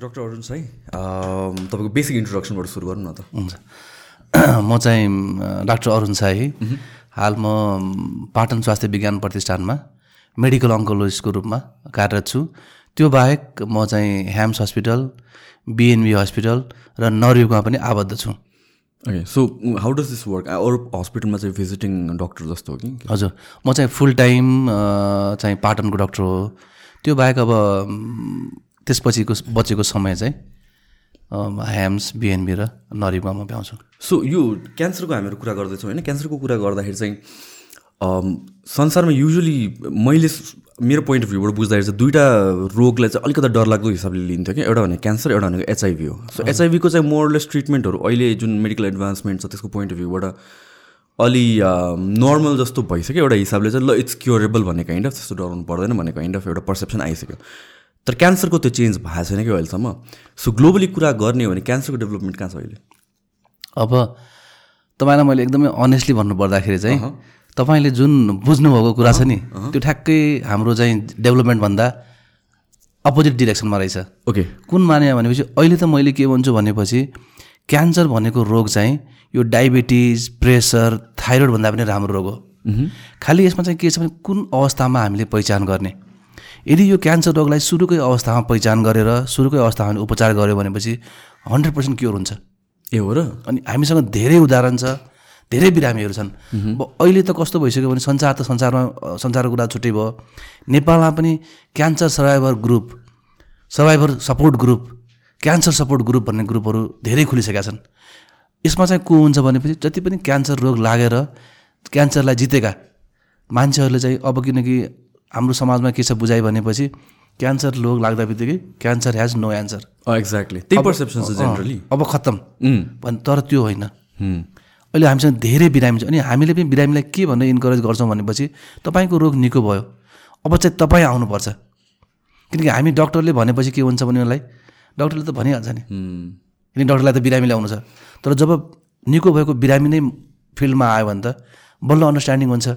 Doctor Arun Sai तपाईँको basic इन्ट्रोडक्सनबाट सुरु गरौँ न त। हुन्छ। म चाहिँ डाक्टर अरुण साई हाल म पाटन स्वास्थ्य विज्ञान प्रतिष्ठानमा मेडिकल अङ्कोलोजिस्टको रूपमा कार्यरत छु। त्यो बाहेक म चाहिँ ह्याम्स हस्पिटल बिएनबी हस्पिटल र नरयुगमा पनि आबद्ध छु। Okay so how does this work अरू हस्पिटलमा चाहिँ भिजिटिङ डक्टर जस्तो हो कि? हजुर। म चाहिँ फुल टाइम चाहिँ पाटनको डक्टर हो। त्यो बाहेक अब त्यसपछिको बचेको समय चाहिँ ह्याम्स बिएनबी र नरयुगमा म भ्याउँछु। सो यो क्यान्सरको हामीहरू कुरा गर्दैछौँ होइन। क्यान्सरको कुरा गर्दाखेरि चाहिँ संसारमा युजली मैले मेरो पोइन्ट अफ भ्यूबाट बुझ्दाखेरि चाहिँ दुइटा रोगलाई चाहिँ अलिकति डरलाग्दो हिसाबले लिन्थ्यो कि एउटा भनेको क्यान्सर एउटा भनेको एचआइभी हो। सो एचआइभीको चाहिँ मोरलेस ट्रिटमेन्टहरू अहिले जुन मेडिकल एडभान्समेन्ट छ त्यसको पोइन्ट अफ भ्यूबाट अलि नर्मल जस्तो भइसक्यो। एउटा हिसाबले चाहिँ ल इट्स क्योरेबल भन्ने काइन्ड अफ त्यस्तो डराउनु पर्दैन भन्ने काइन्ड अफ एउटा पर्सेप्सन आइसक्यो। तर क्यान्सरको त्यो चेन्ज भएको छैन कि अहिलेसम्म? सो ग्लोबली कुरा गर्ने हो भने क्यान्सरको डेभलपमेन्ट कहाँ छ अहिले? अब तपाईँलाई मैले एकदमै अनेस्टली भन्नुपर्दाखेरि चाहिँ तपाईँले जुन बुझ्नुभएको कुरा छ नि त्यो ठ्याक्कै हाम्रो चाहिँ डेभलपमेन्टभन्दा अपोजिट डिरेक्सनमा रहेछ। ओके कुन माने भनेपछि अहिले त मैले के भन्छु भनेपछि क्यान्सर भनेको रोग चाहिँ यो डायबिटिज प्रेसर थाइरोइडभन्दा पनि राम्रो रोग हो। खालि यसमा चाहिँ के छ भने कुन अवस्थामा हामीले पहिचान गर्ने? यदि यो क्यान्सर रोगलाई सुरुकै अवस्थामा पहिचान गरेर सुरुकै अवस्थामा उपचार गऱ्यो भनेपछि हन्ड्रेड पर्सेन्ट क्योर हुन्छ। ए हो र? अनि हामीसँग धेरै उदाहरण छ धेरै बिरामीहरू छन्। अब अहिले त कस्तो भइसक्यो भने संसार त संसारमा संसारको कुरा छुट्टै भयो। नेपालमा पनि cancer survivor group survivor support group cancer support group भन्ने ग्रुपहरू धेरै खुलिसकेका छन्। यसमा चाहिँ को हुन्छ भनेपछि जति पनि क्यान्सर रोग लागेर क्यान्सरलाई जितेका मान्छेहरूले चाहिँ अब किनकि हाम्रो समाजमा के छ बुझाइ भनेपछि क्यान्सर रोग लाग्दा बित्तिकै cancer has no answer exactly त्यही पर्सेप्सन छ जेनरली अब खत्तम। भन् तर त्यो होइन। अहिले हामीसँग धेरै बिरामी छ। अनि हामीले पनि बिरामीलाई के भनेर इन्करेज गर्छौँ भनेपछि तपाईँको रोग निको भयो। अब चाहिँ तपाईँ आउनुपर्छ। किनकि हामी डक्टरले भनेपछि के हुन्छ भने उनीहरूलाई डक्टरले त भनिहाल्छ नि। किनकि डक्टरलाई त बिरामीलाई आउनु छ। तर जब निको भएको बिरामी नै फिल्डमा आयो भने त बल्ल अन्डरस्ट्यान्डिङ हुन्छ।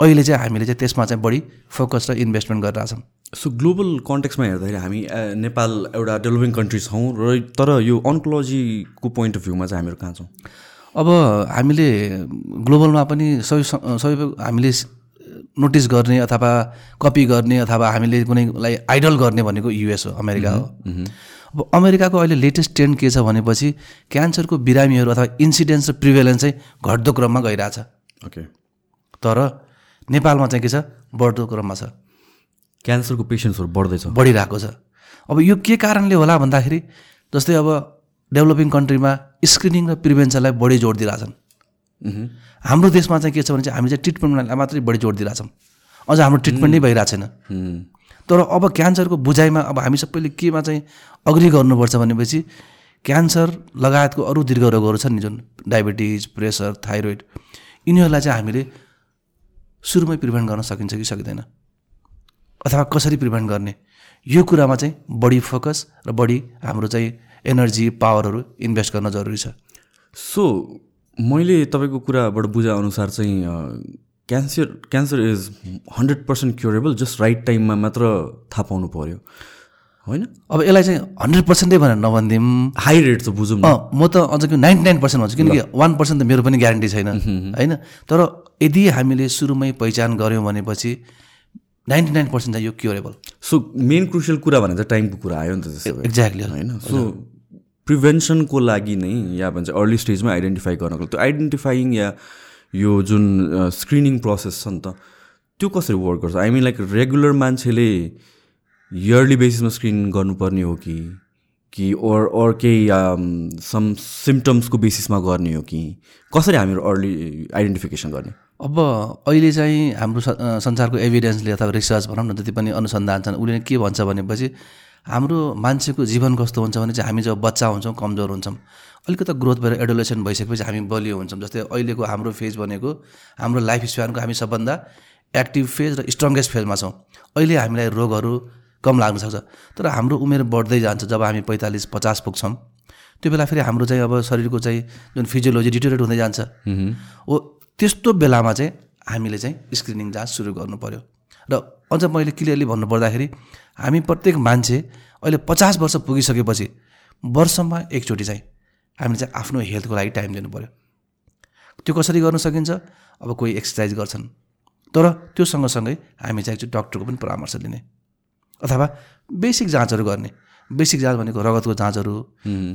अहिले चाहिँ हामीले चाहिँ त्यसमा चाहिँ बढी फोकस र इन्भेस्टमेन्ट गरिरहेछौँ। सो ग्लोबल कन्टेक्समा हेर्दाखेरि हामी नेपाल एउटा डेभलपिङ कन्ट्री छौँ र तर यो अन्कोलोजीको पोइन्ट अफ भ्यूमा चाहिँ हामीहरू कहाँ छौँ? अब हामीले ग्लोबलमा पनि सबै सबै हामीले नोटिस गर्ने अथवा कपी गर्ने अथवा हामीले कुनैलाई आइडल गर्ने भनेको युएस हो अमेरिका हो। अब अमेरिकाको अहिले लेटेस्ट ट्रेन्ड के छ भनेपछि क्यान्सरको बिरामीहरू अथवा इन्सिडेन्स र प्रिभेलेन्स चाहिँ घट्दो क्रममा गइरहेछ। ओके तर नेपालमा चाहिँ के छ? बढ्दो क्रममा छ। क्यान्सरको पेसेन्ट्सहरू बढ्दैछ। बढिरहेको छ। अब यो के कारणले होला भन्दाखेरि जस्तै अब डेभलपिङ कन्ट्रीमा स्क्रिनिङ र प्रिभेन्सनलाई बढी जोड दिइरहेछन्। हाम्रो देशमा चाहिँ के छ भने चाहिँ हामी चाहिँ ट्रिटमेन्टलाई मात्रै बढी जोड दिइरहेछौँ। अझ हाम्रो ट्रिटमेन्ट नै भइरहेको छैन। तर अब क्यान्सरको बुझाइमा अब हामी सबैले केमा चाहिँ अग्री गर्नुपर्छ भनेपछि क्यान्सर लगायतको अरू दीर्घ रोगहरू छन् नि जुन डायबिटिज प्रेसर थाइरोइड यिनीहरूलाई चाहिँ हामीले सुरुमै प्रिभेन्ट गर्न सकिन्छ कि सकिँदैन? अथवा कसरी प्रिभेन्ट गर्ने? यो कुरामा चाहिँ बढी फोकस र बढी हाम्रो चाहिँ एनर्जी पावरहरू इन्भेस्ट गर्न जरुरी छ। सो मैले तपाईँको कुराबाट बुझाएअनुसार चाहिँ cancer cancer is hundred percent curable just right टाइममा मात्र थाहा पाउनु पऱ्यो होइन? अब यसलाई चाहिँ हन्ड्रेड पर्सेन्टै भनेर नभनिदिउँ हाई रेट चाहिँ बुझौँ म त अझ कि नाइन्टी नाइन पर्सेन्ट भन्छु किनकि वान पर्सेन्ट त मेरो पनि ग्यारेन्टी छैन होइन? तर यदि हामीले सुरुमै पहिचान गऱ्यौँ भनेपछि नाइन्टी नाइन पर्सेन्ट चाहिँ यो क्योरेबल सो मेन क्रुसियल कुरा भने टाइमको कुरा आयो नि त एक्ज्याक्टली होइन? सो प्रिभेन्सनको लागि नै या भन्छ अर्ली स्टेजमा आइडेन्टिफाई गर्नको त्यो आइडेन्टिफाइङ या यो जुन स्क्रिनिङ प्रोसेस छ नि त त्यो कसरी वर्क गर्छ? आई मिन लाइक रेगुलर मान्छेले इयरली बेसिसमा स्क्रिन गर्नुपर्ने हो कि कि ओर ओर केही सम सिम्टम्सको बेसिसमा गर्ने हो कि कसरी हामीहरू अर्ली आइडेन्टिफिकेसन गर्ने? अब अहिले चाहिँ हाम्रो संसारको एभिडेन्सले अथवा रिसर्च भनौँ न जति पनि अनुसन्धान छन्। उसले के भन्छ भनेपछि हाम्रो मान्छेको जीवन कस्तो हुन्छ भने चाहिँ हामी जब बच्चा हुन्छौँ कमजोर हुन्छौँ अलिकति ग्रोथ भएर एडोलेसन भइसकेपछि हामी बलियो हुन्छौँ। जस्तै अहिलेको हाम्रो फेज भनेको हाम्रो लाइफ स्प्यानको हामी सबभन्दा एक्टिभ फेज र स्ट्रङ्गेस्ट फेजमा छौँ। अहिले हामीलाई रोगहरू कम लाग्न सक्छ। तर हाम्रो उमेर बढ्दै जान्छ जब हामी पैँतालिस पचास पुग्छौँ। त्यो बेला फेरि हाम्रो चाहिँ अब शरीरको चाहिँ जुन फिजियोलोजी डिटोरेट हुँदै जान्छ। हो त्यस्तो बेलामा चाहिँ हामीले चाहिँ स्क्रिनिङ जाँच सुरु गर्नु पऱ्यो र अझ मैले क्लियरली भन्नुपर्दाखेरि हामी प्रत्येक मान्छे अहिले पचास वर्ष पुगिसकेपछि वर्षमा एकचोटि चाहिँ हामीले चाहिँ आफ्नो हेल्थको लागि टाइम दिनु पऱ्यो त्यो कसरी गर्न सकिन्छ? अब कोही एक्सर्साइज गर्छन्। तर त्यो सँगसँगै हामी चाहिँ एकचोटि डक्टरको पनि परामर्श लिने। अथवा बेसिक जाँचहरू गर्ने। बेसिक जाँच भनेको रगतको जाँचहरू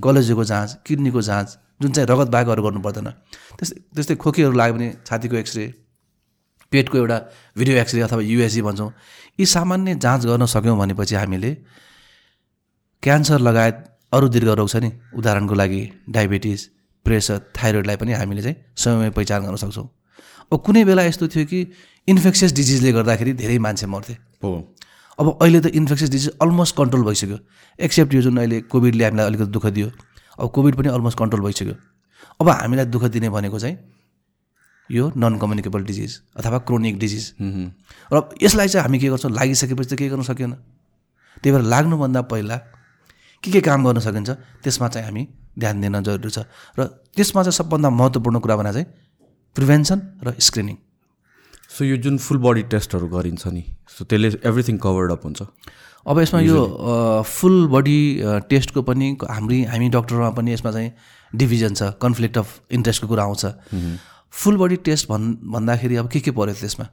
कलेजोको जाँच किडनीको जाँच जुन चाहिँ रगत बाहेक अरू गर्नु पर्दैन। त्यस्तै त्यस्तै खोकीहरू लाग्यो भने छातीको एक्सरे पेटको एउटा भिडियो एक्सरे अथवा युएसजी भन्छौँ। यी सामान्य जाँच गर्न सक्यौँ भनेपछि हामीले क्यान्सर लगायत अरू दीर्घ रोग छ नि। उदाहरणको लागि डायबिटिज प्रेसर थाइरोइडलाई पनि हामीले चाहिँ समयमै पहिचान गर्न सक्छौँ। अब कुनै बेला यस्तो थियो कि इन्फेक्सियस डिजिजले गर्दाखेरि धेरै मान्छे मर्थे। हो। अब अहिले त इन्फेक्सियस डिजिज अलमोस्ट कन्ट्रोल भइसक्यो। एक्सेप्ट यो जुन अहिले कोभिडले हामीलाई अलिकति दुःख दियो अब कोभिड पनि अलमोस्ट कन्ट्रोल भइसक्यो। अब हामीलाई दुःख दिने भनेको चाहिँ यो नन कम्युनिकेबल डिजिज अथवा क्रोनिक डिजिज र यसलाई चाहिँ हामी के गर्छौँ? लागिसकेपछि त केही गर्न सकेन त्यही भएर लाग्नुभन्दा पहिला के के काम गर्न सकिन्छ? त्यसमा चाहिँ हामी ध्यान दिन जरुरी छ। र त्यसमा चाहिँ सबभन्दा महत्त्वपूर्ण कुरा भने चाहिँ प्रिभेन्सन र स्क्रिनिङ। सो यो जुन फुल बडी टेस्टहरू गरिन्छ नि सो त्यसले एभ्रिथिङ कभर्ड अप हुन्छ? अब यसमा यो फुल बडी टेस्टको पनि हामी हामी डक्टरमा पनि यसमा चाहिँ डिभिजन छ कन्फ्लिक्ट अफ इन्ट्रेस्टको कुरा आउँछ। फुल बडी टेस्ट भन् भन्दाखेरि अब के के पऱ्यो त्यसमा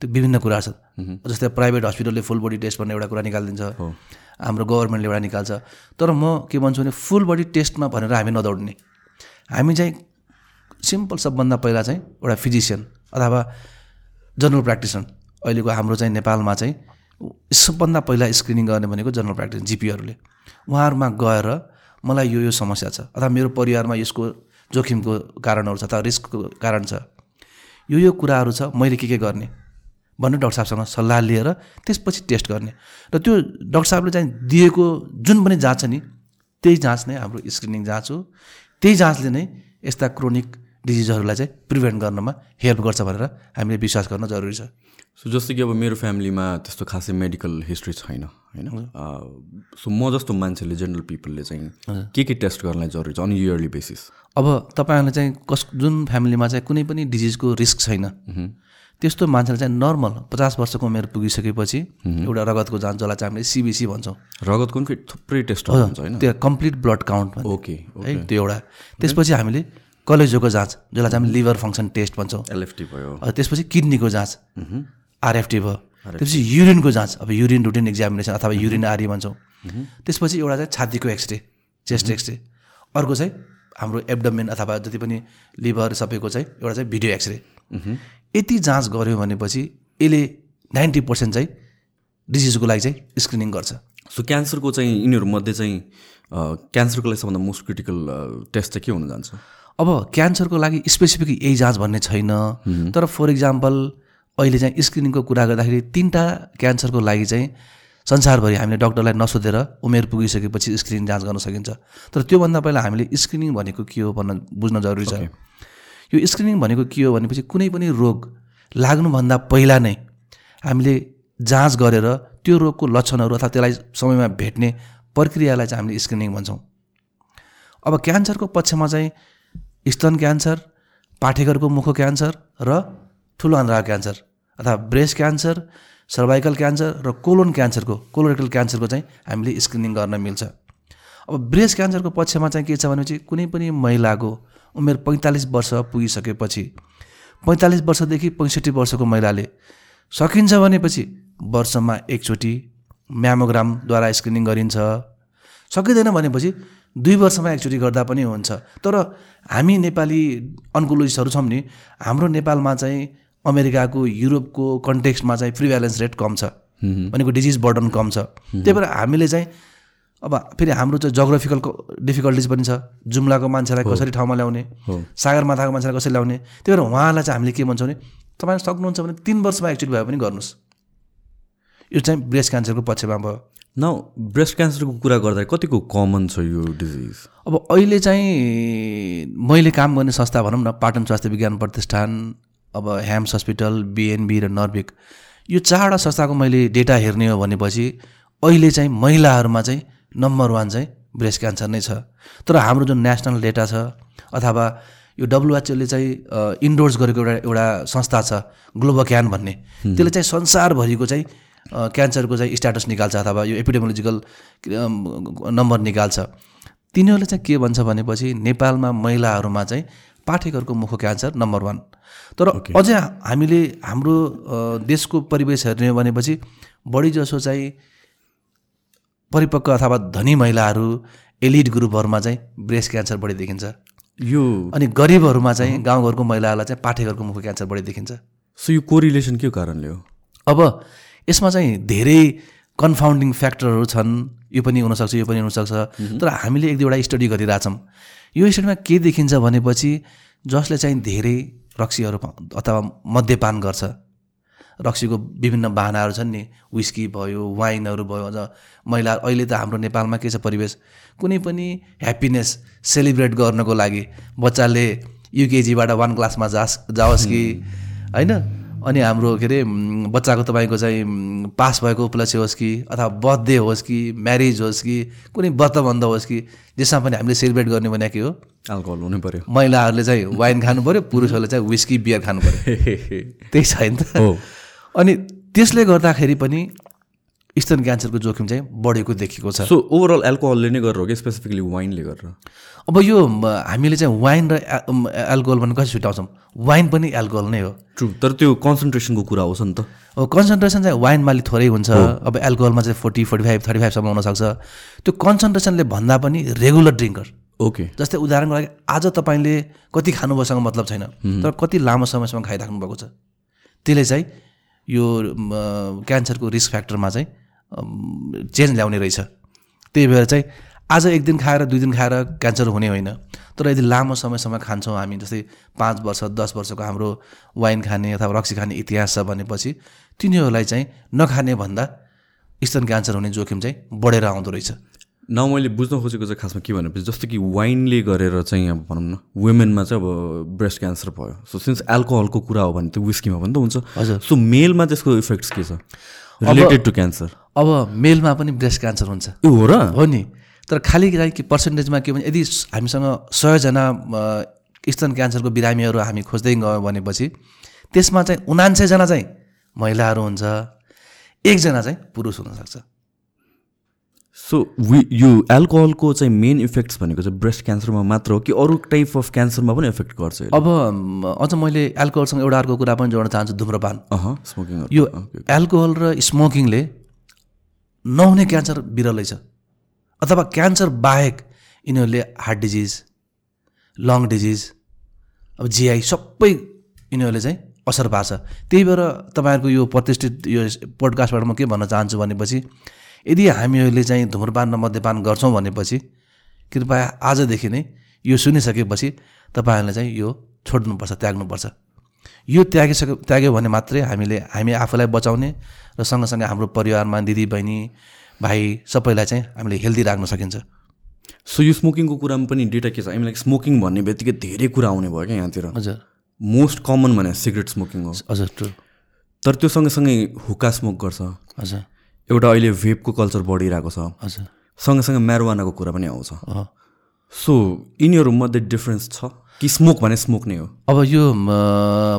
त्यो विभिन्न कुरा छ। जस्तै प्राइभेट हस्पिटलले फुल बडी टेस्ट भन्ने एउटा कुरा निकालिदिन्छ। हाम्रो गभर्मेन्टले एउटा निकाल्छ। तर म के भन्छु भने फुल बडी टेस्टमा भनेर हामी नदौड्ने। हामी चाहिँ सिम्पल सबभन्दा पहिला चाहिँ एउटा फिजिसियन अथवा जनरल प्र्याक्टिसनर अहिलेको हाम्रो चाहिँ नेपालमा चाहिँ सबभन्दा पहिला स्क्रिनिङ गर्ने भनेको जनरल प्र्याक्टिस जिपीहरूले उहाँहरूमा गएर मलाई यो यो समस्या छ अथवा मेरो परिवारमा यसको जोखिमको कारणहरू छ अथवा रिस्कको कारण छ। यो यो कुराहरू छ मैले के के गर्ने भनेर डक्टर साहबसँग सल्लाह लिएर त्यसपछि टेस्ट गर्ने। र त्यो डक्टर साहबले चाहिँ दिएको जुन पनि जाँच छ नि त्यही जाँच नै हाम्रो स्क्रिनिङ जाँच हो। त्यही जाँचले नै यस्ता क्रोनिक डिजिजहरूलाई चाहिँ प्रिभेन्ट गर्नमा हेल्प गर्छ भनेर हामीले विश्वास गर्न जरुरी छ। सो जस्तै कि अब मेरो फ्यामिलीमा त्यस्तो खासै मेडिकल हिस्ट्री छैन होइन? सो म जस्तो मान्छेले जेनरल पिपलले चाहिँ के के टेस्ट गर्नलाई जरुरी छ अन इयरली बेसिस अब तपाईँहरूलाई चाहिँ कस जुन फ्यामिलीमा चाहिँ कुनै पनि डिजिजको रिस्क छैन त्यस्तो मान्छेलाई चाहिँ नर्मल पचास वर्षको उमेर पुगिसकेपछि एउटा रगतको जाँच जसलाई चाहिँ हामीले सिबिसी भन्छौँ। रगतको पनि थुप्रै टेस्टहरू हुन्छ होइन? त्यो कम्प्लिट ब्लड काउन्ट ओके है त्यो एउटा। त्यसपछि हामीले कलेजोको जाँच जसलाई चाहिँ हामी लिभर फङ्सन टेस्ट भन्छौँ। एलएफटी भयो। त्यसपछि किडनीको जाँच आरएफटी भयो। त्यसपछि युरिनको जाँच अब युरिन रुटिन एक्जामिनेसन अथवा युरिन आरी भन्छौँ। त्यसपछि एउटा चाहिँ छातीको एक्सरे चेस्ट एक्सरे। अर्को चाहिँ हाम्रो एब्डमेन अथवा जति पनि लिभर सबैको चाहिँ एउटा चाहिँ भिडियो एक्सरे। यति जाँच गऱ्यो भनेपछि यसले नाइन्टी पर्सेन्ट चाहिँ डिजिजको लागि चाहिँ स्क्रिनिङ गर्छ। सो क्यान्सरको चाहिँ यिनीहरूमध्ये चाहिँ क्यान्सरको लागि सबभन्दा मोस्ट क्रिटिकल टेस्ट चाहिँ के हुन जान्छ? अब क्यान्सरको लागि स्पेसिफिक यही जाँच भन्ने छैन। तर फर इक्जाम्पल अहिले चाहिँ स्क्रिनिङको कुरा गर्दाखेरि तिनवटा क्यान्सरको लागि चाहिँ संसारभरि हामीले डक्टरलाई नसोधेर उमेर पुगिसकेपछि स्क्रिनिङ जाँच गर्न सकिन्छ। तर त्योभन्दा पहिला हामीले स्क्रिनिङ भनेको के हो भन्न बुझ्न जरुरी छ। यो स्क्रिनिङ भनेको के हो भनेपछि कुनै पनि रोग लाग्नुभन्दा पहिला नै हामीले जाँच गरेर त्यो रोगको लक्षणहरू अथवा त्यसलाई समयमा भेट्ने प्रक्रियालाई चाहिँ हामीले स्क्रिनिङ भन्छौँ। अब क्यान्सरको पक्षमा चाहिँ स्तन क्यान्सर पाठेघरको मुखको क्यान्सर र ठुलो आन्द्राको क्यान्सर अथवा ब्रेस्ट क्यान्सर सर्भाइकल क्यान्सर र कोलोन क्यान्सरको कोलोरेक्टल क्यान्सरको चाहिँ हामीले स्क्रिनिङ गर्न मिल्छ। अब ब्रेस्ट क्यान्सरको पक्षमा चाहिँ के छ भनेपछि कुनै पनि महिलाको उमेर पैँतालिस वर्ष पुगिसकेपछि पैँतालिस वर्षदेखि पैँसठी वर्षको महिलाले सकिन्छ भनेपछि वर्षमा एकचोटि म्यामोग्रामद्वारा स्क्रिनिङ गरिन्छ। सकिँदैन भनेपछि दुई वर्षमा एकचोटि गर्दा पनि हुन्छ। तर हामी नेपाली अन्कोलोजिस्टहरू छौँ नि हाम्रो नेपालमा चाहिँ अमेरिकाको युरोपको कन्टेक्स्टमा चाहिँ प्रिभ्यालेन्स रेट कम छ। भनेको डिजिज बर्डन कम छ। त्यही भएर हामीले चाहिँ अब फेरि हाम्रो चाहिँ जोग्राफिकल डिफिकल्टिज पनि छ। जुम्लाको मान्छेलाई कसरी ठाउँमा ल्याउने सागरमाथाको मान्छेलाई कसरी ल्याउने त्यही भएर उहाँलाई चाहिँ हामीले के भन्छौँ भने तपाईँ सक्नुहुन्छ भने तिन वर्षमा एकचोटि भए पनि गर्नुहोस्। यो चाहिँ ब्रेस्ट क्यान्सरको पक्षमा भयो। न ब्रेस्ट क्यान्सरको कुरा गर्दाखेरि कतिको कमन छ यो डिजिज अब अहिले चाहिँ मैले काम गर्ने संस्था भनौँ न पाटन स्वास्थ्य विज्ञान प्रतिष्ठान अब ह्याम्स हस्पिटल बिएनबी र नर्विक यो चारवटा संस्थाको मैले डेटा हेर्ने हो भनेपछि अहिले चाहिँ महिलाहरूमा चाहिँ नम्बर वान चाहिँ ब्रेस्ट क्यान्सर नै छ। तर हाम्रो जुन नेसनल डेटा छ अथवा यो डब्लुएचओले चाहिँ इन्डोर्स गरेको एउटा एउटा संस्था छ ग्लोबोक्यान भन्ने त्यसले चाहिँ संसारभरिको चाहिँ क्यान्सरको चाहिँ स्ट्याटस निकाल्छ अथवा यो एपिडेमोलोजिकल नम्बर निकाल्छ। तिनीहरूले चाहिँ के भन्छ भनेपछि नेपालमा महिलाहरूमा चाहिँ पाठेघरको मुख क्यान्सर नम्बर वान। तर अझै हामीले हाम्रो देशको परिवेश हेर्ने भनेपछि बढी जसो चाहिँ परिपक्व अथवा धनी महिलाहरू एलिड ग्रुपहरूमा चाहिँ ब्रेस्ट क्यान्सर बढी देखिन्छ। यो अनि गरिबहरूमा चाहिँ गाउँघरको महिलाहरूलाई चाहिँ पाठेघरको मुख क्यान्सर बढी देखिन्छ। सो यो कोरिलेसन के कारणले हो? अब यसमा चाहिँ धेरै कन्फाउन्डिङ फ्याक्टरहरू छन्। यो पनि हुनसक्छ यो पनि हुनसक्छ। तर हामीले एक दुईवटा स्टडी गरिरहेछौँ। यो स्टडीमा के देखिन्छ भनेपछि जसले चाहिँ धेरै रक्सीहरू अथवा मद्यपान गर्छ। रक्सीको विभिन्न बाहनाहरू छन् नि विस्की भयो वाइनहरू भयो अझ महिला अहिले त हाम्रो नेपालमा के छ परिवेश? कुनै पनि ह्याप्पिनेस सेलिब्रेट गर्नको लागि बच्चाले युकेजीबाट वान क्लासमा जास जाओस् कि होइन? अनि हाम्रो के अरे बच्चाको तपाईँको चाहिँ पास भएको उपलक्ष्य होस् कि अथवा बर्थडे होस् कि म्यारिज होस् कि कुनै व्रतबन्ध होस् कि जसमा पनि हामीले सेलिब्रेट गर्ने भने के हो? अल्कोहल हुनै पर्यो। महिलाहरूले चाहिँ वाइन खानु पऱ्यो पुरुषहरूले चाहिँ विस्की बियर खानु पऱ्यो त्यही छैन त। हो। अनि त्यसले गर्दाखेरि पनि स्तन क्यान्सरको जोखिम चाहिँ बढेको देखिएको छ। सो ओभरअल एल्कोहलले नै गरेर हो कि स्पेसिफिकली वाइनले गरेर? अब यो हामीले चाहिँ वाइन र एल्कोहल भने कसरी छुट्याउँछौँ? वाइन पनि एल्कोहल नै हो। ट्रु तर त्यो कन्सन्ट्रेसनको कुरा होस् नि त। अब कन्सन्ट्रेसन चाहिँ वाइनमा अलिक थोरै हुन्छ। अब एल्कोहलमा चाहिँ फोर्टी फोर्टी फाइभ थर्टी फाइभसम्म हुनसक्छ। त्यो कन्सन्ट्रेसनले भन्दा पनि रेगुलर ड्रिङ्कर ओके जस्तै उदाहरणको लागि आज तपाईँले कति खानुभयोसँग मतलब छैन तर कति लामो समयसम्म खाइराख्नु भएको छ। त्यसले चाहिँ यो क्यान्सरको रिस्क फ्याक्टरमा चाहिँ चेन्ज ल्याउने रहेछ। त्यही भएर चाहिँ आज एक दिन खाएर दुई दिन खाएर क्यान्सर हुने होइन। तर यदि लामो समयसम्म खान्छौँ हामी जस्तै पाँच वर्ष दस वर्षको हाम्रो वाइन खाने अथवा रक्सी खाने इतिहास छ भनेपछि तिनीहरूलाई चाहिँ नखाने भन्दा स्तन क्यान्सर हुने जोखिम चाहिँ बढेर आउँदो रहेछ। न मैले बुझ्न खोजेको चाहिँ खासमा के भनेपछि जस्तो कि वाइनले गरेर चाहिँ अब भनौँ न वुमेनमा चाहिँ अब ब्रेस्ट क्यान्सर भयो। सो सिन्स एल्कोहलको कुरा हो भने त विस्कीमा पनि त हुन्छ। हजुर। सो मेलमा त्यसको इफेक्ट्स के छ? रिलेटेड टु क्यान्सर अब मेलमा पनि ब्रेस्ट क्यान्सर हुन्छ। ए हो र? हो नि। तर खालि के पर्सेन्टेजमा के भने यदि हामीसँग सयजना स्तन क्यान्सरको बिरामीहरू हामी खोज्दै गयौँ भनेपछि त्यसमा चाहिँ उनान्सयजना चाहिँ महिलाहरू हुन्छ। एकजना चाहिँ पुरुष हुनसक्छ। सो वि यो एल्कोहलको चाहिँ मेन इफेक्ट्स भनेको चाहिँ ब्रेस्ट क्यान्सरमा मात्र हो कि अरू टाइप अफ क्यान्सरमा पनि इफेक्ट गर्छ? अब अझ मैले एल्कोहलसँग एउटा अर्को कुरा पनि जोड्न चाहन्छु धुम्रपान। अह स्मोकिङ यो एल्कोहल र स्मोकिङले नहुने क्यान्सर बिरलै छ। अथवा क्यान्सर बाहेक यिनीहरूले हार्ट डिजिज लङ डिजिज अब जिआई सबै यिनीहरूले चाहिँ असर पार्छ। त्यही भएर तपाईँहरूको यो प्रतिष्ठित यो पोडकास्टबाट म के भन्न चाहन्छु भनेपछि यदि हामीहरूले चाहिँ धुम्रपान र मद्यपान गर्छौँ भनेपछि कृपया आजदेखि नै यो सुनिसकेपछि तपाईँहरूले चाहिँ यो छोड्नुपर्छ त्याग्नुपर्छ। यो त्यागिसके त्याग्यो भने मात्रै हामीले हामी आफूलाई बचाउने र सँगसँगै हाम्रो परिवारमा दिदी बहिनी भाइ सबैलाई चाहिँ हामीले हेल्दी राख्न सकिन्छ। सो यो स्मोकिङको कुरामा पनि डेटा के छ? हामीलाई स्मोकिङ भन्ने बित्तिकै धेरै कुरा आउने भयो क्या यहाँतिर। हजुर। मोस्ट कमन भने सिगरेट स्मोकिङ हो। हजुर ट्रु तर त्यो सँगसँगै हुक्का स्मोक गर्छ। हजुर। एउटा अहिले भेपको कल्चर बढिरहेको छ। हजुर। सँगसँगै म्यारोवानाको कुरा पनि आउँछ। सो यिनीहरूमध्ये डिफ्रेन्स छ? कि स्मोक भने स्मोक नै हो? अब यो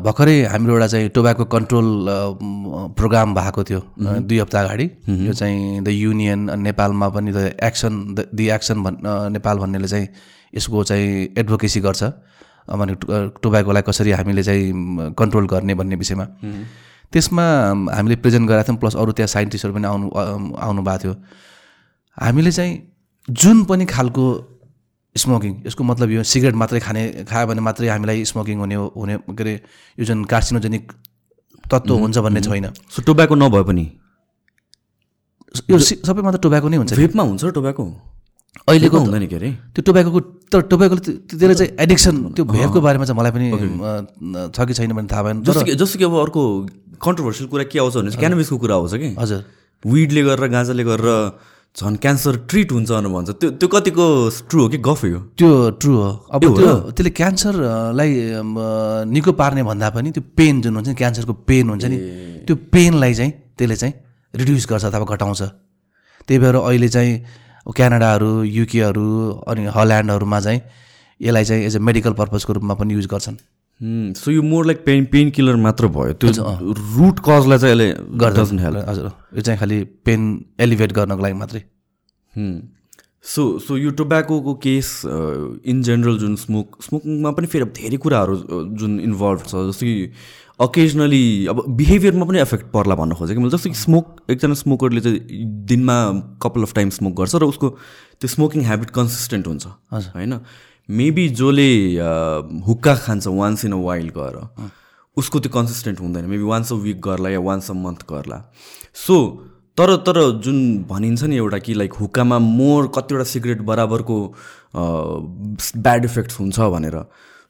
भर्खरै हाम्रो एउटा चाहिँ टोब्याको कन्ट्रोल प्रोग्राम भएको थियो दुई हप्ता अगाडि। यो चाहिँ द युनियन नेपालमा पनि द एक्सन द एक्सन भन् नेपाल भन्नेले चाहिँ यसको चाहिँ एडभोकेसी गर्छ। टो- टोब्याकोलाई कसरी हामीले चाहिँ कन्ट्रोल गर्ने भन्ने विषयमा। त्यसमा हामीले प्रेजेन्ट गरेका थियौँ प्लस अरू त्यहाँ साइन्टिस्टहरू पनि आउनु अ, आउनु भएको थियो। हामीले चाहिँ जुन पनि खालको स्मोकिङ यसको मतलब यो सिगरेट मात्रै खाने खायो भने मात्रै हामीलाई स्मोकिङ हुने हुने के अरे यो जुन कार्सिनोजेनिक तत्त्व हुन्छ भन्ने छैन। सो टोब्याको नभए पनि? यो सबैमा त टोब्याको नै हुन्छ भेपमा हुन्छ टोब्याको अहिलेको हुँदैन के अरे? त्यो टोब्याको तर टोब्याकोले त्यो- त्यसले चाहिँ एडिक्सन त्यो भेपको बारेमा चाहिँ मलाई पनि छ कि छैन भने थाहा भएन। जस्तो कि अब अर्को कन्ट्रोभर्सियल कुरा के आउँछ भने चाहिँ क्यानबिसको कुरा आउँछ कि? हजुर। विडले गरेर गाँजाले गरेर झन् क्यान्सर ट्रिट हुन्छ भनेर भन्छ। त्यो त्यो कतिको ट्रु हो कि गफै हो त्यो ट्रु हो। अब त्यो त्यसले क्यान्सरलाई निको पार्ने भन्दा पनि त्यो पेन जुन हुन्छ नि क्यान्सरको पेन हुन्छ नि त्यो पेनलाई चाहिँ त्यसले चाहिँ रिड्युस गर्छ अथवा घटाउँछ। त्यही भएर अहिले चाहिँ क्यानाडाहरू युकेहरू अनि हल्यान्डहरूमा चाहिँ यसलाई चाहिँ एज अ मेडिकल पर्पजको रूपमा पनि युज गर्छन्। सो यो more like pain pain killer मात्र भयो। त्यो रुट कजलाई चाहिँ यसले हेल्प हजुर यो चाहिँ खालि पेन एलिभेट गर्नको लागि मात्रै। सो सो यो टोब्याकोको केस इन जेनरल जुन स्मोक स्मोकिङमा पनि फेरि अब धेरै कुराहरू जुन इन्भल्भ छ जस्तो कि अकेजनली अब बिहेभियरमा पनि एफेक्ट पर्ला भन्न खोजेँ कि मैले जस्तो कि स्मोक एकजना स्मोकरले चाहिँ दिनमा कपाल अफ टाइम स्मोक गर्छ र उसको त्यो स्मोकिङ ह्याबिट कन्सिस्टेन्ट हुन्छ। होइन? मेबी जसले हुक्का खान्छ वान्स इन अ वाइल्ड गएर उसको त्यो कन्सिस्टेन्ट हुँदैन। मेबी वान्स अ विक गर्ला या वान्स अ मन्थ गर्ला। सो तर तर जुन भनिन्छ नि एउटा कि लाइक हुक्कामा मोर कतिवटा सिगरेट बराबरको ब्याड इफेक्ट्स हुन्छ भनेर।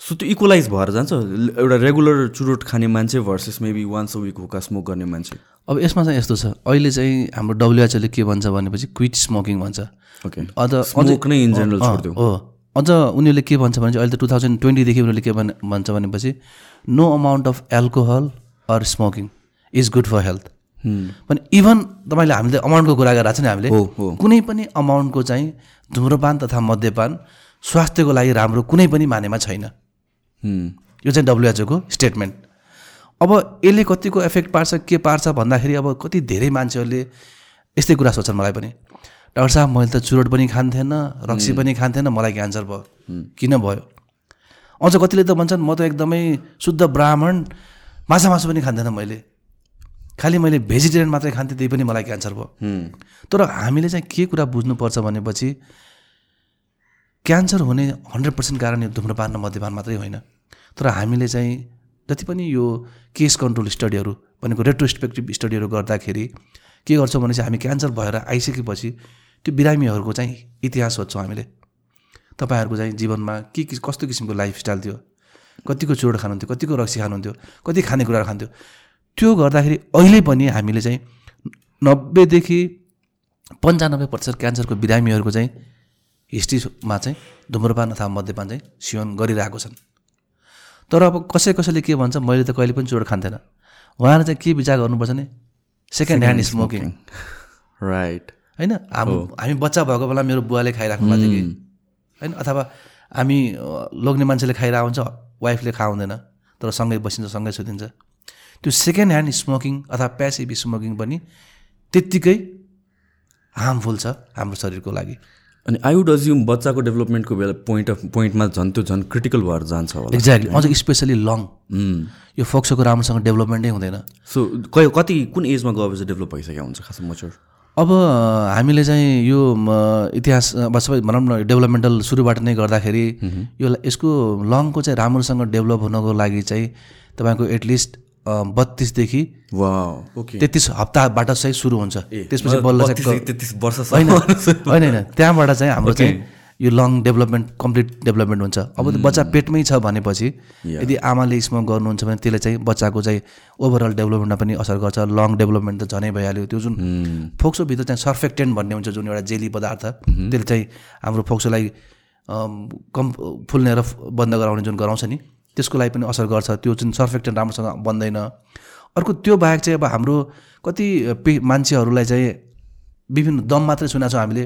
सो त्यो इक्वलाइज भएर जान्छ। एउटा रेगुलर चुरोट खाने मान्छे versus maybe once a week हुक्का स्मोक गर्ने मान्छे। अब यसमा चाहिँ यस्तो छ। अहिले चाहिँ हाम्रो डब्लुएचओले के भन्छ भनेपछि क्विट स्मोकिङ भन्छ। ओके अझ स्मोक नै इन जेनरल छोडिदियो हो अझ उनीहरूले के भन्छ भने चाहिँ अहिले त टु थाउजन्ड ट्वेन्टीदेखि उनीहरूले के भन् भन्छ भनेपछि no amount of alcohol or smoking is good for health पनि इभन तपाईँले हामीले अमाउन्टको कुरा गरिरहेको छ नि हामीले कुनै पनि अमाउन्टको चाहिँ धुम्रपान तथा मद्यपान स्वास्थ्यको लागि राम्रो कुनै पनि मानेमा छैन. यो चाहिँ डब्लुएचओको स्टेटमेन्ट अब यसले कतिको एफेक्ट पार्छ के पार्छ भन्दाखेरि अब कति धेरै मान्छेहरूले यस्तै कुरा सोच्छन् मलाई पनि। डाक्टर साहब मैले त चुरोट पनि खान्थेन रक्सी पनि खान्थेन मलाई क्यान्सर भयो? किन भयो? अझ कतिले त भन्छन् म त एकदमै शुद्ध ब्राह्मण माछा मासु पनि खान्थेन मैले। खालि मैले भेजिटेरियन मात्रै खान्थेँ त्यही पनि मलाई क्यान्सर भयो. तर हामीले चाहिँ के कुरा बुझ्नुपर्छ भनेपछि क्यान्सर हुने हन्ड्रेड पर्सेन्ट कारण यो धुम्रपान र मद्यपान मात्रै होइन। तर हामीले चाहिँ जति पनि यो केस कन्ट्रोल स्टडीहरू भनेको रेट्रोस्पेक्टिभ स्टडीहरू गर्दाखेरि के गर्छौँ भने चाहिँ हामी क्यान्सर भएर आइसकेपछि त्यो बिरामीहरूको चाहिँ इतिहास सोध्छौँ हामीले। तपाईँहरूको चाहिँ जीवनमा के के कस्तो किसिमको लाइफस्टाइल थियो? कतिको चोट खानुहुन्थ्यो कतिको रक्सी खानुहुन्थ्यो कति खानेकुराहरू खान्थ्यो? त्यो गर्दाखेरि अहिले पनि हामीले चाहिँ नब्बेदेखि पन्चानब्बे प्रतिशत क्यान्सरको बिरामीहरूको चाहिँ हिस्ट्रीमा चाहिँ धुम्रपान अथवा मद्यपान चाहिँ सेवन गरिरहेको छन्। तर अब कसै कसैले के भन्छ मैले त कहिले पनि चोट खान्थेन। उहाँले चाहिँ के विचार गर्नुपर्छ भने सेकेन्ड ह्यान्ड स्मोकिङ राइट होइन? हाम हामी बच्चा भएको बेला मेरो बुवाले खाइराख्नु भएको थियो कि? होइन? अथवा हामी लोग्ने मान्छेले खाइरहेको हुन्छ वाइफले खाएको हुँदैन तर सँगै बसिन्छ सँगै सुतिन्छ। त्यो सेकेन्ड ह्यान्ड स्मोकिङ अथवा प्यासिभ स्मोकिङ पनि त्यत्तिकै हार्मफुल छ हाम्रो शरीरको लागि। अनि आई वुड अज्युम बच्चाको डेभलपमेन्टको बेला पोइन्ट अफ पोइन्टमा झन् त्यो झन् क्रिटिकल भएर जान्छ होला। एक्ज्याक्टली अझ स्पेसली लङ यो फोक्सोको राम्रोसँग डेभलपमेन्टै हुँदैन। सो कति कुन एजमा गएपछि डेभलप भइसकेको हुन्छ खास मच्योर अब हामीले चाहिँ यो इतिहास अब सबै भनौँ न डेभलपमेन्टल सुरुबाट नै गर्दाखेरि यो यसको लङको चाहिँ राम्रोसँग डेभलप हुनको लागि चाहिँ तपाईँको एटलिस्ट बत्तिसदेखि ओके। तेत्तिस हप्ताबाट चाहिँ सुरु हुन्छ। त्यसपछि बल्ल होइन होइन त्यहाँबाट चाहिँ हाम्रो चाहिँ यो लङ डेभलपमेन्ट कम्प्लिट डेभलपमेन्ट हुन्छ। अब त्यो बच्चा पेटमै छ भनेपछि यदि आमाले स्मोक गर्नुहुन्छ भने त्यसले चाहिँ बच्चाको चाहिँ ओभरअल डेभलपमेन्टमा पनि असर गर्छ। लङ डेभलपमेन्ट त झनै भइहाल्यो। त्यो जुन फोक्सोभित्र चाहिँ सर्फेक्टेन्ट भन्ने हुन्छ जुन एउटा जेली पदार्थ त्यसले चाहिँ हाम्रो फोक्सोलाई कम फुल्ने र बन्द गराउने जुन गराउँछ नि त्यसको लागि पनि असर गर्छ। त्यो जुन सर्फेक्टेन्ट राम्रोसँग बन्दैन। अर्को त्यो बाहेक चाहिँ अब हाम्रो कति पे मान्छेहरूलाई चाहिँ विभिन्न दम मात्रै सुनेको छौँ हामीले।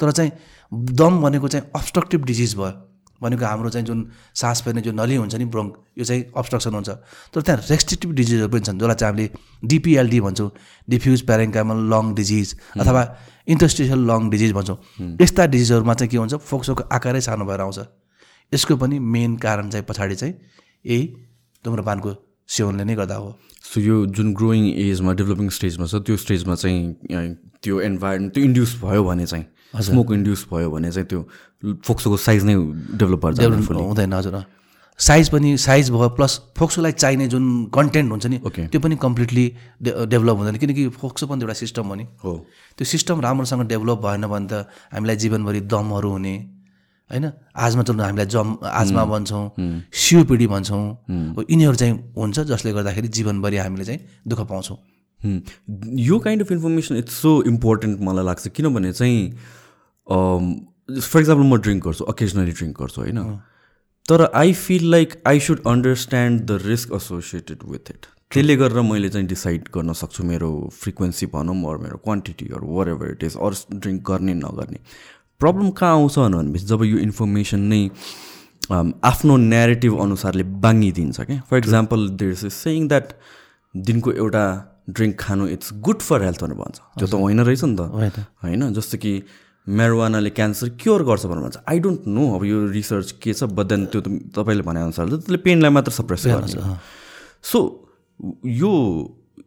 तर चाहिँ दम भनेको चाहिँ अब्स्ट्रक्टिभ डिजिज भयो। भनेको हाम्रो चाहिँ जुन सास फेर्ने जुन नली हुन्छ नि ब्रोङ यो चाहिँ अब्स्ट्रक्सन हुन्छ। तर त्यहाँ रेस्ट्रिक्टिभ डिजिजहरू पनि छन् जसलाई चाहिँ हामीले डिपिएलडी भन्छौँ डिफ्युज प्यारेङ्कामल लङ डिजिज अथवा इन्टरस्टिसियल लङ डिजिज भन्छौँ। यस्ता डिजिजहरूमा चाहिँ के हुन्छ फोक्सोको आकारै सानो भएर आउँछ। यसको पनि मेन कारण चाहिँ पछाडि चाहिँ यही धुम्रपानको सेवनले नै गर्दा हो। सो यो जुन ग्रोइङ एजमा डेभलपिङ स्टेजमा छ त्यो स्टेजमा चाहिँ त्यो इन्भाइरोमेन्ट त्यो इन्ड्युस भयो भने चाहिँ स्मोक इन्ड्युस भयो भने चाहिँ त्यो फोक्सोको साइज नै डेभलप भएर हुँदैन हजुर साइज पनि साइज भयो प्लस फोक्सोलाई चाहिने जुन कन्टेन्ट हुन्छ नि. त्यो पनि कम्प्लिटली डेभलप हुँदैन। किनकि फोक्सो पनि एउटा सिस्टम हो नि। हो। त्यो सिस्टम राम्रोसँग डेभलप भएन भने त हामीलाई जीवनभरि दमहरू हुने होइन? आजमा चल्नु हामीलाई जम आजमा भन्छौँ सिओपिडी भन्छौँ। हो, यिनीहरू चाहिँ हुन्छ जसले गर्दाखेरि जीवनभरि हामीले चाहिँ दुःख पाउँछौँ। यो kind of information it's so important मलाई लाग्छ। किनभने चाहिँ फर इक्जाम्पल म ड्रिङ्क गर्छु अकेजनली ड्रिङ्क गर्छु होइन? तर I feel like I should understand the risk associated with it त्यसले गरेर मैले चाहिँ डिसाइड गर्न सक्छु मेरो फ्रिक्वेन्सी भनौँ अरू मेरो क्वान्टिटी अरू वर एभर इट इज अरू ड्रिङ्क गर्ने नगर्ने। प्रब्लम कहाँ आउँछ भनेपछि जब यो इन्फर्मेसन नै um, आफ्नो नेरेटिभ अनुसारले बाङ्गिदिन्छ क्या। For example there is saying that दिनको एउटा ड्रिङ्क खानु इट्स गुड फर हेल्थ भनेर भन्छ। त्यो त होइन रहेछ नि त। होइन? जस्तो कि मेरोवानाले क्यान्सर क्योर गर्छ भनेर भन्छ। आई डोन्ट नो अब यो रिसर्च के छ बट देन त्यो त तपाईँले भनेअनुसार चाहिँ त्यसले पेनलाई मात्र सप्रेस गर्ने सो यो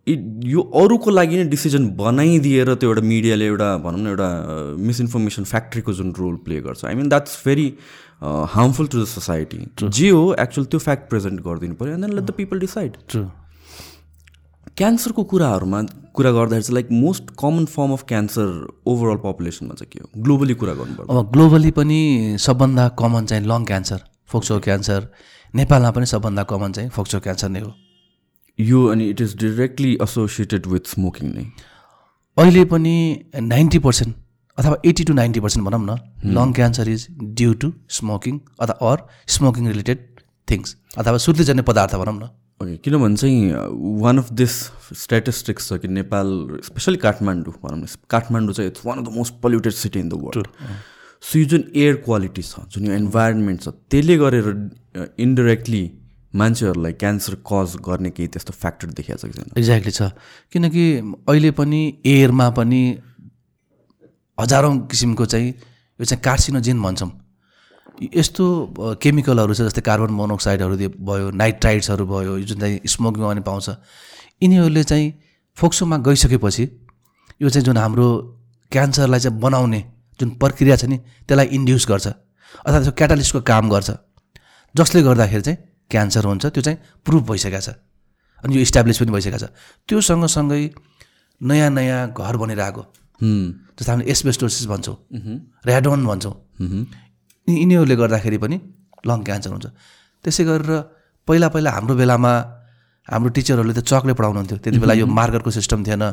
यो अरूको लागि नै डिसिजन बनाइदिएर त्यो एउटा मिडियाले एउटा भनौँ न एउटा मिसइन्फर्मेसन फ्याक्ट्रीको जुन रोल प्ले गर्छ। I mean that's very harmful to the society जे हो एक्चुअल त्यो फ्याक्ट प्रेजेन्ट गरिदिनु पऱ्यो and then let the people decide क्यान्सरको कुराहरूमा कुरा गर्दाखेरि चाहिँ like most common form of cancer overall पपुलेसनमा चाहिँ के हो? ग्लोबली कुरा गर्नुपर्छ। अब ग्लोबली पनि सबभन्दा कमन चाहिँ लङ क्यान्सर फोक्सो क्यान्सर नेपालमा पनि सबभन्दा कमन चाहिँ फोक्सो क्यान्सर नै हो। यो अनि it is directly associated with smoking नै? अहिले पनि नाइन्टी पर्सेन्ट अथवा एट्टी टु नाइन्टी पर्सेन्ट भनौँ न lung cancer is due to smoking अथवा अर स्मोकिङ रिलेटेड थिङ्स अथवा सुत्लीजन्य पदार्थ भनौँ न। ओके किनभने चाहिँ वान अफ दिस स्ट्याटिस्टिक्स छ कि नेपाल स्पेसली काठमाडौँ भनौँ न काठमाडौँ चाहिँ it's one of the most polluted city in the world so यो जुन एयर क्वालिटी छ जुन यो इन्भाइरोमेन्ट छ त्यसले गरेर इन्डिरेक्टली मान्छेहरूलाई क्यान्सर कज गर्ने केही त्यस्तो फ्याक्टर देखिएको छ कि एक्ज्याक्टली छ। किनकि अहिले पनि एयरमा पनि हजारौँ किसिमको चाहिँ यो चाहिँ कार्सिनोजेन भन्छौँ। यस्तो केमिकलहरू छ जस्तै कार्बन मोनोक्साइडहरू भयो नाइट्राइड्सहरू भयो जुन चाहिँ स्मोकिङमा पनि पाउँछ यिनीहरूले चाहिँ फोक्सोमा गइसकेपछि यो चाहिँ जुन हाम्रो क्यान्सरलाई चाहिँ बनाउने जुन प्रक्रिया छ नि त्यसलाई इन्ड्युस गर्छ अथवा त्यो क्याटालिस्टको काम गर्छ जसले गर्दाखेरि चाहिँ क्यान्सर हुन्छ त्यो चाहिँ प्रुभ भइसकेको छ अनि यो इस्टाब्लिस पनि भइसकेको छ। त्यो सँगसँगै नयाँ नयाँ घर बनिरहेको जस्तो हामीले एसबेस्टोसिस भन्छौँ ऱ्याडोन भन्छौँ यिनीहरूले गर्दाखेरि पनि लङ क्यान्सर हुन्छ। त्यसै गरेर पहिला पहिला हाम्रो बेलामा हाम्रो टिचरहरूले त चकले पढाउनुहुन्थ्यो। त्यति बेला यो मार्करको सिस्टम थिएन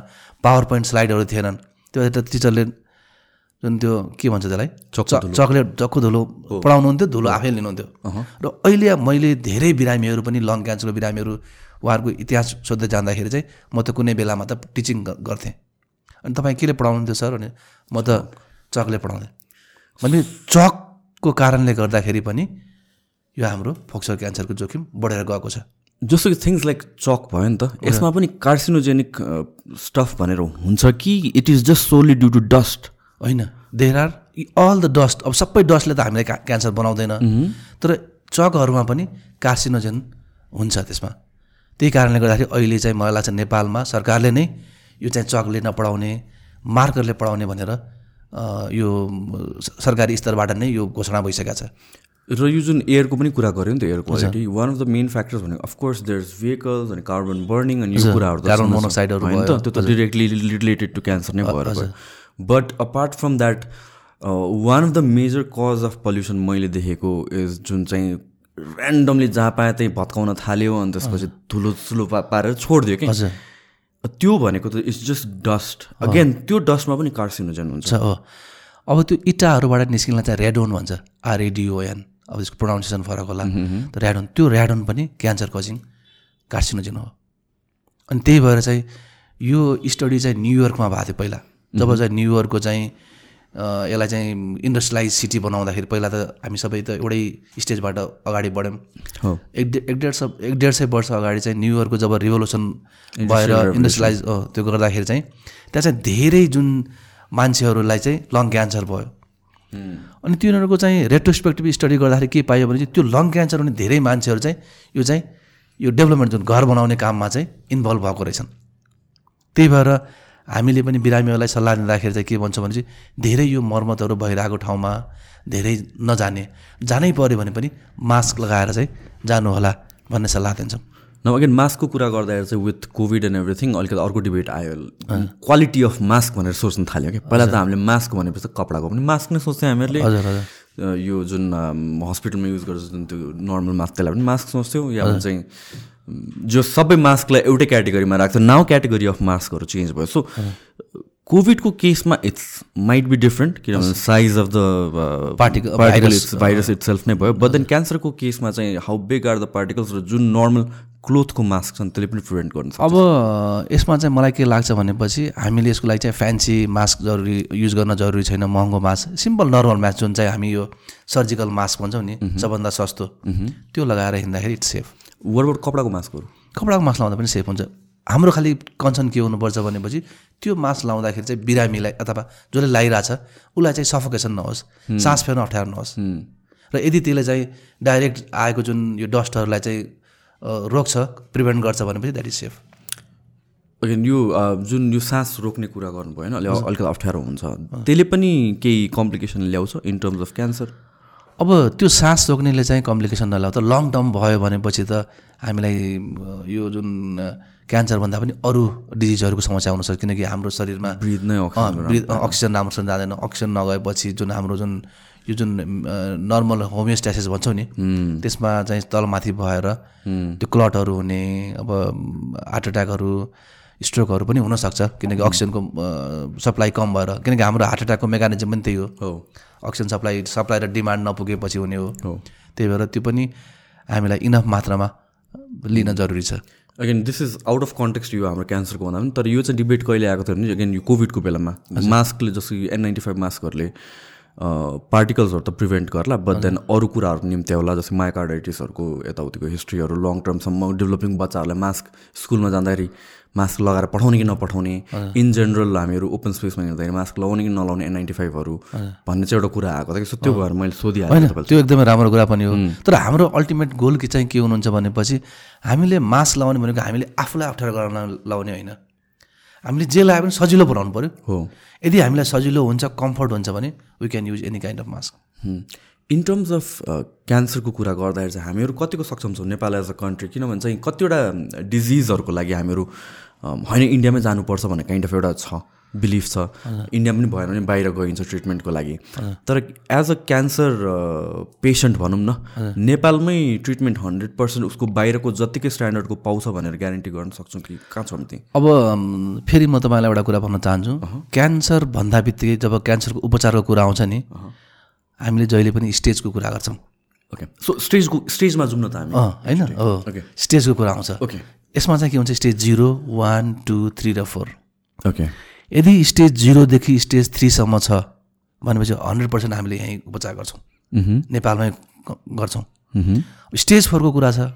पावर पोइन्ट स्लाइडहरू थिएनन्। त्यो त टिचरले जुन त्यो के भन्छ त्यसलाई? च- चकलेट चक्कु धुलो पढाउनुहुन्थ्यो धुलो आफै लिनुहुन्थ्यो। र अहिले मैले धेरै बिरामीहरू पनि लङ क्यान्सरको बिरामीहरू उहाँहरूको इतिहास सोध्दै जाँदाखेरि चाहिँ म त कुनै बेलामा त टिचिङ गर्थेँ। अनि तपाईँ केले पढाउनुहुन्थ्यो सर? भने म त चकले पढाउँथेँ। भने चकको कारणले गर्दाखेरि पनि यो हाम्रो फोक्सो क्यान्सरको जोखिम बढेर गएको छ। जस्तो कि थिङ्स लाइक चक भयो नि त यसमा पनि कार्सिनोजेनिक स्टफ भनेर हुन्छ कि it is just solely due to dust होइन। There are all the dust अब सबै डस्टले त हामीलाई क्या- क्यान्सर बनाउँदैन। तर चकहरूमा पनि कार्सिनोजेन हुन्छ त्यसमा। त्यही कारणले गर्दाखेरि अहिले चाहिँ मलाई लाग्छ नेपालमा सरकारले नै यो चाहिँ चकले नपढाउने मार्करले पढाउने भनेर यो सरकारी स्तरबाट नै यो घोषणा भइसकेको छ। र यो जुन एयरको पनि कुरा गऱ्यो नि त air quality one of the main factors भनेको of course there is vehicles अनि कार्बन बर्निङ अनि यो कुराहरू कार्बन। मोनोक्साइडहरू त? त्यो त डिरेक्टली रिलेटेड टु क्यान्सर नै भएर but apart from that one of the major cause of pollution मैले देखेको इज जुन चाहिँ ऱ्यान्डमली जहाँ पाए त्यहीँ भत्काउन थाल्यो अनि त्यसपछि धुलो पा पारेर छोडिदियो कि। त्यो भनेको त इट्स जस्ट डस्ट अगेन त्यो डस्टमा पनि कार्सिनोजन हुन्छ हो अब त्यो इँटाहरूबाट निस्किनलाई चाहिँ रेडोन भन्छ। आरएडिओएन अब त्यसको प्रोनाउन्सिएसन फरक होला। त ऱ्याडोन त्यो ऱ्याडोन पनि क्यान्सर कजिङ कार्सिनोजेन हो। अनि त्यही भएर चाहिँ यो स्टडी चाहिँ न्युयोर्कमा भएको थियो पहिला। जब चाहिँ न्युयोर्कको चाहिँ यसलाई चाहिँ इन्डस्ट्रियलाइज सिटी बनाउँदाखेरि पहिला त हामी सबै त एउटै स्टेजबाट अगाडि बढ्यौँ। हो। एक डे- एक डेढ सय एक डेढ सय वर्ष अगाडि चाहिँ न्युयोर्कको जब रिभोल्युसन भएर इन्डस्ट्रियलाइज त्यो गर्दाखेरि चाहिँ त्यहाँ चाहिँ धेरै जुन मान्छेहरूलाई चाहिँ लङ क्यान्सर भयो। अनि तिनीहरूको चाहिँ रेट्रोस्पेक्टिभ स्टडी गर्दाखेरि के पाइयो भने चाहिँ त्यो लङ क्यान्सर हुने धेरै मान्छेहरू चाहिँ यो चाहिँ यो डेभलपमेन्ट जुन घर बनाउने काममा चाहिँ इन्भल्भ भएको रहेछन्। त्यही भएर हामीले पनि बिरामीहरूलाई सल्लाह दिँदाखेरि चाहिँ के भन्छ भने चाहिँ धेरै यो मर्मतहरू भइरहेको ठाउँमा धेरै नजाने जानै पऱ्यो भने पनि मास्क लगाएर चाहिँ जानुहोला भन्ने सल्लाह दिन्छौँ। न अगेन मास्कको कुरा गर्दाखेरि चाहिँ विथ कोभिड एन्ड एभ्रिथिङ अलिकति अर्को डिबेट आयो। क्वालिटी अफ मास्क भनेर सोच्न थाल्यो कि पहिला त हामीले मास्क भनेपछि त कपडाको पनि मास्क नै सोच्थ्यौँ हामीहरूले। हजुर हजुर। यो जुन हस्पिटलमा युज गर्छ जुन त्यो नर्मल मास्क त्यसलाई पनि मास्क सोच्थ्यौँ। या चाहिँ जो सबै मास्कलाई एउटै क्याटेगोरीमा राख्छ नाउ क्याटेगोरी अफ मास्कहरू चेन्ज भयो। सो कोभिडको केसमा इट्स माइट बी डिफरेन्ट किनभने size of the particle it's virus itself नै भयो। बट देन क्यान्सरको केसमा चाहिँ how big are the particles र जुन नर्मल क्लोथको मास्क छन् त्यसले पनि प्रिभेन्ट गर्नु अब यसमा चाहिँ मलाई के लाग्छ भनेपछि हामीले यसको लागि चाहिँ फ्यान्सी मास्क जरुरी युज गर्न जरुरी छैन महँगो मास्क सिम्पल नर्मल मास्क जुन चाहिँ हामी यो सर्जिकल मास्क भन्छौँ नि सबभन्दा सस्तो। त्यो लगाएर हिँड्दाखेरि इट्स सेफ वरबाट कपडाको मास्कहरू कपडाको मास्क लाउँदा पनि सेफ हुन्छ। हाम्रो खालि कन्सर्न के हुनुपर्छ भनेपछि त्यो मास्क लाउँदाखेरि चाहिँ बिरामीलाई अथवा जसले लगाइरहेछ उसलाई चाहिँ सफोकेसन नहोस् सास फेर्न अप्ठ्यारो नहोस्। र यदि त्यसले चाहिँ डाइरेक्ट आएको जुन यो डस्टहरूलाई चाहिँ रोक्छ प्रिभेन्ट गर्छ भनेपछि द्याट इज सेफ अगेन यो जुन यो सास रोक्ने कुरा गर्नुभयो होइन अलिक अलिकति अप्ठ्यारो हुन्छ। त्यसले पनि केही कम्प्लिकेसन ल्याउँछ इन टर्म्स अफ क्यान्सर अब त्यो सास रोक्नेले चाहिँ कम्प्लिकेसन नल्याउ त लङ टर्म भयो भनेपछि त हामीलाई यो जुन क्यान्सरभन्दा पनि अरू डिजिजहरूको समस्या हुनसक्छ किनकि हाम्रो शरीरमा ब्रिथ नै अक्सिजन राम्रोसँग जाँदैन। अक्सिजन नगएपछि जुन हाम्रो जुन यो जुन नर्मल होमियोस्ट्यासिस भन्छौँ नि त्यसमा चाहिँ तलमाथि भएर त्यो क्लटहरू हुने अब हार्ट एट्याकहरू स्ट्रोकहरू पनि हुनसक्छ। किनकि अक्सिजनको सप्लाई कम भएर किनकि हाम्रो हार्ट एट्याकको मेकानिजम पनि त्यही हो। हो। अक्सिजन सप्लाई सप्लाई र डिमान्ड नपुगेपछि हुने हो। हो। त्यही भएर त्यो पनि हामीलाई इनफ मात्रामा लिन जरुरी छ। Again this is out of context यो हाम्रो क्यान्सरको भन्दा पनि तर यो चाहिँ डिबेट कहिले आएको थियो भने अगेन यो कोभिडको बेलामा। मास्कले जस्तो एन नाइन्टी फाइभ मास्कहरूले पार्टिकल्सहरू त प्रिभेन्ट गर्ला बट देन अरू कुराहरू निम्त्याउला जस्तै माइकार्डाइटिसहरूको यताउतिको हिस्ट्रीहरू लङ टर्मसम्म डेभलपिङ बच्चाहरूलाई मास्क स्कुलमा जाँदाखेरि मास्क लगाएर पठाउने कि नपठाउने इन जेनरल हामीहरू ओपन स्पेसमा हिँड्दाखेरि मास्क लगाउने कि नलाउने एन नाइन्टी फाइभहरू भन्ने चाहिँ एउटा कुरा आएको थियो त्यो भएर मैले सोधिहालेँ त्यो एकदमै राम्रो कुरा पनि हो। तर हाम्रो अल्टिमेट गोल के चाहिँ के हुनुहुन्छ भनेपछि हामीले मास्क लगाउने भनेको हामीले आफूलाई अप्ठ्यारो गराउन लाउने होइन। हामीले जे लगाए पनि सजिलो बनाउनु पऱ्यो हो। यदि हामीलाई सजिलो हुन्छ कम्फर्ट हुन्छ भने we can use any kind of mask in terms of क्यान्सरको कुरा गर्दाखेरि चाहिँ हामीहरू कतिको सक्षम छौँ नेपाल एज अ कन्ट्री किनभने चाहिँ कतिवटा डिजिजहरूको लागि हामीहरू होइन इन्डियामै जानुपर्छ भन्ने काइन्ड अफ एउटा छ। बिलिफ छ इन्डिया पनि भएन भने बाहिर गइन्छ ट्रिटमेन्टको लागि। तर एज अ क्यान्सर पेसेन्ट भनौँ न नेपालमै ट्रिटमेन्ट हन्ड्रेड पर्सेन्ट उसको बाहिरको जत्तिकै स्ट्यान्डर्डको पाउँछ भनेर ग्यारेन्टी गर्न सक्छौँ कि कहाँ छौँ त्यही। अब फेरि म तपाईँलाई एउटा कुरा भन्न चाहन्छु। क्यान्सर भन्दा बित्तिकै जब क्यान्सरको उपचारको कुरा आउँछ नि हामीले जहिले पनि स्टेजको कुरा गर्छौँ। ओके सो स्टेजको स्टेजमा जाउँ न त हामी। होइन. स्टेजको कुरा आउँछ। ओके यसमा चाहिँ के हुन्छ stage zero one two three र फोर ओके यदि स्टेज जिरोदेखि स्टेज थ्रीसम्म छ भनेपछि हन्ड्रेड पर्सेन्ट हामीले यहीँ उपचार गर्छौँ। नेपालमै गर्छौँ। स्टेज फोरको कुरा छ।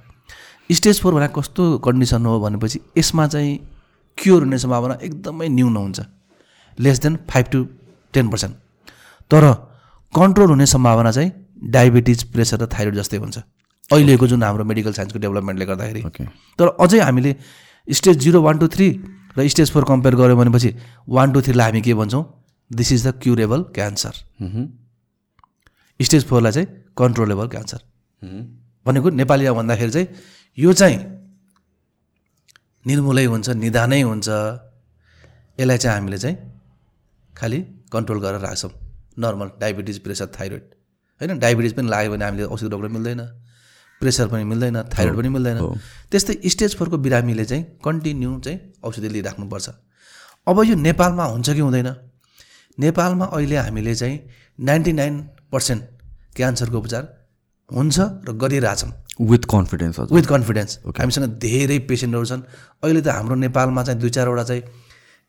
स्टेज फोर भनेको कस्तो कन्डिसन हो भनेपछि यसमा चाहिँ क्योर हुने सम्भावना एकदमै न्यून हुन्छ। Less than five to ten percent. तर कन्ट्रोल हुने सम्भावना चाहिँ डायबिटिज प्रेसर र थाइरोइड जस्तै हुन्छ। अहिलेको जुन हाम्रो मेडिकल साइन्सको डेभलपमेन्टले गर्दाखेरि। तर अझै हामीले stage zero one two three र स्टेज फोर कम्पेयर गऱ्यौँ भनेपछि वान टू थ्रीलाई हामी के भन्छौँ? This is the curable cancer stage फोरलाई चाहिँ कन्ट्रोलेबल क्यान्सर भनेको नेपालीमा भन्दाखेरि चाहिँ यो चाहिँ निर्मूलै हुन्छ निदानै हुन्छ। यसलाई चाहिँ हामीले चाहिँ खालि कन्ट्रोल गरेर राख्छौँ। नर्मल डायबिटिज प्रेसर थाइरोइड होइन डायबिटिज पनि लाग्यो भने हामीले औषधि रोक्न मिल्दैन। प्रेसर पनि मिल्दैन थाइरोइड पनि मिल्दैन। त्यस्तै स्टेज फोरको बिरामीले चाहिँ कन्टिन्यू चाहिँ औषधि लिइराख्नुपर्छ। अब यो नेपालमा हुन्छ कि हुँदैन? नेपालमा अहिले हामीले चाहिँ नाइन्टी नाइन पर्सेन्ट क्यान्सरको उपचार हुन्छ र गरिरहेछौँ। विथ कन्फिडेन्स विथ कन्फिडेन्स हामीसँग धेरै पेसेन्टहरू छन्। अहिले त हाम्रो नेपालमा चाहिँ दुई चारवटा चाहिँ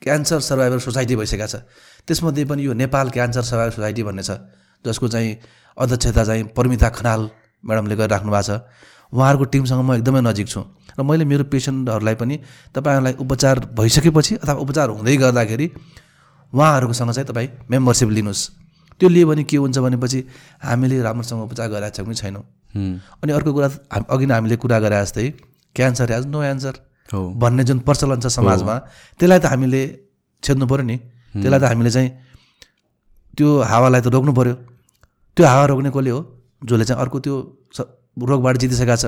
क्यान्सर सर्भाइभर सोसाइटी भइसकेको छ। त्यसमध्ये पनि यो नेपाल क्यान्सर सर्भाइभर सोसाइटी भन्ने छ जसको चाहिँ अध्यक्षता चाहिँ परिमिता खनाल म्याडमले गरिराख्नु भएको छ। उहाँहरूको टिमसँग म एकदमै नजिक छु र मैले मेरो पेसेन्टहरूलाई पनि तपाईँहरूलाई उपचार भइसकेपछि अथवा उपचार हुँदै गर्दाखेरि उहाँहरूकोसँग चाहिँ तपाईँ मेम्बरसिप लिनुहोस्। त्यो लियो भने के हुन्छ भनेपछि हामीले राम्रोसँग उपचार गरिरहेको छौँ कि छैनौँ। अनि अर्को कुरा अघि नै हामीले कुरा गरे जस्तै क्यान्सर हेज नो एन्सर भन्ने जुन प्रचलन छ समाजमा त्यसलाई त हामीले छेद्नु पऱ्यो नि। त्यसलाई त हामीले चाहिँ त्यो हावालाई त रोक्नु पऱ्यो त्यो हावा रोक्ने कसले हो? जसले चाहिँ अर्को त्यो रोगबाट जितिसकेका छ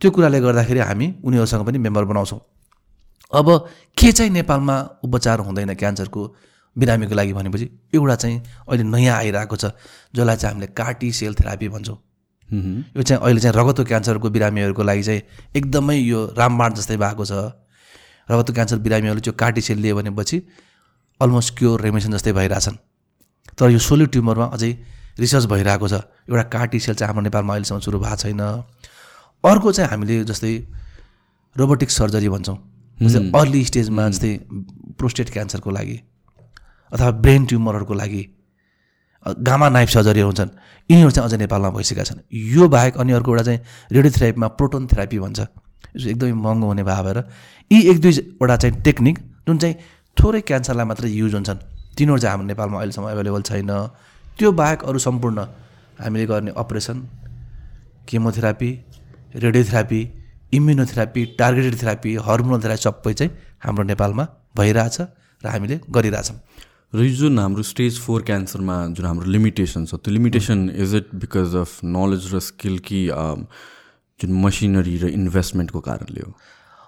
त्यो कुराले गर्दाखेरि हामी उनीहरूसँग पनि मेम्बर बनाउँछौँ। अब के चाहिँ नेपालमा उपचार हुँदैन क्यान्सरको बिरामीको लागि भनेपछि एउटा चाहिँ अहिले नयाँ आइरहेको छ जसलाई चाहिँ हामीले कार्टी सेल थेरापी भन्छौँ। यो चाहिँ अहिले चाहिँ रगतको क्यान्सरको बिरामीहरूको लागि चाहिँ एकदमै यो रामबाण जस्तै भएको छ। रगतको क्यान्सर बिरामीहरूले त्यो कार्टी सेल लियो भनेपछि अलमोस्ट क्योर रेमिसन जस्तै भइरहेछन्। तर यो सोलिड ट्युमरमा अझै रिसर्च भइरहेको छ। एउटा कार्टी सेल चाहिँ हाम्रो नेपालमा अहिलेसम्म सुरु भएको छैन। अर्को चाहिँ हामीले जस्तै रोबोटिक सर्जरी भन्छौँ। जस्तै अर्ली स्टेजमा जस्तै प्रोस्टेट क्यान्सरको लागि अथवा ब्रेन ट्युमरहरूको लागि गामा नाइफ सर्जरीहरू हुन्छन्। यिनीहरू चाहिँ अझै नेपालमा भइसकेका छन्। यो बाहेक अनि अर्को एउटा चाहिँ रेडियोथेरापीमा प्रोटोन थेरापी भन्छ। यो एकदमै महँगो हुने भए भएर। यी एक दुईवटा चाहिँ टेक्निक जुन चाहिँ थोरै क्यान्सरलाई मात्रै युज हुन्छन्। तिनीहरू चाहिँ हाम्रो नेपालमा अहिलेसम्म एभाइलेबल छैन। त्यो बाहेक अरू सम्पूर्ण हामीले गर्ने operation chemotherapy radiotherapy immunotherapy targeted therapy hormonal therapy सबै चाहिँ हाम्रो नेपालमा भइरहेछ र हामीले गरिरहेछौँ। र यो जुन हाम्रो स्टेज फोर क्यान्सरमा जुन हाम्रो लिमिटेसन छ त्यो limitation is it because of knowledge र स्किल कि um, जुन मसिनरी र इन्भेस्टमेन्टको कारणले हो?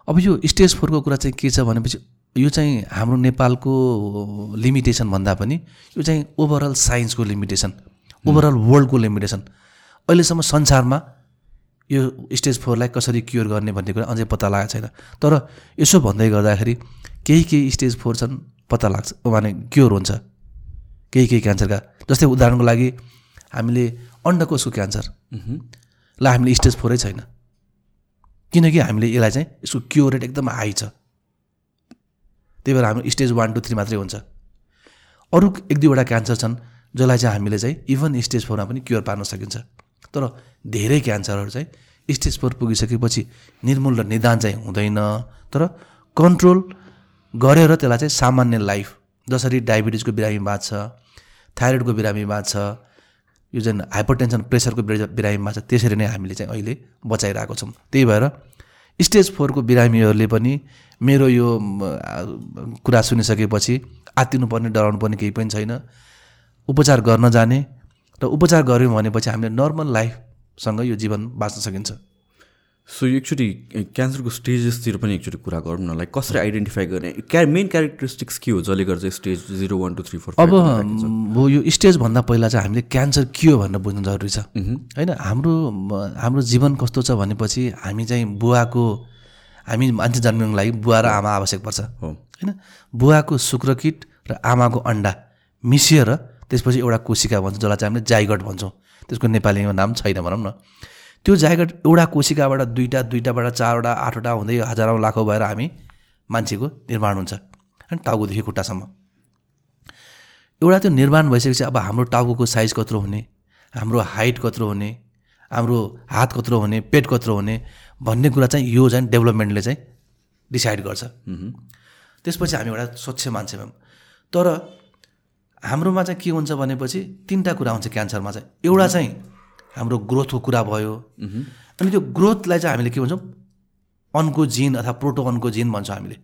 अब यो स्टेज फोरको कुरा चाहिँ के छ भनेपछि यो चाहिँ हाम्रो नेपालको लिमिटेसन भन्दा पनि यो चाहिँ ओभरअल साइन्सको लिमिटेसन ओभरअल वर्ल्डको लिमिटेसन अहिलेसम्म संसारमा यो स्टेज फोरलाई कसरी क्योर गर्ने भन्ने कुरा अझै पत्ता लागेको छैन। तर यसो भन्दै गर्दाखेरि केही केही स्टेज फोर छन् पत्ता लाग्छ माने क्योर हुन्छ। केही केही क्यान्सरका जस्तै उदाहरणको लागि हामीले अन्डकोषको क्यान्सर। ला हामीले स्टेज फोरै छैन। किनकि हामीले यसलाई चाहिँ यसको क्योर रेट एकदम हाई छ। त्यही भएर हाम्रो स्टेज वान टू थ्री मात्रै हुन्छ। अरू एक दुईवटा क्यान्सर छन् जसलाई चाहिँ हामीले चाहिँ इभन स्टेज फोरमा पनि क्योर पार्न सकिन्छ। तर धेरै क्यान्सरहरू चाहिँ स्टेज फोर पुगिसकेपछि निर्मूल र निदान चाहिँ हुँदैन। तर कन्ट्रोल गरेर त्यसलाई चाहिँ सामान्य लाइफ जसरी डायबिटिजको बिरामी बाँच्छ थाइरोइडको बिरामी बाँच्छ यो जुन हाइपरटेन्सन प्रेसरको बिरा- बिरामी बाँच्छ त्यसरी नै हामीले चाहिँ अहिले बचाइरहेको छौँ। त्यही भएर स्टेज फोरको बिरामीहरूले पनि मेरो यो कुरा सुनिसकेपछि आत्तिनुपर्ने डराउनु पर्ने केही पनि छैन। उपचार गर्न जाने र उपचार गऱ्यौँ भनेपछि हामीले नर्मल लाइफसँग यो जीवन बाँच्न सकिन्छ। सो एक्चुली क्यान्सरको स्टेजेसतिर पनि एकचोटि कुरा गरौँ न लाइक कसरी आइडेन्टिफाई गर्ने? क्या मेन क्यारेक्टरिस्टिक्स के हो जसले गर्दा stage zero one two three four अब म, यो स्टेजभन्दा पहिला चाहिँ हामीले क्यान्सर के हो भनेर बुझ्नु जरुरी छ। होइन हाम्रो हाम्रो जीवन कस्तो छ भनेपछि हामी चाहिँ बुवाको हामी मान्छे जन्मिनुको लागि बुवा र आमा आवश्यक पर्छ। होइन? बुवाको शुक्रकिट र आमाको अन्डा मिसिएर त्यसपछि एउटा कोशिका भन्छ जसलाई चाहिँ हामीले जाइगट भन्छौँ। त्यसको नेपालीमा नाम छैन भनौँ न। त्यो जाइगट एउटा कोशिकाबाट दुईवटा दुईवटाबाट चारवटा आठवटा हुँदै हजारौँ लाखौँ भएर हामी मान्छेको निर्माण हुन्छ। होइन? टाउकोदेखि खुट्टासम्म। एउटा त्यो निर्माण भइसकेपछि अब हाम्रो टाउको साइज कत्रो हुने हाम्रो हाइट कत्रो हुने हाम्रो हात कत्रो हुने पेट कत्रो हुने भन्ने कुरा चाहिँ यो चाहिँ डेभलपमेन्टले चाहिँ डिसाइड गर्छ। त्यसपछि हामी एउटा स्वच्छ मान्छे भयौँ। तर हाम्रोमा चाहिँ के हुन्छ भनेपछि तिनवटा कुरा हुन्छ क्यान्सरमा चाहिँ। एउटा चाहिँ हाम्रो ग्रोथको कुरा भयो। अनि त्यो ग्रोथलाई चाहिँ हामीले के भन्छौँ? अनको जिन अथवा प्रोटो अनको जिन भन्छौँ हामीले।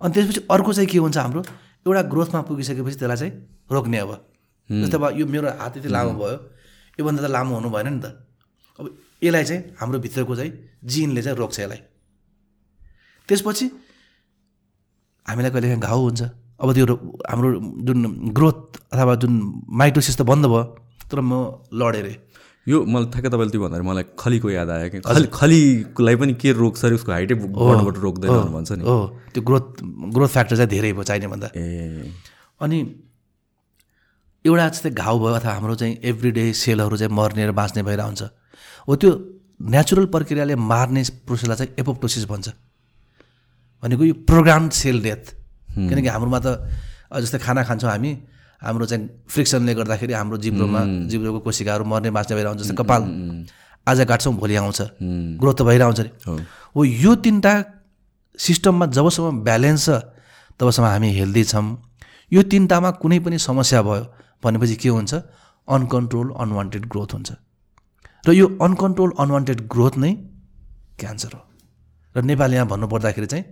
अनि त्यसपछि अर्को चाहिँ के हुन्छ हाम्रो? एउटा ग्रोथमा पुगिसकेपछि त्यसलाई चाहिँ रोक्ने अब। जस्तै अब यो मेरो हात यति लामो भयो। योभन्दा त लामो हुनु भएन नि त। अब यसलाई चाहिँ हाम्रो भित्रको चाहिँ जिनले चाहिँ रोक्छ यसलाई। त्यसपछि हामीलाई कहिलेकाहीँ घाउ हुन्छ। अब त्यो हाम्रो जुन ग्रोथ अथवा जुन माइटोसिस त बन्द भयो तर म लडेँ रे। यो मलाई ठ्याक्कै तपाईँले त्यो भन्दाखेरि मलाई खलीको याद आयो कि? खली खलीलाई पनि के रोक्छ अरे उसको हाइटै बढबाट रोक्दैन भन्छ नि। हो। त्यो ग्रोथ ग्रोथ फ्याक्टर चाहिँ धेरै भयो चाहिने भन्दा। ए। अनि एउटा जस्तै घाउ भयो अथवा हाम्रो चाहिँ एभ्रिडे सेलहरू चाहिँ मर्ने र बाँच्ने भइरहेको हुन्छ हो त्यो नेचुरल प्रक्रियाले मार्ने प्रोसेसलाई चाहिँ एपोप्टोसिस भन्छ। भनेको यो प्रोग्राम सेल डेथ किनकि हाम्रोमा त जस्तै खाना खान्छौँ हामी हाम्रो चाहिँ फ्रिक्सनले गर्दाखेरि हाम्रो जिब्रोमा जिब्रोको कोशिकाहरू मर्ने बाँच्ने हुन्छ जस्तै कपाल। आज काट्छौँ भोलि आउँछ ग्रोथ त भइरहेको हुन्छ नि हो। हो यो तिनवटा सिस्टममा जबसम्म ब्यालेन्स छ तबसम्म हामी हेल्दी छौँ। यो तिनवटामा कुनै पनि समस्या भयो भनेपछि के हुन्छ? अनकन्ट्रोल अनवान्टेड ग्रोथ हुन्छ। र यो अनकन्ट्रोल अनवान्टेड ग्रोथ नै क्यान्सर हो. र नेपालीमा भन्नुपर्दाखेरि चाहिँ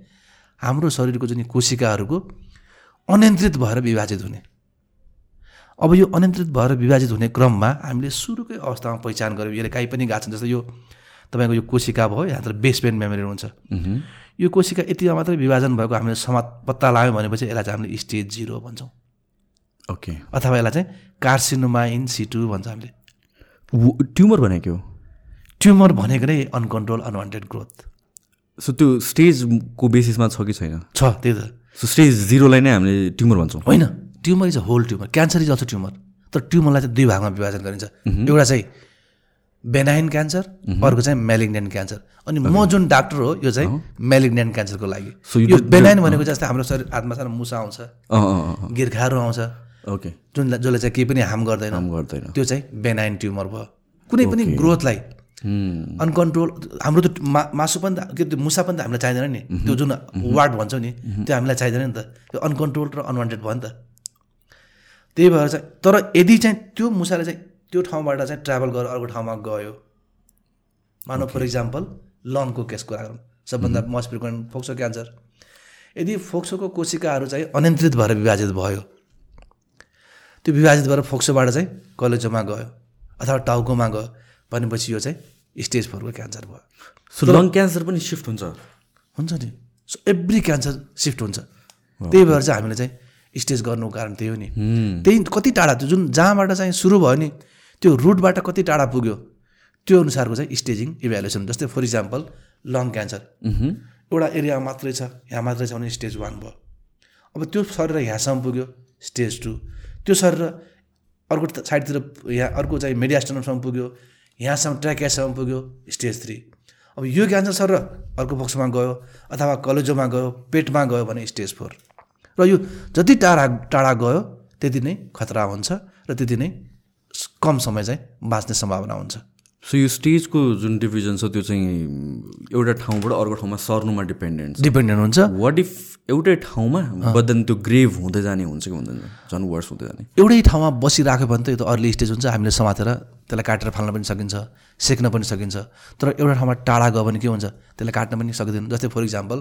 हाम्रो शरीरको जुन कोशिकाहरूको अनियन्त्रित भएर विभाजित हुने। अब यो अनियन्त्रित भएर विभाजित हुने क्रममा हामीले सुरुकै अवस्थामा पहिचान गऱ्यौँ। यसले काहीँ पनि गएको छ जस्तो यो तपाईँको यो कोशिका भयो यहाँतिर बेसमेन्ट मेमोरी हुन्छ। यो कोशिका यतिमा मात्रै विभाजन भएको हामीले समा पत्ता लाग्यो भनेपछि यसलाई चाहिँ हामीले स्टेज जिरो भन्छौँ। ओके। अथवा यसलाई चाहिँ कार्सिनोमा इन सिटु भन्छ हामीले। ट्युमर भनेको ट्युमर भनेको नै अनकन्ट्रोल अनवान्टेड ग्रोथ। सो त्यो स्टेजको बेसिसमा छ कि छैन? छ त्यही त। सो स्टेज जिरोलाई नै हामीले ट्युमर भन्छौँ। होइन tumour is a whole tumour. Cancer is also tumour. तर ट्युमरलाई चाहिँ दुई भागमा विभाजन गरिन्छ। एउटा चाहिँ बेनाइन क्यान्सर अर्को चाहिँ मेलिग्नेन्ट क्यान्सर अनि म जुन डाक्टर हो यो चाहिँ मेलिग्नेन्ट क्यान्सरको लागि। यो बेनाइन भनेको जस्तै हाम्रो शरीर आत्मा सानो मुसा आउँछ गिर्खाहरू आउँछ। ओके जुन जसले चाहिँ केही पनि हार्म गर्दैन काम गर्दैन। त्यो चाहिँ बेनाइन ट्युमर भयो। कुनै पनि ग्रोथलाई Hmm. अनकन्ट्रोल हाम्रो त मा मासु पनि त के त्यो मुसा पनि त हामीलाई चाहिँदैन नि। त्यो जुन वार्ड भन्छौँ नि त्यो हामीलाई चाहिँदैन नि त। त्यो अनकन्ट्रोल र अनवान्टेड भयो नि त। त्यही भएर चाहिँ तर यदि चाहिँ त्यो मुसाले चाहिँ त्यो ठाउँबाट चाहिँ ट्राभल गरेर अर्को ठाउँमा गयो। मानव फर इक्जाम्पल लङको केस कुरा गरौँ। सबभन्दा मोस्ट फ्रिक्वेन्ट फोक्सो क्यान्सर यदि फोक्सोको कोशिकाहरू चाहिँ अनियन्त्रित भएर विभाजित भयो त्यो विभाजित भएर फोक्सोबाट चाहिँ कलेजोमा गयो अथवा टाउकोमा गयो भनेपछि यो चाहिँ स्टेज फोरको क्यान्सर भयो। सो लङ क्यान्सर पनि सिफ्ट हुन्छ? हुन्छ नि। सो एभ्री क्यान्सर सिफ्ट हुन्छ। त्यही भएर चाहिँ हामीले चाहिँ स्टेज गर्नुको कारण त्यही हो नि। त्यही कति टाढा त्यो जुन जहाँबाट चाहिँ सुरु भयो नि त्यो रुटबाट कति टाढा पुग्यो त्यो अनुसारको चाहिँ स्टेजिङ इभ्यालुएसन जस्तै फर इक्जाम्पल लङ क्यान्सर एउटा एरिया मात्रै छ यहाँ मात्रै छ भने स्टेज वान भयो। अब त्यो सरेर यहाँसम्म पुग्यो स्टेज टू त्यो सरेर अर्को साइडतिर यहाँ अर्को चाहिँ मेडियास्टनसम्म पुग्यो यहाँसम्म ट्र्याकियासम्म पुग्यो स्टेज थ्री अब यो क्यान्सर सर अर्को बक्समा गयो अथवा कलेजोमा गयो पेटमा गयो भने स्टेज फोर र यो जति टाढा टाढा गयो त्यति नै खतरा हुन्छ र त्यति नै कम समय चाहिँ बाँच्ने सम्भावना हुन्छ। सो यो स्टेजको जुन डिभिजन छ त्यो चाहिँ एउटा ठाउँबाट अर्को ठाउँमा सर्नुमा डिपेन्डेन्ट डिपेन्डेन्ट हुन्छ। वाट इफ एउटै ठाउँमा बदन त्यो ग्रेभ हुँदै जाने हुन्छ कि हुँदैन? झन् वर्स हुँदै जाने। एउटै ठाउँमा बसिराख्यो भने त यो त अर्ली स्टेज हुन्छ हामीले समातेर त्यसलाई काटेर फाल्न पनि सकिन्छ सेक्न पनि सकिन्छ। तर एउटा ठाउँमा टाढा गयो भने के हुन्छ? त्यसलाई काट्न पनि सक्दैन। जस्तै फर इक्जाम्पल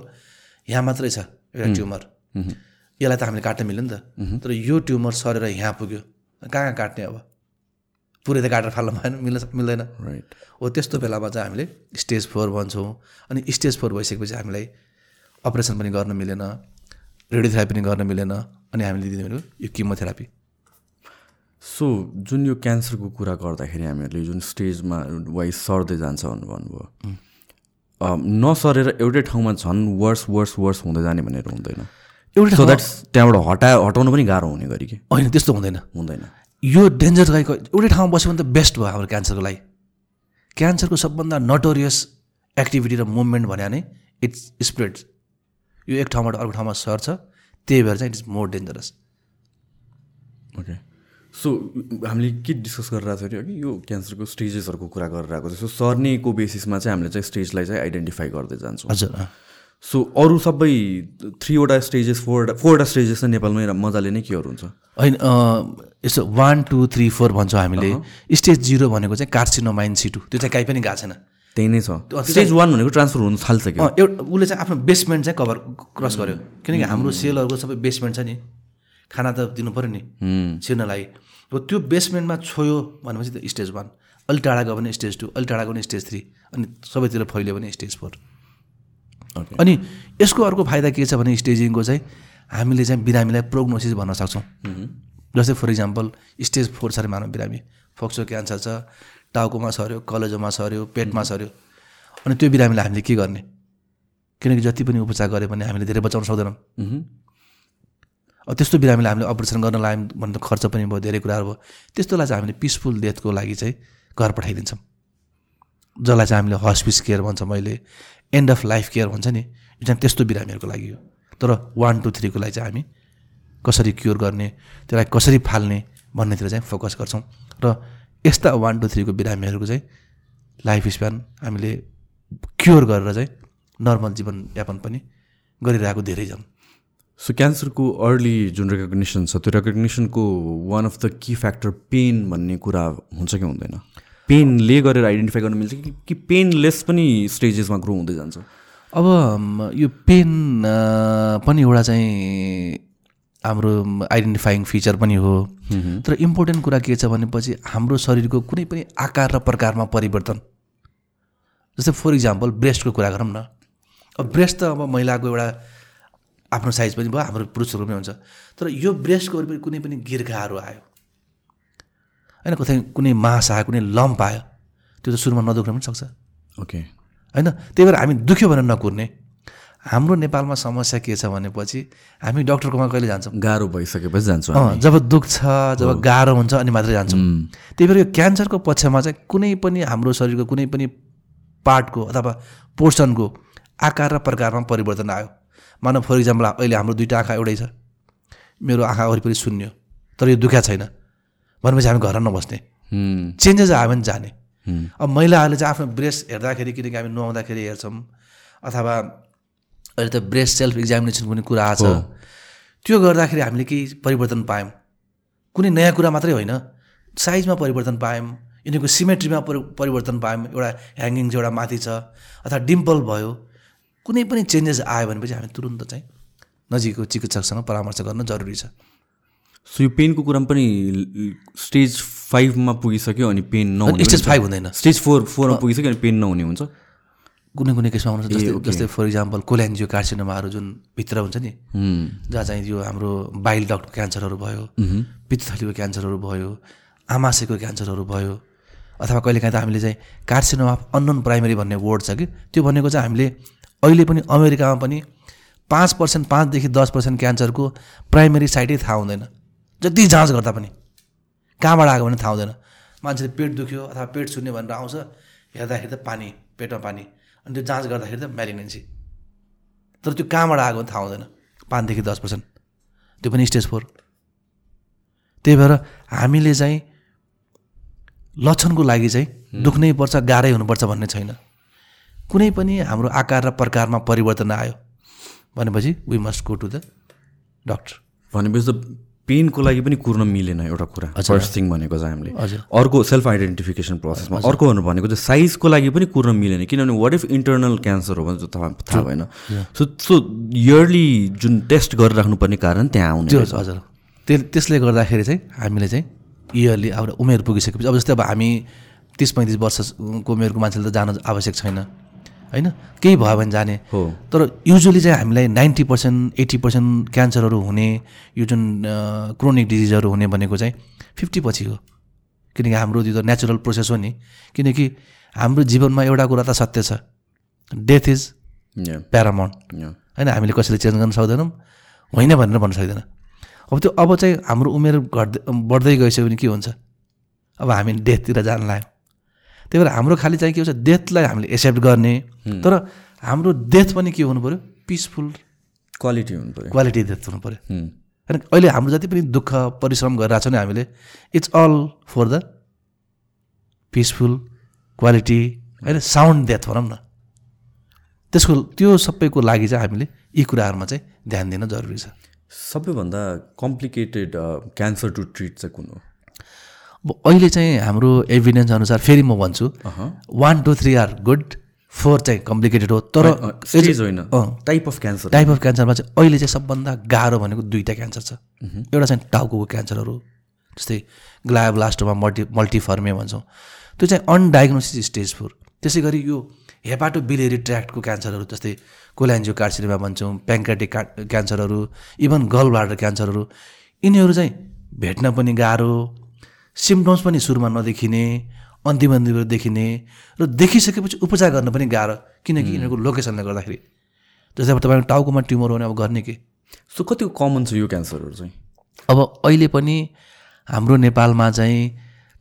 यहाँ मात्रै छ एउटा ट्युमर यसलाई त हामीले काट्न मिल्यो नि त। तर यो ट्युमर सरेर यहाँ पुग्यो। कहाँ कहाँ काट्ने अब? पुरै त काटेर फाल्न भएन मिल्न मिल्दैन। राइट हो त्यस्तो बेलामा चाहिँ हामीले स्टेज फोर भन्छौँ अनि स्टेज फोर भइसकेपछि हामीलाई अपरेसन पनि गर्न मिलेन रेडियोथेरापी पनि गर्न मिलेन अनि हामीले दिने भनेको यो किमोथेरापी। सो जुन यो क्यान्सरको कुरा गर्दाखेरि हामीहरूले जुन स्टेजमा वाइज सर्दै जान्छ भन्नुभयो नसरेर एउटै ठाउँमा झन् वर्स वर्स वर्स हुँदै जाने भनेर हुँदैन। एउटै सो द्याट्स त्यहाँबाट हटा हटाउनु पनि गाह्रो हुने गरी कि? होइन त्यस्तो हुँदैन। हुँदैन। यो डेन्जर गाईको एउटै ठाउँमा बस्यो भने त बेस्ट भयो हाम्रो क्यान्सरको लागि। क्यान्सरको सबभन्दा नटोरियस एक्टिभिटी र मुभमेन्ट भने नै इट्स स्प्रेड्स यो एक ठाउँबाट अर्को ठाउँमा सर्छ त्यही भएर चाहिँ it is more dangerous okay so हामीले के डिस्कस गरिरहेको थियो कि यो क्यान्सरको स्टेजेसहरूको कुरा गरिरहेको थियो सो सर्नेको बेसिसमा चाहिँ हामीले चाहिँ स्टेजलाई चाहिँ आइडेन्टिफाई गर्दै जान्छौँ। हजुर। सो अरू सबै थ्रीवटा स्टेजेस फोरवटा फोरवटा स्टेजेस चाहिँ नेपालमै मजाले नै केहरू हुन्छ। होइन यसो वान टू थ्री फोर भन्छौँ हामीले। स्टेज जिरो भनेको चाहिँ कार्सिनोमाइन सिटु त्यो चाहिँ कहीँ पनि गएको छैन। त्यही नै छ। स्टेज वान भनेको ट्रान्सफर हुनु थाल्छ कि एउटा उसले चाहिँ आफ्नो बेसमेन्ट चाहिँ कभर क्रस गर्यो। किनकि हाम्रो सेलहरूको सबै बेसमेन्ट छ नि। खाना त दिनु पऱ्यो नि। छिर्नलाई। अब त्यो बेसमेन्टमा छोयो भनेपछि त स्टेज वान अलि टाढा गयो भने स्टेज टू अलि टाढा गयो भने स्टेज थ्री अनि सबैतिर फैल्यो भने स्टेज फोर अनि यसको अर्को फाइदा के छ भने स्टेजिङको चाहिँ हामीले चाहिँ बिरामीलाई प्रोग्नोसिस भन्न सक्छौँ। जस्तै फर इक्जाम्पल स्टेज फोर छ अरे मानव बिरामी। फोक्सो क्यान्सर छ टाउकोमा सर्यो कलेजोमा सर्यो पेटमा सर्यो। अनि त्यो बिरामीलाई हामीले के गर्ने? किनकि जति पनि उपचार गऱ्यो भने हामीले धेरै बचाउन सक्दैनौँ। त्यस्तो बिरामीलाई हामीले अपरेसन गर्न लाग्यौँ भने त खर्च पनि भयो धेरै कुराहरू भयो। त्यस्तोलाई चाहिँ हामीले पिसफुल डेथको लागि चाहिँ घर पठाइदिन्छौँ। जसलाई चाहिँ हामीले हस्पिस केयर भन्छ मैले। एन्ड अफ लाइफ केयर भन्छ नि। यो चाहिँ त्यस्तो बिरामीहरूको लागि हो। तर वान टू थ्रीको लागि चाहिँ हामी कसरी क्योर गर्ने त्यसलाई कसरी फाल्ने भन्नेतिर चाहिँ फोकस गर्छौँ। र यस्ता वान टू थ्रीको बिरामीहरूको चाहिँ लाइफ स्प्यान हामीले क्योर गरेर चाहिँ नर्मल जीवनयापन पनि गरिरहेको धेरै छन्। सो क्यान्सरको अर्ली जुन रेकग्निसन छ त्यो रेकग्निसनको one of the key factor pain भन्ने कुरा हुन्छ कि हुँदैन? पेनले गरेर आइडेन्टिफाई गर्न मिल्छ कि कि पेनलेस पनि स्टेजेसमा ग्रो हुँदै जान्छ? अब यो पेन पनि एउटा चाहिँ हाम्रो आइडेन्टिफाइङ फिचर पनि हो। तर इम्पोर्टेन्ट कुरा के छ भनेपछि हाम्रो शरीरको कुनै पनि आकार र प्रकारमा परिवर्तन। जस्तै फर इक्जाम्पल ब्रेस्टको कुरा गरौँ न। अब ब्रेस्ट त अब महिलाको एउटा आफ्नो साइज पनि भयो हाम्रो पुरुषहरूमै हुन्छ। तर यो ब्रेस्टको वरिपरि कुनै पनि गिर्खाहरू आयो। होइन कतै कुनै मास आयो कुनै लम्प आयो त्यो त सुरुमा नदुख्न पनि सक्छ। ओके होइन त्यही भएर हामी दुख्यो भनेर नकुर्ने। हाम्रो नेपालमा समस्या के छ भनेपछि हामी डक्टरकोमा कहिले जान्छौँ? गाह्रो भइसकेपछि जान्छु जब दुख्छ जब गाह्रो हुन्छ अनि मात्रै जान्छौँ। त्यही भएर यो क्यान्सरको पक्षमा चाहिँ कुनै पनि हाम्रो शरीरको कुनै पनि पार्टको अथवा पोर्सनको आकार र प्रकारमा परिवर्तन आयो। मानव फर इक्जाम्पल अहिले हाम्रो दुइटा आँखा एउटै छ। मेरो आँखा वरिपरि शून्य तर यो दुख्या छैन। भनेपछि हामी घर नबस्ने। चेन्जेस आयो भने जाने। अब महिलाहरूले चाहिँ आफ्नो ब्रेस्ट हेर्दाखेरि किनकि हामी नुहाउँदाखेरि हेर्छौँ अथवा अहिले त ब्रेस्ट सेल्फ इक्जामिनेसन कुनै कुरा आएको छ त्यो गर्दाखेरि हामीले केही परिवर्तन पायौँ। कुनै नयाँ कुरा मात्रै होइन। साइजमा परिवर्तन पायौँ यिनीहरूको सिमेट्रीमा परि परिवर्तन पायौँ। एउटा ह्याङ्गिङ चाहिँ एउटा माथि छ अथवा डिम्पल भयो। कुनै पनि चेन्जेस आयो भनेपछि हामी तुरुन्त चाहिँ नजिकको चिकित्सकसँग परामर्श गर्न जरुरी छ। सो यो पेनको कुरामा पनि स्टेज फाइभमा पुगिसक्यो अनि पेन नहुने स्टेज फाइभ हुँदैन स्टेज फोर फोरमा पुगिसक्यो अनि पेन नहुने हुन्छ कुनै कुनै केसमा आउनुहुन्छ जस्तै जस्तै फर इक्जाम्पल कोल्यान्जियो कार्सिनोमाहरू जुन भित्र हुन्छ नि जहाँ चाहिँ यो हाम्रो बाइल डक्टको क्यान्सरहरू भयो पित्तथलीको क्यान्सरहरू भयो आमाशयको क्यान्सरहरू भयो अथवा कहिलेकाहीँ त हामीले चाहिँ कार्सिनोमा अननोन प्राइमेरी भन्ने वर्ड छ कि त्यो भनेको चाहिँ हामीले अहिले पनि अमेरिकामा पनि पाँच पर्सेन्ट पाँचदेखि दस पर्सेन्ट क्यान्सरको प्राइमेरी साइटै थाहा हुँदैन जति जाँच गर्दा पनि। कहाँबाट आएको भने थाहा हुँदैन। मान्छेले पेट दुख्यो अथवा पेट सुन्ने भनेर आउँछ हेर्दाखेरि त पानी पेटमा पानी। अनि त्यो जाँच गर्दाखेरि त म्यालिनेन्सी तर त्यो कहाँबाट आएको भने थाहा हुँदैन। पाँचदेखि दस पर्सेन्ट। त्यो पनि स्टेज फोर। त्यही भएर हामीले चाहिँ लक्षणको लागि चाहिँ दुख्नै पर्छ गाह्रै हुनुपर्छ भन्ने छैन। कुनै पनि हाम्रो आकार र प्रकारमा परिवर्तन आयो। भनेपछि we must go to the doctor भनेपछि त पेनको लागि पनि कुर्न मिलेन एउटा कुरा फर्स्ट थिङ भनेको चाहिँ हामीले अर्को सेल्फ आइडेन्टिफिकेसन प्रोसेसमा अर्को भनेको चाहिँ साइजको लागि पनि कुर्न मिलेन किनभने वाट इफ इन्टरनल क्यान्सर हो भने चाहिँ थाहा थाहा भएन। सो सो इयरली जुन टेस्ट गरिराख्नु पर्ने कारण त्यहाँ आउने। हजुर। त्यो त्यसले गर्दाखेरि चाहिँ हामीले चाहिँ इयरली अब उमेर पुगिसकेपछि अब जस्तै अब हामी तिस पैँतिस वर्षको उमेरको मान्छेले त जान आवश्यक छैन। होइन? केही भयो भने जाने। हो। तर युजली चाहिँ हामीलाई नाइन्टी पर्सेन्ट एट्टी पर्सेन्ट क्यान्सरहरू हुने यो जुन क्रोनिक डिजिजहरू हुने भनेको चाहिँ फिफ्टी पछि हो। किनकि हाम्रो त्यो त नेचुरल प्रोसेस हो नि। किनकि हाम्रो जीवनमा एउटा कुरा त सत्य छ। Death is paramount. होइन? हामीले कसैले चेन्ज गर्न सक्दैनौँ। होइन भनेर भन्न सक्दैन। अब त्यो अब चाहिँ हाम्रो उमेर घट्दै बढ्दै गइसक्यो भने के हुन्छ? अब हामी डेथतिर जान लाग्यौँ त्यही भएर हाम्रो खालि चाहिँ के हुन्छ डेथलाई हामीले एक्सेप्ट गर्ने। तर हाम्रो डेथ पनि के हुनु पऱ्यो पिसफुल क्वालिटी हुनु पऱ्यो क्वालिटी डेथ हुनु पऱ्यो होइन अहिले हाम्रो जति पनि दुःख परिश्रम गरिरहेको छ नि हामीले it's all for the peaceful quality होइन साउन्ड डेथ भनौँ न। त्यसको त्यो सबैको लागि चाहिँ हामीले यी कुराहरूमा चाहिँ ध्यान दिन जरुरी छ। सबैभन्दा कम्प्लिकेटेड क्यान्सर टु ट्रिट चाहिँ कुन हो? अहिले चाहिँ हाम्रो एभिडेन्स अनुसार फेरि म भन्छु। One two three are good four चाहिँ कम्प्लिकेटेड हो तर स्टेज होइन। Type of cancer type of क्यान्सरमा चाहिँ अहिले चाहिँ सबभन्दा गाह्रो भनेको दुईवटा क्यान्सर छ। एउटा चाहिँ टाउको क्यान्सरहरू जस्तै ग्लायोब्लास्टोमा मल्टी मल्टिफर्मे भन्छौँ। त्यो चाहिँ अनडायग्नोसिस स्टेज फोर त्यसै गरी यो हेपाटो बिलेरी ट्र्याक्टको क्यान्सरहरू जस्तै कोल्यान्जियो कार्सिनेमा भन्छौँ प्याङ्क्रेटिक का क्यान्सरहरू इभन गल ब्लाडर क्यान्सरहरू यिनीहरू चाहिँ भेट्न पनि गाह्रो सिम्टम्स पनि सुरुमा नदेखिने अन्तिम अन्तिमतिर देखिने र देखिसकेपछि उपचार गर्न पनि गाह्रो किनकि यिनीहरूको लोकेसनले गर्दाखेरि। जस्तै अब तपाईँको टाउकोमा ट्युमर हो भने अब गर्ने के? सो कतिको कमन छ यो क्यान्सरहरू चाहिँ? अब अहिले पनि हाम्रो नेपालमा चाहिँ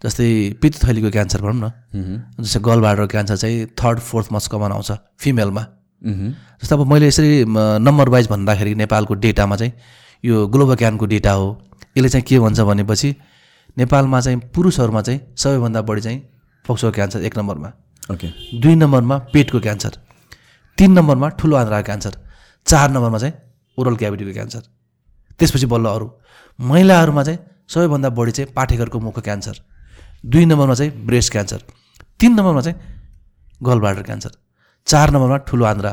जस्तै पित्तथलीको क्यान्सर भनौँ न जस्तै गल ब्लाडर क्यान्सर चाहिँ थर्ड फोर्थ मस्ट कमन आउँछ फिमेलमा। जस्तै अब मैले यसरी नम्बर वाइज भन्दाखेरि नेपालको डेटामा चाहिँ यो ग्लोबोक्यानको डेटा हो। यसले चाहिँ के भन्छ भनेपछि नेपालमा चाहिँ पुरुषहरूमा चाहिँ सबैभन्दा बढी चाहिँ फोक्सो क्यान्सर एक नम्बरमा। ओके। दुई नम्बरमा पेटको क्यान्सर। तिन नम्बरमा ठुलो आन्द्राको क्यान्सर। चार नम्बरमा चाहिँ ओरल क्याभिटीको क्यान्सर। त्यसपछि बल्ल अरू। महिलाहरूमा चाहिँ सबैभन्दा बढी चाहिँ पाठेघरको मुखको क्यान्सर। दुई नम्बरमा चाहिँ ब्रेस्ट क्यान्सर। तिन नम्बरमा चाहिँ गल ब्लाडर क्यान्सर। चार नम्बरमा ठुलो आन्द्रा।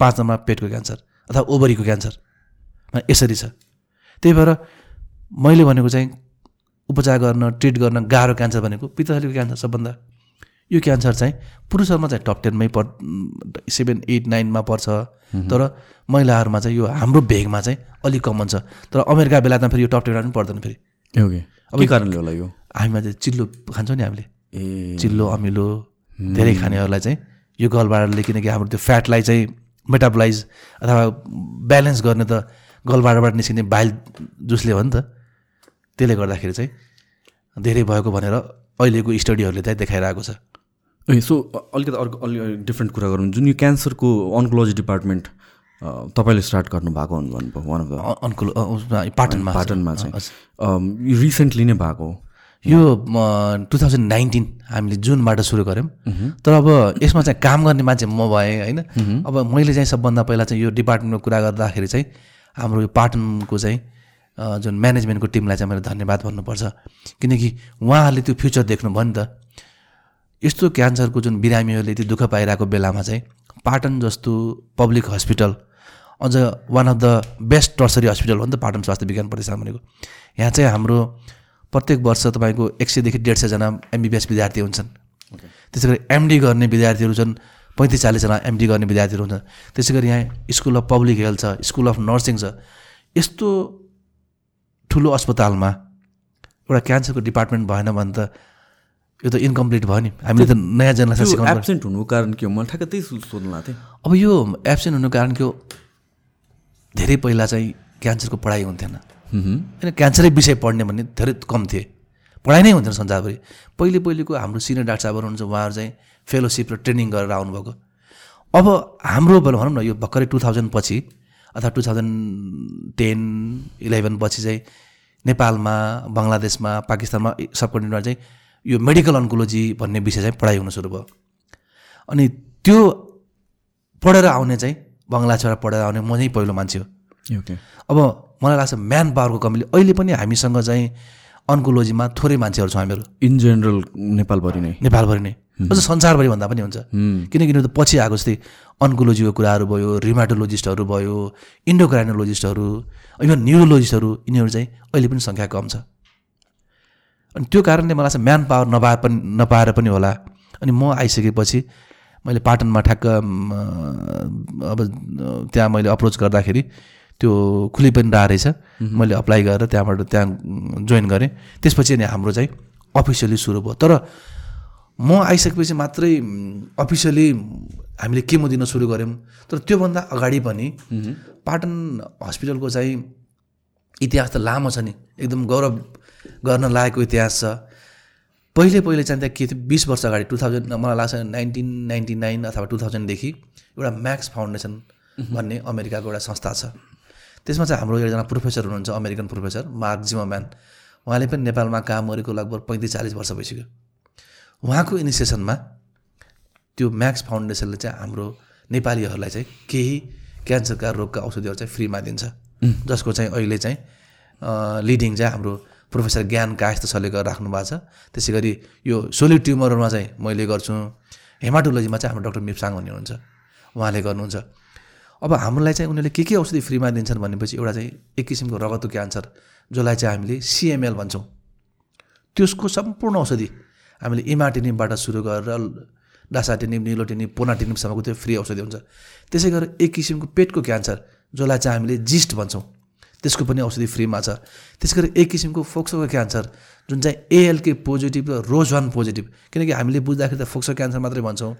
पाँच नम्बरमा पेटको क्यान्सर अथवा ओभरीको क्यान्सर। यसरी छ। त्यही भएर मैले भनेको चाहिँ उपचार गर्न ट्रिट गर्न गाह्रो क्यान्सर भनेको पित्तथलीको क्यान्सर सबभन्दा। यो क्यान्सर चाहिँ पुरुषहरूमा चाहिँ टप टेनमै पर सेभेन एट नाइनमा पर्छ। तर महिलाहरूमा चाहिँ यो हाम्रो भेगमा चाहिँ अलिक कमन छ तर अमेरिका बेलामा फेरि यो टप टेनमा पनि पर्दैन फेरि। ओके के कारणले होला यो? हामीमा चाहिँ चिल्लो खान्छौँ नि हामीले। ए। चिल्लो अमिलो धेरै खानेहरूलाई चाहिँ यो गलबाडले किनकि हाम्रो त्यो फ्याटलाई चाहिँ मेटाबलाइज अथवा ब्यालेन्स गर्ने त गलबारबाट निस्किने बाइल जुसले हो नि त। त्यसले गर्दाखेरि चाहिँ धेरै भएको भनेर अहिलेको स्टडीहरूले चाहिँ देखाइरहेको छ। ए सो अलिकति अर्को अलिक डिफ्रेन्ट कुरा गरौँ। जुन यो क्यान्सरको अन्कोलोजी डिपार्टमेन्ट तपाईँले स्टार्ट गर्नुभएको हुनु भन्नुभयो वान अफ द अ- अनुकूल अ, उसमा पाटनमा पाटनमा चाहिँ। रिसेन्टली नै भएको। हो यो टु थाउजन्ड नाइन्टिन हामीले जुनबाट सुरु गऱ्यौँ तर अब यसमा चाहिँ काम गर्ने मान्छे म भएँ होइन? अब मैले चाहिँ सबभन्दा पहिला चाहिँ यो डिपार्टमेन्टको कुरा गर्दाखेरि चाहिँ हाम्रो यो पाटनको चाहिँ जुन म्यानेजमेन्टको टिमलाई चाहिँ मैले धन्यवाद भन्नुपर्छ। किनकि उहाँहरूले त्यो फ्युचर देख्नुभयो नि त। यस्तो क्यान्सरको जुन बिरामीहरूले त्यो दुःख पाइरहेको बेलामा चाहिँ पाटन जस्तो पब्लिक हस्पिटल अझ one of the best tertiary hospital हो नि त पाटन स्वास्थ्य विज्ञान प्रतिष्ठान भनेको। यहाँ चाहिँ हाम्रो प्रत्येक वर्ष तपाईँको एक सयदेखि डेढ सयजना एमबिबिएस विद्यार्थी हुन्छन्। त्यसै गरी एमडी गर्ने विद्यार्थीहरू छन् पैँतिस चालिसजना एमडी गर्ने विद्यार्थीहरू हुन्छन्। त्यसै गरी यहाँ स्कुल अफ पब्लिक हेल्थ छ स्कुल अफ नर्सिङ छ। यस्तो ठुलो अस्पतालमा एउटा क्यान्सरको डिपार्टमेन्ट भएन भने त यो त इन्कम्प्लिट भयो नि। हामीले त नयाँ जेनेरेसन सिकाउनु एब्सेन्ट हुनुको कारण के हो? मैले ठ्याक्क त्यही सोध्नु थिएँ। अब यो एब्सेन्ट हुनुको कारण के हो? धेरै पहिला चाहिँ क्यान्सरको पढाइ हुन्थेन। होइन क्यान्सरै विषय पढ्ने भन्ने धेरै कम थिए। पढाइ नै हुन्थेन संसारभरि। पहिले पहिलेको हाम्रो सिनियर डाक्टर साहबहरू हुनुहुन्छ उहाँहरू चाहिँ फेलोसिप र ट्रेनिङ गरेर आउनुभएको। अब हाम्रो भनौँ न यो भर्खरै टु थाउजन्ड पछि अथवा टु थाउजन्ड टेन इलेभेन पछि चाहिँ नेपालमा बङ्गलादेशमा पाकिस्तानमा सब कन्ट्रीमा चाहिँ यो मेडिकल अन्कोलोजी भन्ने विषय चाहिँ पढाइ हुन सुरु भयो। अनि त्यो पढेर आउने चाहिँ बङ्गलादेशबाट पढेर आउने म चाहिँ पहिलो मान्छे हो। अब मलाई लाग्छ म्यान पावरको कमीले अहिले पनि हामीसँग चाहिँ अन्कोलोजीमा थोरै मान्छेहरू छौँ हामीहरू। इन जेनरल नेपालभरि नै। नेपालभरि नै। अझ संसारभरि भन्दा पनि हुन्छ। किनकि त पछि आएको जस्तै अन्कोलोजीको कुराहरू भयो रिमाटोलोजिस्टहरू भयो इन्डोक्राइनोलोजिस्टहरू इभन न्युरोलोजिस्टहरू यिनीहरू चाहिँ अहिले पनि सङ्ख्या कम छ। अनि त्यो कारणले मलाई चाहिँ म्यान पावर नपाए पनि नपाएर पनि होला। अनि म आइसकेपछि मैले पाटनमा ठ्याक्क अब त्यहाँ मैले अप्रोच गर्दाखेरि त्यो खुली पनि रहेछ। मैले अप्लाई गरेर त्यहाँबाट त्यहाँ जोइन गरेँ। त्यसपछि अनि हाम्रो चाहिँ अफिसियली सुरु भयो। तर म आइसकेपछि मात्रै अफिसियली हामीले केमो दिन सुरु गऱ्यौँ। तर त्योभन्दा अगाडि पनि पाटन हस्पिटलको चाहिँ इतिहास त लामो छ नि। एकदम गौरव गर्न लागेको इतिहास छ। पहिले पहिले चाहिँ त्यहाँ के थियो? बिस वर्ष अगाडि टु थाउजन्ड मलाई लाग्छ नाइन्टिन नाइन्टी नाइन अथवा टु थाउजन्डदेखि एउटा म्याक्स फाउन्डेसन भन्ने अमेरिकाको एउटा संस्था छ। त्यसमा चाहिँ हाम्रो एकजना प्रोफेसर हुनुहुन्छ अमेरिकन प्रोफेसर मार्क जिमोम्यान उहाँले पनि नेपालमा काम गरेको लगभग पैँतिस चालिस वर्ष भइसक्यो। उहाँको इनिसिएसनमा त्यो म्याक्स फाउन्डेसनले चाहिँ हाम्रो नेपालीहरूलाई चाहिँ केही क्यान्सरका रोगका औषधिहरू चाहिँ फ्रीमा दिन्छ। जसको चाहिँ अहिले चाहिँ लिडिङ चाहिँ हाम्रो प्रोफेसर ज्ञान छले गरेर राख्नु भएको छ। त्यसै गरी यो सोलिड ट्युमरहरूमा चाहिँ मैले गर्छु। हेमाटोलोजीमा चाहिँ हाम्रो डक्टर मिप्साङ भन्ने हुनुहुन्छ। उहाँले गर्नुहुन्छ। अब हामीलाई चाहिँ उनीहरूले के के औषधि फ्रीमा दिन्छन् भनेपछि एउटा चाहिँ एक किसिमको रगतको क्यान्सर जसलाई चाहिँ हामीले सिएमएल भन्छौँ। त्यसको सम्पूर्ण औषधि हामीले इमाटिनिमबाट सुरु गरेर डासाटिनिम निलोटिनिम पोनाटिनिमसम्मको त्यो फ्री औषधि हुन्छ। त्यसै गरेर एक किसिमको पेटको क्यान्सर जसलाई चाहिँ हामीले जिस्ट भन्छौँ। त्यसको पनि औषधि फ्रीमा छ। त्यसै गरी एक किसिमको फोक्सोको क्यान्सर जुन चाहिँ एएलके पोजिटिभ र रोज वान पोजिटिभ किनकि हामीले बुझ्दाखेरि त फोक्सो क्यान्सर मात्रै भन्छौँ।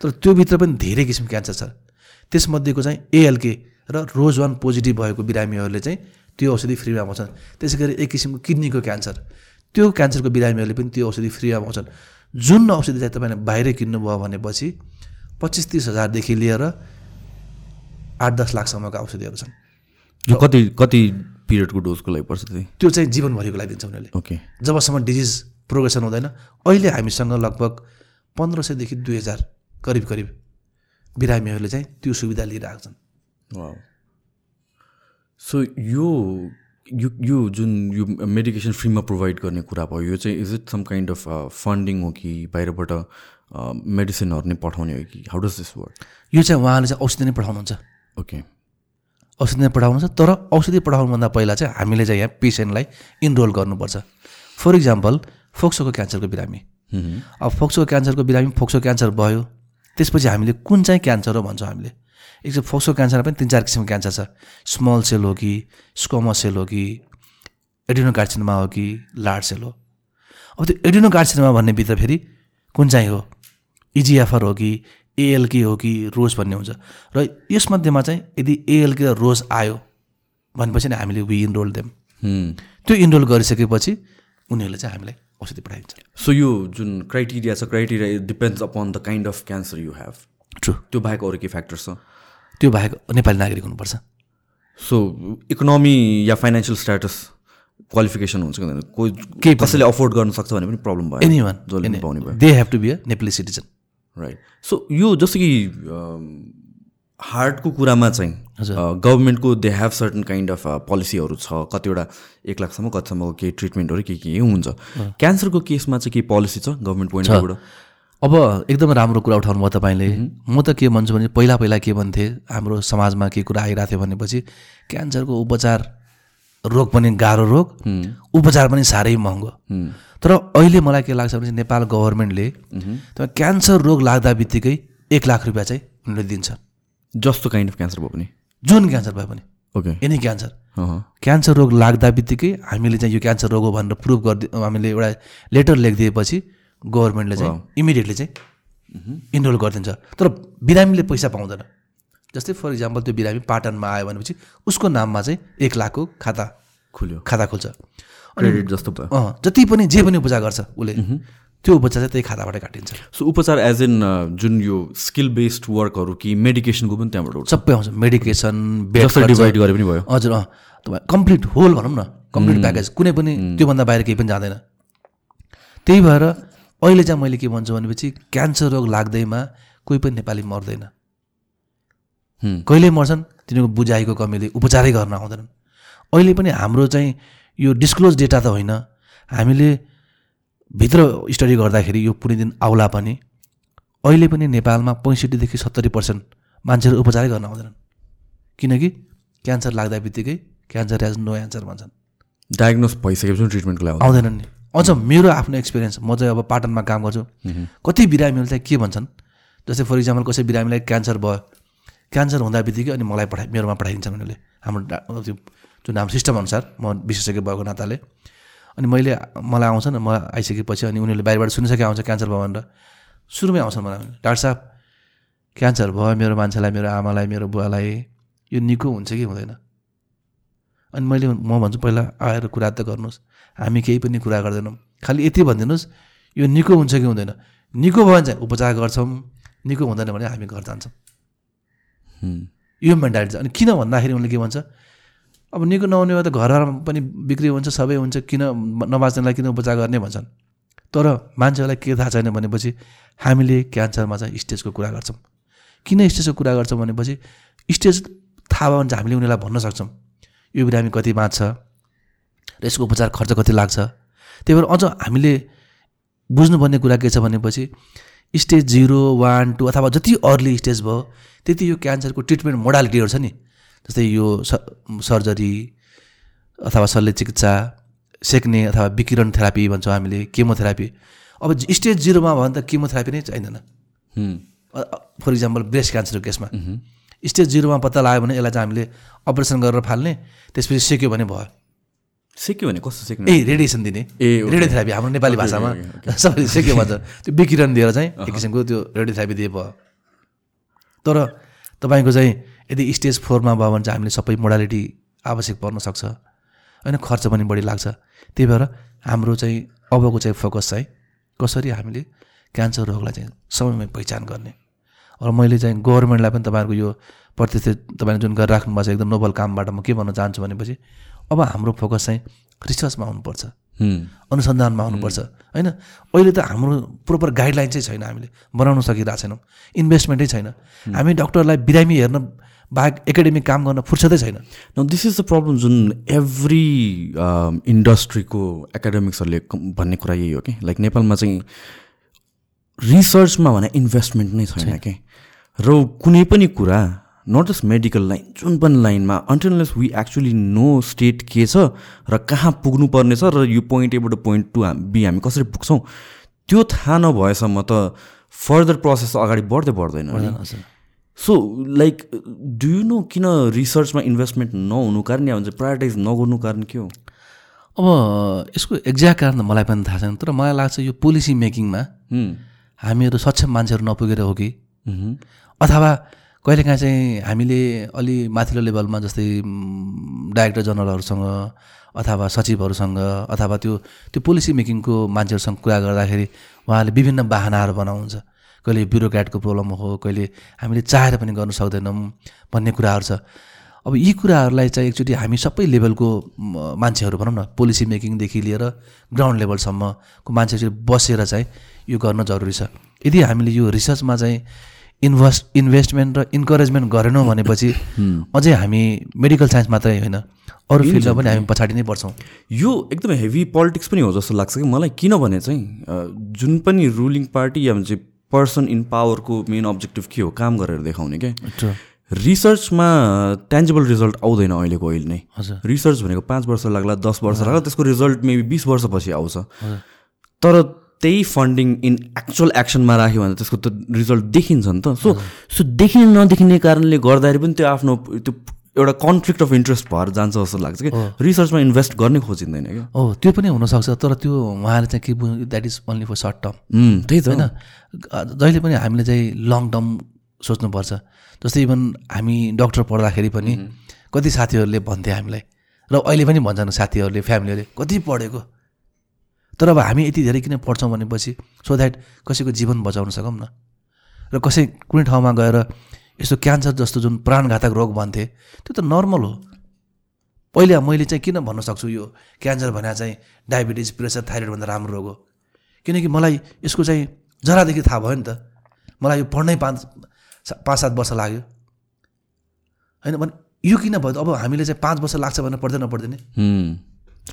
तर त्योभित्र पनि धेरै किसिमको क्यान्सर छ। त्यसमध्येको चाहिँ एएलके र रोज वान पोजिटिभ भएको बिरामीहरूले चाहिँ त्यो औषधि फ्रीमा पाउँछन्। त्यसै गरी एक किसिमको किडनीको क्यान्सर। त्यो क्यान्सरको बिरामीहरूले पनि त्यो औषधि फ्रीमा पाउँछन्। जुन औषधि चाहिँ तपाईँले बाहिरै किन्नुभयो भनेपछि पच्चिस तिस हजारदेखि लिएर आठ दस लाखसम्मका औषधिहरू छन्। यो कति कति पिरियडको डोजको लागि पर्छ त्यो चाहिँ जीवनभरिको लागि दिन्छ उनीहरूले। ओके। जबसम्म डिजिज प्रोग्रेसन हुँदैन अहिले हामीसँग लगभग पन्ध्र सयदेखि दुई हजार करिब करिब बिरामीहरूले चाहिँ त्यो सुविधा लिइरहेको छन्। सो यो यो यो जुन यो मेडिकेसन फ्रीमा प्रोभाइड गर्ने कुरा भयो यो चाहिँ is it some kind of funding हो कि बाहिरबाट मेडिसिनहरू नै पठाउने हो कि? हाउ डज दिस वर्क यो चाहिँ उहाँले चाहिँ औषधि नै पठाउनुहुन्छ। ओके औषधि नै पठाउनुहुन्छ तर औषधि पठाउनुभन्दा पहिला चाहिँ हामीले चाहिँ यहाँ पेसेन्टलाई इनरोल गर्नुपर्छ। फर इक्जाम्पल फोक्सोको क्यान्सरको बिरामी। अब फोक्सोको क्यान्सरको बिरामी फोक्सो क्यान्सर भयो। त्यसपछि हामीले कुन चाहिँ क्यान्सर हो भन्छौँ हामीले। एक चाहिँ फोक्सो क्यान्सरमा पनि तिन चार किसिमको क्यान्सर छ। स्मल सेल हो कि स्कोमस सेल हो कि एडिनोकार्सिनोमा हो कि लार्ज सेल हो। अब त्यो एडिनोकार्सिनोमा भन्ने भित्र फेरि कुन चाहिँ हो? इजिएफआर हो कि एएलके हो कि रोज भन्ने हुन्छ। र यसमध्येमा चाहिँ यदि एएलके र रोज आयो भनेपछि नै हामीले वी इनरोल देम. त्यो इनरोल गरिसकेपछि उनीहरूले चाहिँ हामीलाई औषधि पठाइदिन्छ सो यो जुन क्राइटेरिया छ criteria it depends upon the kind of cancer you have true त्यो बाहेक अरू के फ्याक्टर्स छ? त्यो बाहेक नेपाली नागरिक हुनुपर्छ। सो इकोनोमी या फाइनेन्सियल स्ट्याटस क्वालिफिकेसन हुन्छ कि हुँदैन? कोही केही कसैले अफोर्ड गर्न सक्छ भने पनि प्रब्लम भयो। एनी वान जसले पनि पाउने भयो। They have to be a Nepali citizen right so यो जस्तो कि हार्टको कुरामा चाहिँ। गभर्मेन्टको they have certain kind of पोलिसीहरू छ कतिवटा एक लाखसम्म कतिसम्मको केही ट्रिटमेन्टहरू के के हुन्छ। क्यान्सरको केसमा चाहिँ केही पोलिसी छ गभर्मेन्ट पोइन्टबाट अब एकदम राम्रो कुरा उठाउनु भयो तपाईँले। म त के भन्छु भने पहिला पहिला के भन्थे हाम्रो समाजमा के कुरा आइरहेको थियो भनेपछि क्यान्सरको उपचार रोग पनि गाह्रो रोग उपचार पनि साह्रै महँगो। तर अहिले मलाई के लाग्छ भने नेपाल गभर्मेन्टले क्यान्सर रोग लाग्दा बित्तिकै एक लाख रुपियाँ चाहिँ उनीहरूले दिन्छ। जस्तो काइन्ड अफ क्यान्सर भयो भने जुन क्यान्सर भए पनि। ओके एनी क्यान्सर क्यान्सर रोग लाग्दा बित्तिकै हामीले चाहिँ यो क्यान्सर रोग हो भनेर प्रुभ गरिदिए हामीले एउटा लेटर लेखिदिएपछि गभर्मेन्टले चाहिँ इमिडिएटली चाहिँ इनरोल गरिदिन्छ। तर बिरामीले पैसा पाउँदैन। जस्तै फर इक्जाम्पल त्यो बिरामी पाटनमा आयो भनेपछि उसको नाममा चाहिँ एक लाखको खाता खुल्यो। खाता खोल्छ। क्रेडिट जस्तो भयो। अँ जति पनि जे पनि उपचार गर्छ उसले। त्यो उपचार चाहिँ त्यही खाताबाट काटिन्छ। सो उपचार एज इन जुन यो स्किल बेस्ड वर्कहरू कि मेडिकेसनको पनि त्यहाँबाट सबै आउँछ। मेडिकेसन डिभाइड गरे पनि भयो। हजुर अँ। तपाईँ कम्प्लिट होल भनौँ न। कम्प्लिट प्याकेज कुनै पनि त्योभन्दा बाहिर केही पनि जाँदैन। त्यही भएर अहिले चाहिँ मैले के भन्छु भनेपछि क्यान्सर रोग लाग्दैमा कोही पनि नेपाली मर्दैन। हुँ। कहिले मर्छन्? तिनीहरूको बुझाइको कमीले उपचारै गर्न आउँदैनन्। अहिले पनि हाम्रो चाहिँ यो डिस्क्लोज डेटा त होइन। हामीले भित्र स्टडी गर्दाखेरि यो कुनै दिन आउला पनि अहिले पनि नेपालमा पैँसठीदेखि सत्तरी पर्सेन्ट मान्छेहरू उपचारै गर्न आउँदैनन्। किनकि क्यान्सर लाग्दा बित्तिकै क्यान्सर हेज नो एन्सर भन्छन्। डायग्नोस भइसकेपछि ट्रिटमेन्टको लागि आउँदैनन् नि। अझ मेरो आफ्नो एक्सपिरियन्स म चाहिँ अब पाटनमा काम गर्छु। कति बिरामीहरू चाहिँ के भन्छन्? जस्तै फर इक्जाम्पल कसै बिरामीलाई क्यान्सर भयो क्यान्सर हुँदा बित्तिकै अनि मलाई पठाइ मेरोमा पठाइदिन्छन् उनीहरूले। हाम्रो त्यो जुन हाम्रो सिस्टम अनुसार म विशेषज्ञ भएको नाताले। अनि मैले मलाई आउँछ नि मलाई आइसकेपछि अनि उनीहरूले बाहिरबाट सुनिसके आउँछ क्यान्सर भयो भनेर। सुरुमै आउँछन् मलाई। डाक्टर साहब क्यान्सर भयो मेरो मान्छेलाई मेरो आमालाई मेरो बुवालाई यो निको हुन्छ कि हुँदैन? अनि मैले म भन्छु पहिला आएर कुरा त गर्नुहोस्। हामी केही पनि कुरा गर्दैनौँ। खालि यति भनिदिनुहोस् यो निको हुन्छ कि हुँदैन? निको भयो भने चाहिँ उपचार गर्छौँ। निको हुँदैन भने हामी घर जान्छौँ। यो मेन्टालिटी छ। अनि किन भन्दाखेरि उनले के भन्छ? अब निको नहुने भए त घरमा पनि बिक्री हुन्छ सबै हुन्छ किन नबाच्नेलाई किन उपचार गर्ने भन्छन्। तर मान्छेहरूलाई के थाहा छैन भनेपछि हामीले क्यान्सरमा चाहिँ स्टेजको कुरा गर्छौँ। किन स्टेजको कुरा गर्छौँ भनेपछि स्टेज थाहा भयो भने चाहिँ हामीले उनीहरूलाई भन्न सक्छौँ। यो बिरामी कति बाँच्छ र यसको उपचार खर्च कति लाग्छ। त्यही भएर अझ हामीले बुझ्नुपर्ने कुरा के छ भनेपछि स्टेज जिरो वान टू अथवा जति अर्ली स्टेज भयो त्यति यो क्यान्सरको ट्रिटमेन्ट मोडालिटीहरू छ नि। जस्तै यो स सर्जरी अथवा शल्य चिकित्सा सेक्ने अथवा विकिरण थेरापी भन्छौँ हामीले केमोथेरापी। अब स्टेज जिरोमा भयो भने त केमोथेरापी नै चाहिँदैन। फर इक्जाम्पल ब्रेस्ट क्यान्सरको केसमा। स्टेज जिरोमा पत्ता लाग्यो भने यसलाई चाहिँ हामीले अपरेसन गरेर फाल्ने त्यसपछि सेक्यो भने भयो। सिक्यो भने कस्तो सिक्ने? ए रेडिएसन दिने। ए। रेडियोथेरापी हाम्रो नेपाली भाषामा। सबैले सेक्यो भन्छ। त्यो विकिरण दिएर चाहिँ एक किसिमको त्यो रेडियोथेरापी दिए भयो। तर तपाईँको चाहिँ यदि स्टेज फोरमा भयो भने चाहिँ हामीले सबै मोडालिटी आवश्यक पर्न सक्छ। होइन खर्च पनि बढी लाग्छ। त्यही भएर हाम्रो चाहिँ अबको चाहिँ फोकस चाहिँ कसरी हामीले क्यान्सर रोगलाई चाहिँ समयमै पहिचान गर्ने। र मैले चाहिँ गभर्मेन्टलाई पनि तपाईँहरूको यो प्रत्यक्ष तपाईँले जुन गरिराख्नु भएको छ एकदम नोबल कामबाट म के भन्न चाहन्छु भनेपछि अब हाम्रो फोकस चाहिँ रिसर्चमा हुनुपर्छ। हुँ। अनुसन्धानमा हुनुपर्छ। होइन अहिले त हाम्रो प्रोपर गाइडलाइन चाहिँ छैन हामीले बनाउन सकिरहेको छैनौँ। इन्भेस्टमेन्टै छैन। हामी डक्टरलाई बिरामी हेर्न बाहेक एकाडेमिक काम गर्न फुर्सदै छैन। न दिस इज द प्रब्लम जुन एभ्री इन्डस्ट्रीको एकाडेमिक्सहरूले भन्ने कुरा यही हो कि लाइक नेपालमा चाहिँ रिसर्चमा भने इन्भेस्टमेन्ट नै छैन कि र कुनै पनि कुरा नट जस्ट मेडिकल लाइन जुन पनि लाइनमा until unless we actually know state के छ र कहाँ पुग्नुपर्ने छ र यो पोइन्ट एबाट पोइन्ट टू बी हामी कसरी पुग्छौँ त्यो थाहा नभएसम्म त फर्दर प्रोसेस अगाडि बढ्दै बढ्दैन। So like do you know किन रिसर्चमा इन्भेस्टमेन्ट नहुनु कारण या भन्छ प्रायोरिटाइज नगर्नु कारण के हो? अब यसको एक्ज्याक्ट कारण त मलाई पनि थाहा छैन तर मलाई लाग्छ यो पोलिसी मेकिङमा हामीहरू सक्षम मान्छेहरू नपुगेर हो कि? अथवा कहिलेकाहीँ चाहिँ हामीले अलि माथिल्लो लेभलमा जस्तै डाइरेक्टर जनरलहरूसँग अथवा सचिवहरूसँग अथवा त्यो त्यो पोलिसी मेकिङको मान्छेहरूसँग कुरा गर्दाखेरि उहाँले विभिन्न बाहनाहरू बनाउनुहुन्छ। कहिले ब्युरोक्राटको प्रब्लम हो कहिले हामीले चाहेर पनि गर्न सक्दैनौँ भन्ने कुराहरू छ। अब यी कुराहरूलाई चाहिँ एकचोटि हामी सबै लेभलको मान्छेहरू भनौँ न पोलिसी मेकिङदेखि लिएर ग्राउन्ड लेभलसम्मको मान्छेहरू बसेर चाहिँ यो गर्न जरुरी छ। यदि हामीले यो रिसर्चमा चाहिँ इन्भेस्ट इन्भेस्टमेन्ट र इन्करेजमेन्ट गरेनौँ भनेपछि अझै हामी मेडिकल साइन्स मात्रै होइन अरू फिल्डमा पनि हामी पछाडि नै पर्छौँ यो एकदमै हेभी पोलिटिक्स पनि हो जस्तो लाग्छ कि मलाई किनभने चाहिँ जुन पनि रुलिङ पार्टी या चाहिँ पर्सन इन पावरको मेन अब्जेक्टिभ के हो? काम गरेर देखाउने क्या रिसर्चमा ट्यान्जेबल रिजल्ट आउँदैन अहिलेको अहिले नै। रिसर्च भनेको पाँच वर्ष लाग्ला दस वर्ष लाग्ला त्यसको रिजल्ट मेबी बिस वर्षपछि आउँछ। तर त्यही फन्डिङ इन एक्चुअल एक्सनमा राख्यो भने त्यसको त रिजल्ट देखिन्छ नि त। सो सो देखिने नदेखिने कारणले गर्दाखेरि पनि त्यो आफ्नो त्यो एउटा कन्फ्लिक्ट अफ इन्ट्रेस्ट भएर जान्छ जस्तो लाग्छ कि रिसर्चमा इन्भेस्ट गर्ने खोजिँदैन क्या। ओ त्यो पनि हुनसक्छ तर त्यो उहाँले चाहिँ के that is only for short term त्यही त होइन। जहिले पनि हामीले चाहिँ लङ टर्म सोच्नुपर्छ। जस्तै इभन हामी डक्टर पढ्दाखेरि पनि कति साथीहरूले भन्थे हामीलाई र अहिले पनि भन्छन् साथीहरूले फ्यामिलीहरूले कति पढेको। तर अब हामी यति धेरै किन पढ्छौँ भनेपछि सो द्याट कसैको जीवन बचाउन सकौँ न? र कसै कुनै ठाउँमा गएर यस्तो क्यान्सर जस्तो जुन प्राणघातक रोग भन्थे त्यो त नर्मल हो। पहिले मैले चाहिँ किन भन्न सक्छु यो क्यान्सर भने चाहिँ डायबिटिज प्रेसर थाइरोइडभन्दा राम्रो रोग हो? किनकि मलाई यसको चाहिँ जरादेखि थाहा भयो नि त। मलाई यो पढ्नै पाँच पाँच सात वर्ष लाग्यो। होइन भने यो किन भयो अब हामीले चाहिँ पाँच वर्ष लाग्छ भनेर पढ्दैन पढ्दैन।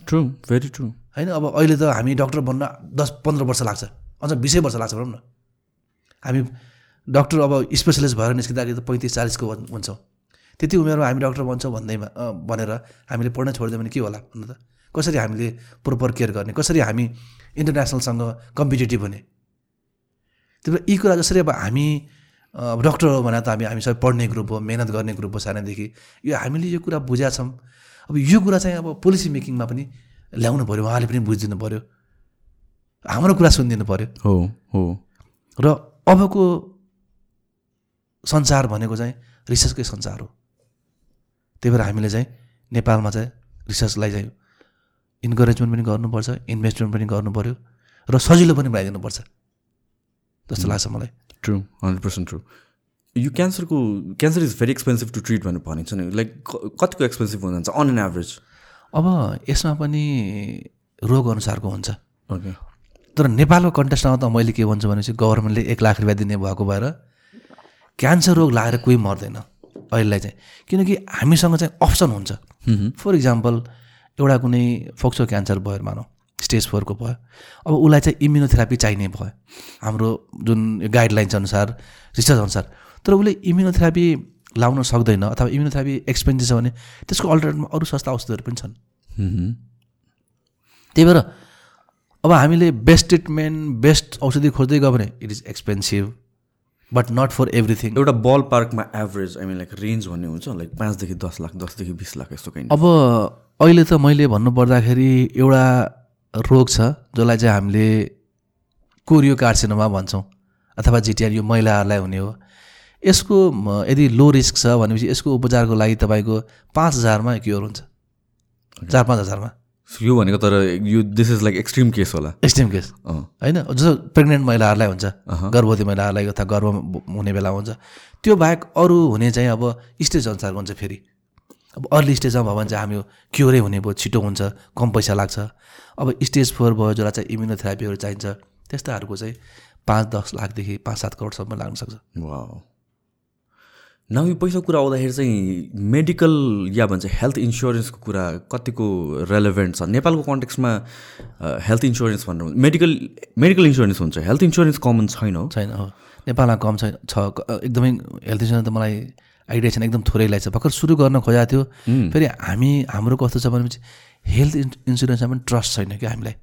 ट्रु भेरी ट्रु होइन अब अहिले त हामी डक्टर बन्न दस पन्ध्र वर्ष लाग्छ। अझ बिसै वर्ष लाग्छ भनौँ न। हामी डक्टर अब स्पेसलिस्ट भएर निस्किँदाखेरि त पैँतिस चालिसको हुन्- हुन्छौँ। त्यति उमेरमा हामी डक्टर बन्छौँ भन्दैमा अ, भनेर हामीले पढ्न छोडिदियो भने के होला भन्नु त? कसरी हामीले प्रोपर केयर गर्ने? कसरी हामी इन्टरनेसनलसँग कम्पिटेटिभ हुने? त्यही भएर यी कुरा जसरी अब हामी अब डक्टर हो भने त हामी हामी सबै पढ्ने ग्रुप हो मेहनत गर्ने ग्रुप हो सानैदेखि। यो हामीले यो कुरा बुझेका छौँ। अब यो कुरा चाहिँ अब पोलिसी मेकिङमा पनि ल्याउनु पऱ्यो उहाँले पनि बुझिदिनु पऱ्यो हाम्रो कुरा सुनिदिनु पऱ्यो हो हो। र अबको संसार भनेको चाहिँ रिसर्चकै संसार हो। त्यही भएर हामीले चाहिँ नेपालमा चाहिँ रिसर्चलाई चाहिँ इन्करेजमेन्ट पनि गर्नुपर्छ इन्भेस्टमेन्ट पनि गर्नु पऱ्यो र सजिलो पनि बनाइदिनुपर्छ जस्तो लाग्छ मलाई। ट्रु हन्ड्रेड पर्सेन्ट ट्रु यो क्यान्सरको cancer is very expensive to treat भनेर भनिन्छ नि। लाइक कतिको एक्सपेन्सिभ हुन जान्छ अन एन एभरेज अब यसमा पनि रोग अनुसारको हुन्छ। ओके तर नेपालको कन्टेस्टमा त मैले के भन्छु भनेपछि गभर्मेन्टले एक लाख रुपियाँ दिने भएको भएर क्यान्सर रोग लागेर कोही मर्दैन अहिलेलाई चाहिँ। किनकि हामीसँग चाहिँ अप्सन हुन्छ। फर इक्जाम्पल एउटा कुनै फोक्सो क्यान्सर भयो मानौँ स्टेज फोरको भयो। अब उसलाई चाहिँ इम्युनोथेरापी चाहिने भयो। हाम्रो जुन गाइडलाइन्स अनुसार रिसर्च अनुसार तर उसले इम्युनोथेरापी लाउन सक्दैन अथवा इम्युनोथेरापी एक्सपेन्सिभ छ भने त्यसको अल्टरनेटमा अरू सस्ता औषधिहरू पनि छन्। त्यही भएर अब हामीले बेस्ट ट्रिटमेन्ट बेस्ट औषधि खोज्दै गयो भने it is expensive but not for everything एउटा बल पार्कमा average I mean like range भन्ने हुन्छ लाइक पाँचदेखि दस लाख दसदेखि बिस लाख यस्तो काइन्ड अब अहिले त मैले भन्नुपर्दाखेरि एउटा रोग छ जसलाई चाहिँ हामीले कोरियो कार्सिनोमा भन्छौँ अथवा जिटिआर यो महिलाहरूलाई हुने हो। यसको यदि लो रिस्क छ भनेपछि यसको उपचारको लागि तपाईँको पाँच हजारमा क्योर हुन्छ। चार पाँच हजारमा। यो भनेको तर यो this is like extreme case होला। एक्सट्रिम केस होइन? जस्तो प्रेग्नेन्ट महिलाहरूलाई हुन्छ गर्भवती महिलाहरूलाई अथवा गर्भ हुने बेला हुन्छ त्यो बाहेक अरू हुने चाहिँ अब स्टेज अनुसार हुन्छ फेरि। अब अर्ली स्टेजमा भयो भने चाहिँ हामी क्योरै हुने भयो छिटो हुन्छ कम पैसा लाग्छ। अब स्टेज फोर भयो जसलाई चाहिँ इम्युनोथेरापीहरू चाहिन्छ त्यस्ताहरूको चाहिँ पाँच दस लाखदेखि पाँच सात करोडसम्म लाग्न सक्छ। न यो पैसा कुरा आउँदाखेरि चाहिँ मेडिकल या भन्छ हेल्थ इन्सुरेन्सको कुरा कतिको रेलेभेन्ट छ? नेपालको कन्टेक्समा हेल्थ इन्सुरेन्स भनेर मेडिकल मेडिकल इन्सुरेन्स हुन्छ। हेल्थ इन्सुरेन्स कमन छैन हो? छैन हो। नेपालमा कम छैन छ। एकदमै हेल्थ इन्सुरेन्स त मलाई आइडिया छैन एकदम थोरै लागेको छ। भर्खर सुरु गर्न खोजेको थियो। फेरि हामी हाम्रो कस्तो छ भनेपछि हेल्थ इन्स इन्सुरेन्समा पनि ट्रस्ट छैन क्या हामीलाई।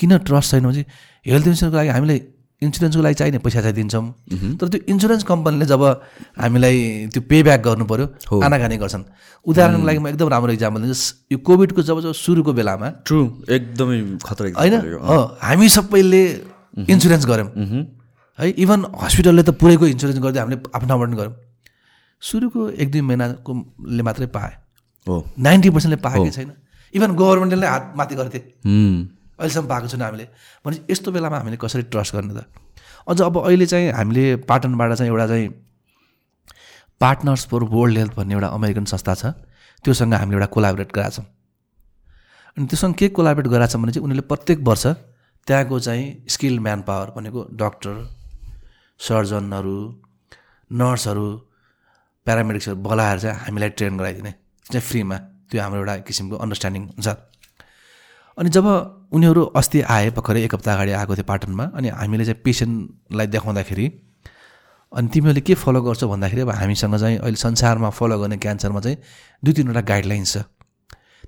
किन ट्रस्ट छैन भने हेल्थ इन्सुरेन्सको लागि हामीले इन्सुरेन्सको लागि चाहिने पैसा चाहिँ दिन्छौँ। तर त्यो इन्सुरेन्स कम्पनीले जब हामीलाई त्यो पे ब्याक गर्नु पऱ्यो आनाकानी गर्छन्। उदाहरणको लागि म एकदम राम्रो इक्जाम्पल दिन्छु। यो कोभिडको जब जब सुरुको बेलामा ट्रु एकदमै खतरा होइन? हामी सबैले इन्सुरेन्स गऱ्यौँ। है इभन हस्पिटलले त पुरैको इन्सुरेन्स गरिदियो हामीले आफ्नो ठाउँबाट पनि गऱ्यौँ। सुरुको एक दुई महिनाकोले मात्रै पाएँ। हो। नाइन्टी पर्सेन्टले पाएकै छैन। इभन गभर्मेन्टले हात माथि गर्थे अहिलेसम्म पाएको छैन हामीले। भनेपछि यस्तो बेलामा हामीले कसरी ट्रस्ट गर्ने त? अझ अब अहिले चाहिँ हामीले पाटनबाट चाहिँ एउटा चाहिँ पार्टनर्स फर वर्ल्ड हेल्थ भन्ने एउटा अमेरिकन संस्था छ। त्योसँग हामीले एउटा कोलाबरेट गराएको छौँ। अनि त्योसँग के कोलाबरेट गराएको छौँ भने चाहिँ उनीहरूले प्रत्येक वर्ष त्यहाँको चाहिँ स्किल म्यान पावर भनेको डक्टर सर्जनहरू नर्सहरू प्यारामेडिक्सहरू बोलाएर चाहिँ हामीलाई ट्रेन गराइदिने। चाहिँ फ्रीमा। त्यो हाम्रो एउटा किसिमको अन्डरस्ट्यान्डिङ हुन्छ। अनि जब उनीहरू अस्ति आए भर्खरै एक हप्ता अगाडि आएको थियो पाटनमा अनि हामीले चाहिँ पेसेन्टलाई देखाउँदाखेरि अनि तिमीहरूले के फलो गर्छौ भन्दाखेरि अब हामीसँग चाहिँ अहिले संसारमा फलो गर्ने क्यान्सरमा चाहिँ दुई तिनवटा गाइडलाइन्स छ।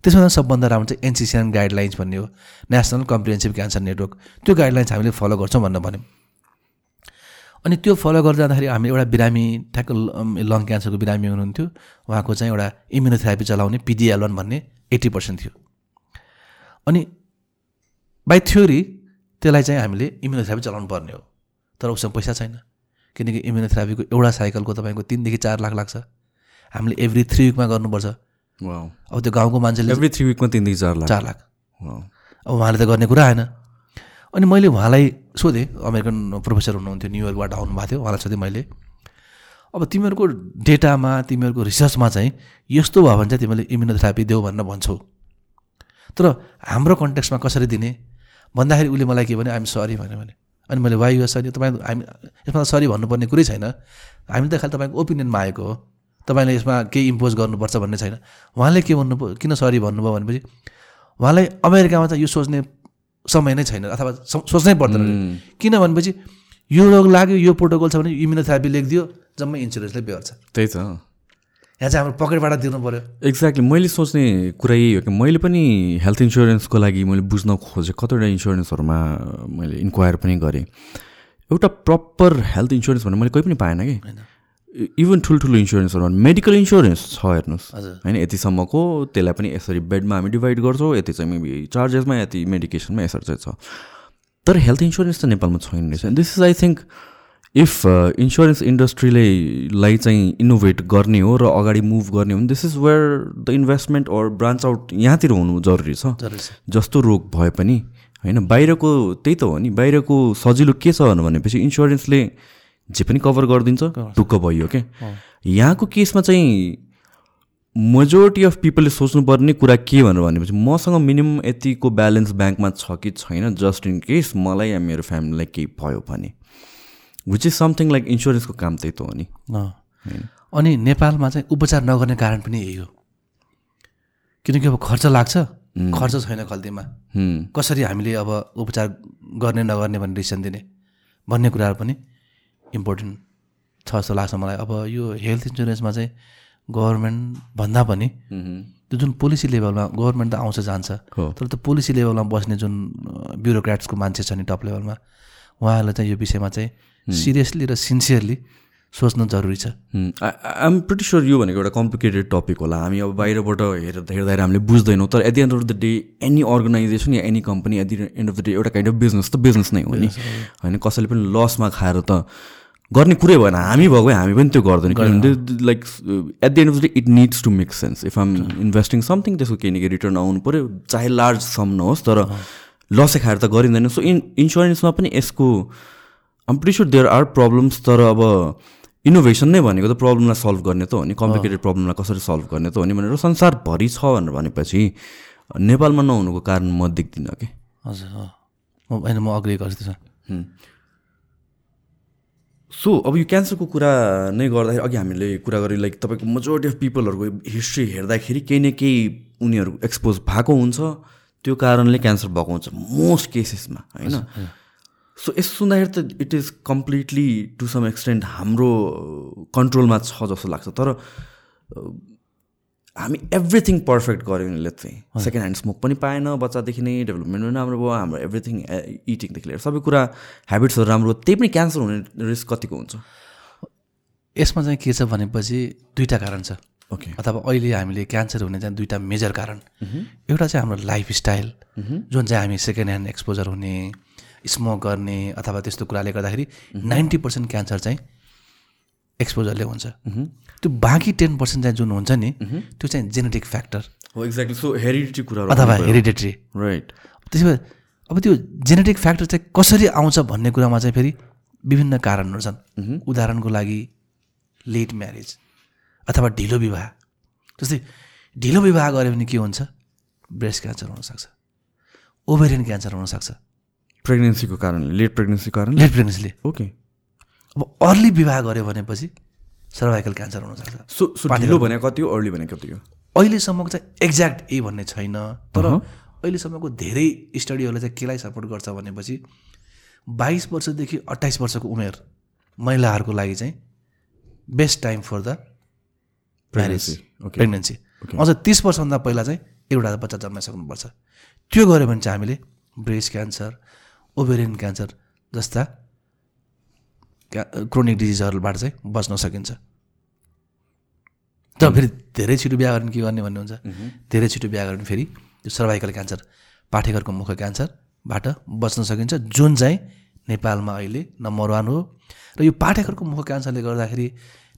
त्यसमा सबभन्दा राम्रो चाहिँ एनसिसिएन गाइडलाइन्स भन्ने हो नेसनल कम्प्रिहेन्सिभ क्यान्सर नेटवर्क त्यो गाइडलाइन्स हामीले फलो गर्छौँ भनेर भन्यौँ। अनि त्यो फलो गर्दै जाँदाखेरि हामी एउटा बिरामी ठ्याक्क लङ क्यान्सरको बिरामी हुनुहुन्थ्यो। उहाँको चाहिँ एउटा इम्युनोथेरापी चलाउने पिडिएल भन्ने एट्टी पर्सेन्ट थियो। अनि बाई थ्योरी त्यसलाई चाहिँ हामीले इम्युनोथेरापी चलाउनु पर्ने हो। तर उसँग पैसा छैन। किनकि इम्युनोथेरापीको एउटा साइकलको तपाईँको तिनदेखि चार लाख लाग्छ। हामीले एभ्री थ्री विकमा गर्नुपर्छ। अब त्यो गाउँको मान्छेले एभ्री थ्री विकमा तिनदेखि चार लाख। चार लाख। अब उहाँले त गर्ने कुरा आएन अनि मैले उहाँलाई सोधेँ अमेरिकन प्रोफेसर हुनुहुन्थ्यो न्युयोर्कबाट आउनुभएको थियो। उहाँलाई सोधेँ मैले अब तिमीहरूको डेटामा तिमीहरूको रिसर्चमा चाहिँ यस्तो भयो भने चाहिँ तिमीले इम्युनोथेरापी देऊ भनेर भन्छौ। तर हाम्रो कन्टेक्समा कसरी दिने? भन्दाखेरि उसले मलाई के भने आइम सरी भने भने अनि मैले वाइ युएस सरी तपाईँ हामी यसमा त सरी भन्नुपर्ने कुरै छैन। हामी त खालि तपाईँको ओपिनियनमा आएको हो। तपाईँले यसमा केही इम्पोज गर्नुपर्छ भन्ने छैन। उहाँले के भन्नु किन सरी भन्नुभयो भनेपछि उहाँलाई अमेरिकामा त यो सोच्ने समय नै छैन अथवा सोच्नै पर्दैन किन भनेपछि यो रोग लाग्यो यो प्रोटोकल छ भने इम्युनोथेरापी लेखिदियो जम्मै इन्सुरेन्सले बेहोर्छ। त्यही त। यहाँ चाहिँ हाम्रो पकेटबाट दिनु पऱ्यो एक्ज्याक्टली मैले सोच्ने कुरा यही हो कि मैले पनि हेल्थ इन्सुरेन्सको लागि मैले बुझ्न खोजेँ कतिवटा इन्सुरेन्सहरूमा मैले इन्क्वायर पनि गरेँ। एउटा प्रपर हेल्थ इन्सुरेन्स भन्ने मैले कोही पनि पाएन कि। इभन ठुल्ठुलो इन्सुरेन्सहरूमा मेडिकल इन्सुरेन्स छ हेर्नुहोस्। होइन यतिसम्मको त्यसलाई पनि यसरी बेडमा हामी डिभाइड गर्छौँ यति चाहिँ मेबी चार्जेसमा यति मेडिकेसनमा यसरी चाहिँ छ। तर हेल्थ इन्सुरेन्स त नेपालमा छैन रहेछ। This is I think if insurance इन्डस्ट्रीले लाई चाहिँ इनोभेट गर्ने हो र अगाडि मुभ गर्ने हो भने this is where the investment or branch out यहाँतिर हुनु जरुरी छ। जस्तो रोग भए पनि होइन बाहिरको त्यही त हो नि बाहिरको सजिलो के छ भनेपछि इन्सुरेन्सले जे पनि कभर गरिदिन्छ टुक्क भइयो क्या यहाँको केसमा चाहिँ मेजोरिटी अफ पिपलले सोच्नुपर्ने कुरा के भनेर भनेपछि मसँग मिनिमम यतिको ब्यालेन्स ब्याङ्कमा छ कि छैन जस्ट इन केस मलाई या मेरो फ्यामिलीलाई केही भयो भने। विच इज समथिङ लाइक इन्सुरेन्सको काम त्यही त हो नि। अनि नेपालमा चाहिँ उपचार नगर्ने कारण पनि यही हो। किनकि अब खर्च लाग्छ खर्च छैन खल्तीमा। कसरी हामीले अब उपचार गर्ने नगर्ने भन्ने डिसिसन दिने? भन्ने कुराहरू पनि इम्पोर्टेन्ट छ जस्तो लाग्छ मलाई। अब यो हेल्थ इन्सुरेन्समा चाहिँ गभर्मेन्ट भन्दा पनि त्यो जुन पोलिसी लेभलमा गभर्मेन्ट त आउँछ जान्छ। तर त्यो पोलिसी लेभलमा बस्ने जुन ब्युरोक्राट्सको मान्छे छ नि टप लेभलमा उहाँहरूलाई चाहिँ यो विषयमा चाहिँ सिरियसली र सिन्सियरली सोच्नु जरुरी छ। आइएम प्रिटी स्योर यो भनेको एउटा कम्प्लिकेटेड टपिक होला। हामी अब बाहिरबाट हेर हेर्दाखेरि हामीले बुझ्दैनौँ तर at the end of the day any organisation yeah any company at the end of the day एउटा काइन्ड अफ बिजनेस त बिजनेस नै हो नि। होइन कसैले पनि लसमा खाएर त गर्ने कुरै भएन। हामी भएको भए हामी पनि त्यो गर्दैन। किनभने like at the end of the day it needs to make sense if I'm investing something त्यसको केही न केही रिटर्न आउनु पऱ्यो चाहे लार्ज सम नहोस् तर लसै खाएर त गरिँदैन। सो इन इन्सुरेन्समा पनि यसको I'm pretty sure there are problems तर अब इनोभेसन नै भनेको त प्रब्लमलाई सल्भ गर्ने त हो नि कम्प्लिकेटेड प्रब्लमलाई कसरी सल्भ गर्ने त हो नि भनेर संसारभरि छ भनेर भनेपछि नेपालमा नहुनुको कारण म देख्दिनँ कि। हजुर होइन म अग्री गर्छु त्यसमा। सो अब यो क्यान्सरको कुरा नै गर्दाखेरि अघि हामीले कुरा गरेँ लाइक तपाईँको मेजोरिटी अफ पिपलहरूको हिस्ट्री हेर्दाखेरि केही न केही उनीहरू एक्सपोज भएको हुन्छ त्यो कारणले क्यान्सर भएको हुन्छ मोस्ट केसेसमा होइन? सो यसो सुन्दाखेरि त it is completely to some extent हाम्रो कन्ट्रोलमा छ जस्तो लाग्छ। तर अ, हामी एभ्रिथिङ पर्फेक्ट गऱ्यौँ भने चाहिँ। सेकेन्ड ह्यान्ड स्मोक पनि पाएन बच्चादेखि नै डेभलपमेन्ट पनि राम्रो भयो हाम्रो एभ्रिथिङ इटिङदेखि लिएर सबै कुरा हेबिट्सहरू राम्रो त्यही पनि क्यान्सर हुने रिस्क कतिको हुन्छ? यसमा चाहिँ के छ भनेपछि दुईवटा कारण छ। ओके अथवा अहिले हामीले क्यान्सर हुने चाहिँ दुईवटा मेजर कारण। एउटा चाहिँ हाम्रो लाइफस्टाइल जुन चाहिँ हामी सेकेन्ड ह्यान्ड एक्सपोजर हुने स्मोक गर्ने अथवा त्यस्तो कुराले गर्दाखेरि नाइन्टी पर्सेन्ट क्यान्सर चाहिँ एक्सपोजरले हुन्छ। त्यो बाँकी टेन पर्सेन्ट चाहिँ जुन हुन्छ नि त्यो चाहिँ जेनेटिक फ्याक्टर। हो एक्ज्याक्टली सो हेरिडिटी कुरा अथवा हेरिडेटरी राइट त्यसो भए अब त्यो जेनेटिक फ्याक्टर चाहिँ कसरी आउँछ भन्ने कुरामा चाहिँ फेरि विभिन्न कारणहरू छन्। उदाहरणको लागि लेट म्यारेज अथवा ढिलो विवाह। जस्तै ढिलो विवाह गऱ्यो भने के हुन्छ? ब्रेस्ट क्यान्सर हुनसक्छ। ओभेरियन क्यान्सर हुनसक्छ। प्रेग्नेन्सीको कारणले लेट प्रेग्नेन्सीको कारणले? लेट प्रेग्नेन्सीले ओके अब अर्ली विवाह गऱ्यो भनेपछि सर्भाइकल क्यान्सर हुनसक्छ सो सो ढिलो भनेको कति हो अर्ली भनेको कति हो? अहिलेसम्मको चाहिँ एक्ज्याक्ट ए भन्ने छैन तर अहिलेसम्मको धेरै स्टडीहरूले चाहिँ केलाई सपोर्ट गर्छ भनेपछि बाइस वर्षदेखि अट्ठाइस वर्षको उमेर महिलाहरूको लागि चाहिँ best time for the marriage okay. Pregnancy अझ तिस वर्षभन्दा पहिला चाहिँ एउटा बच्चा जन्माइसक्नुपर्छ। त्यो गऱ्यो भने चाहिँ हामीले ब्रेस्ट क्यान्सर ओभेरियन क्यान्सर जस्ता क्या क्रोनिक डिजिजहरूबाट चाहिँ बच्न सकिन्छ। तर फेरि धेरै छिटो बिहा गर्ने के गर्ने भन्ने हुन्छ धेरै छिटो बिहा गर्ने फेरि त्यो सर्भाइकल क्यान्सर पाठेघरको मुख क्यान्सरबाट बच्न सकिन्छ। जुन चाहिँ नेपालमा अहिले नम्बर वान हो। र यो पाठेघरको मुख क्यान्सरले गर्दाखेरि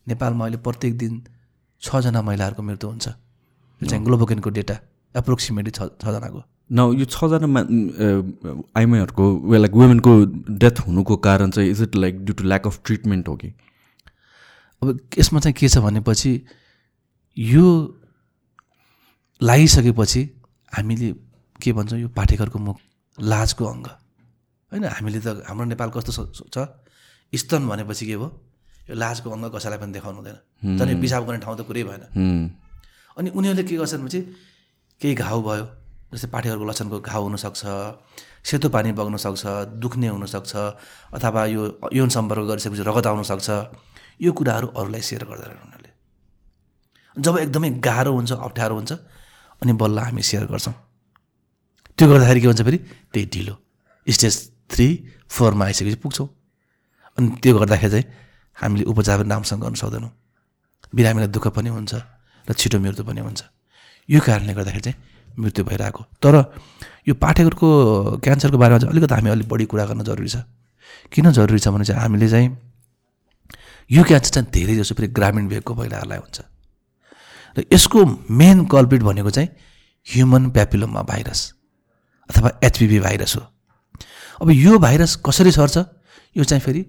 नेपालमा अहिले प्रत्येक दिन छजना महिलाहरूको मृत्यु हुन्छ। यो चाहिँ ग्लोबोकेनको डेटा एप्रोक्सिमेटली छ छजनाको। न यो छजना मा आइमाईहरूको लाइक वुमेनको डेथ हुनुको कारण चाहिँ is it like due to lack of treatment हो कि अब यसमा चाहिँ के छ भनेपछि यो लगाइसकेपछि हामीले के भन्छौँ यो पाठेघरको मुख लाजको अङ्ग। होइन हामीले त हाम्रो नेपाल कस्तो छ- स्तन भनेपछि के भयो? यो लाजको अङ्ग कसैलाई पनि देखाउनु हुँदैन। तर यो पिसाब गर्ने ठाउँ त कुरै भएन. अनि उनीहरूले के गर्छन् भने चाहिँ केही घाउ भयो जस्तै पाठेघरको लक्षणको घाउ हुनसक्छ सेतो पानी बग्न सक्छ दुख्ने हुनसक्छ अथवा यो यौन सम्पर्क गरिसकेपछि रगत आउनसक्छ यो कुराहरू अरूलाई सेयर गर्दैनन् उनीहरूले। जब एकदमै गाह्रो हुन्छ अप्ठ्यारो हुन्छ अनि बल्ल हामी सेयर गर्छौँ। त्यो गर्दाखेरि के हुन्छ फेरि? त्यही ढिलो। स्टेज थ्री फोरमा आइसकेपछि पुग्छौँ। अनि त्यो गर्दाखेरि चाहिँ हामीले उपचार पनि राम्रोसँग गर्न सक्दैनौँ। बिरामीलाई दुःख पनि हुन्छ र छिटो मृत्यु पनि हुन्छ। यो कारणले गर्दाखेरि चाहिँ मृत्यु भइरहेको। तर यो पाठेघरको क्यान्सरको बारेमा चाहिँ अलिकति हामी अलिक बढी कुरा गर्न जरुरी छ। किन जरुरी छ भने चाहिँ हामीले चाहिँ यो क्यान्सर चाहिँ धेरै जसो फेरि ग्रामीण भेगको महिलाहरूलाई हुन्छ। र यसको मेन कल्पिट भनेको चाहिँ ह्युमन प्यापिलोमा भाइरस अथवा एचपिभी भाइरस हो। अब यो भाइरस कसरी सर्छ? यो चाहिँ फेरि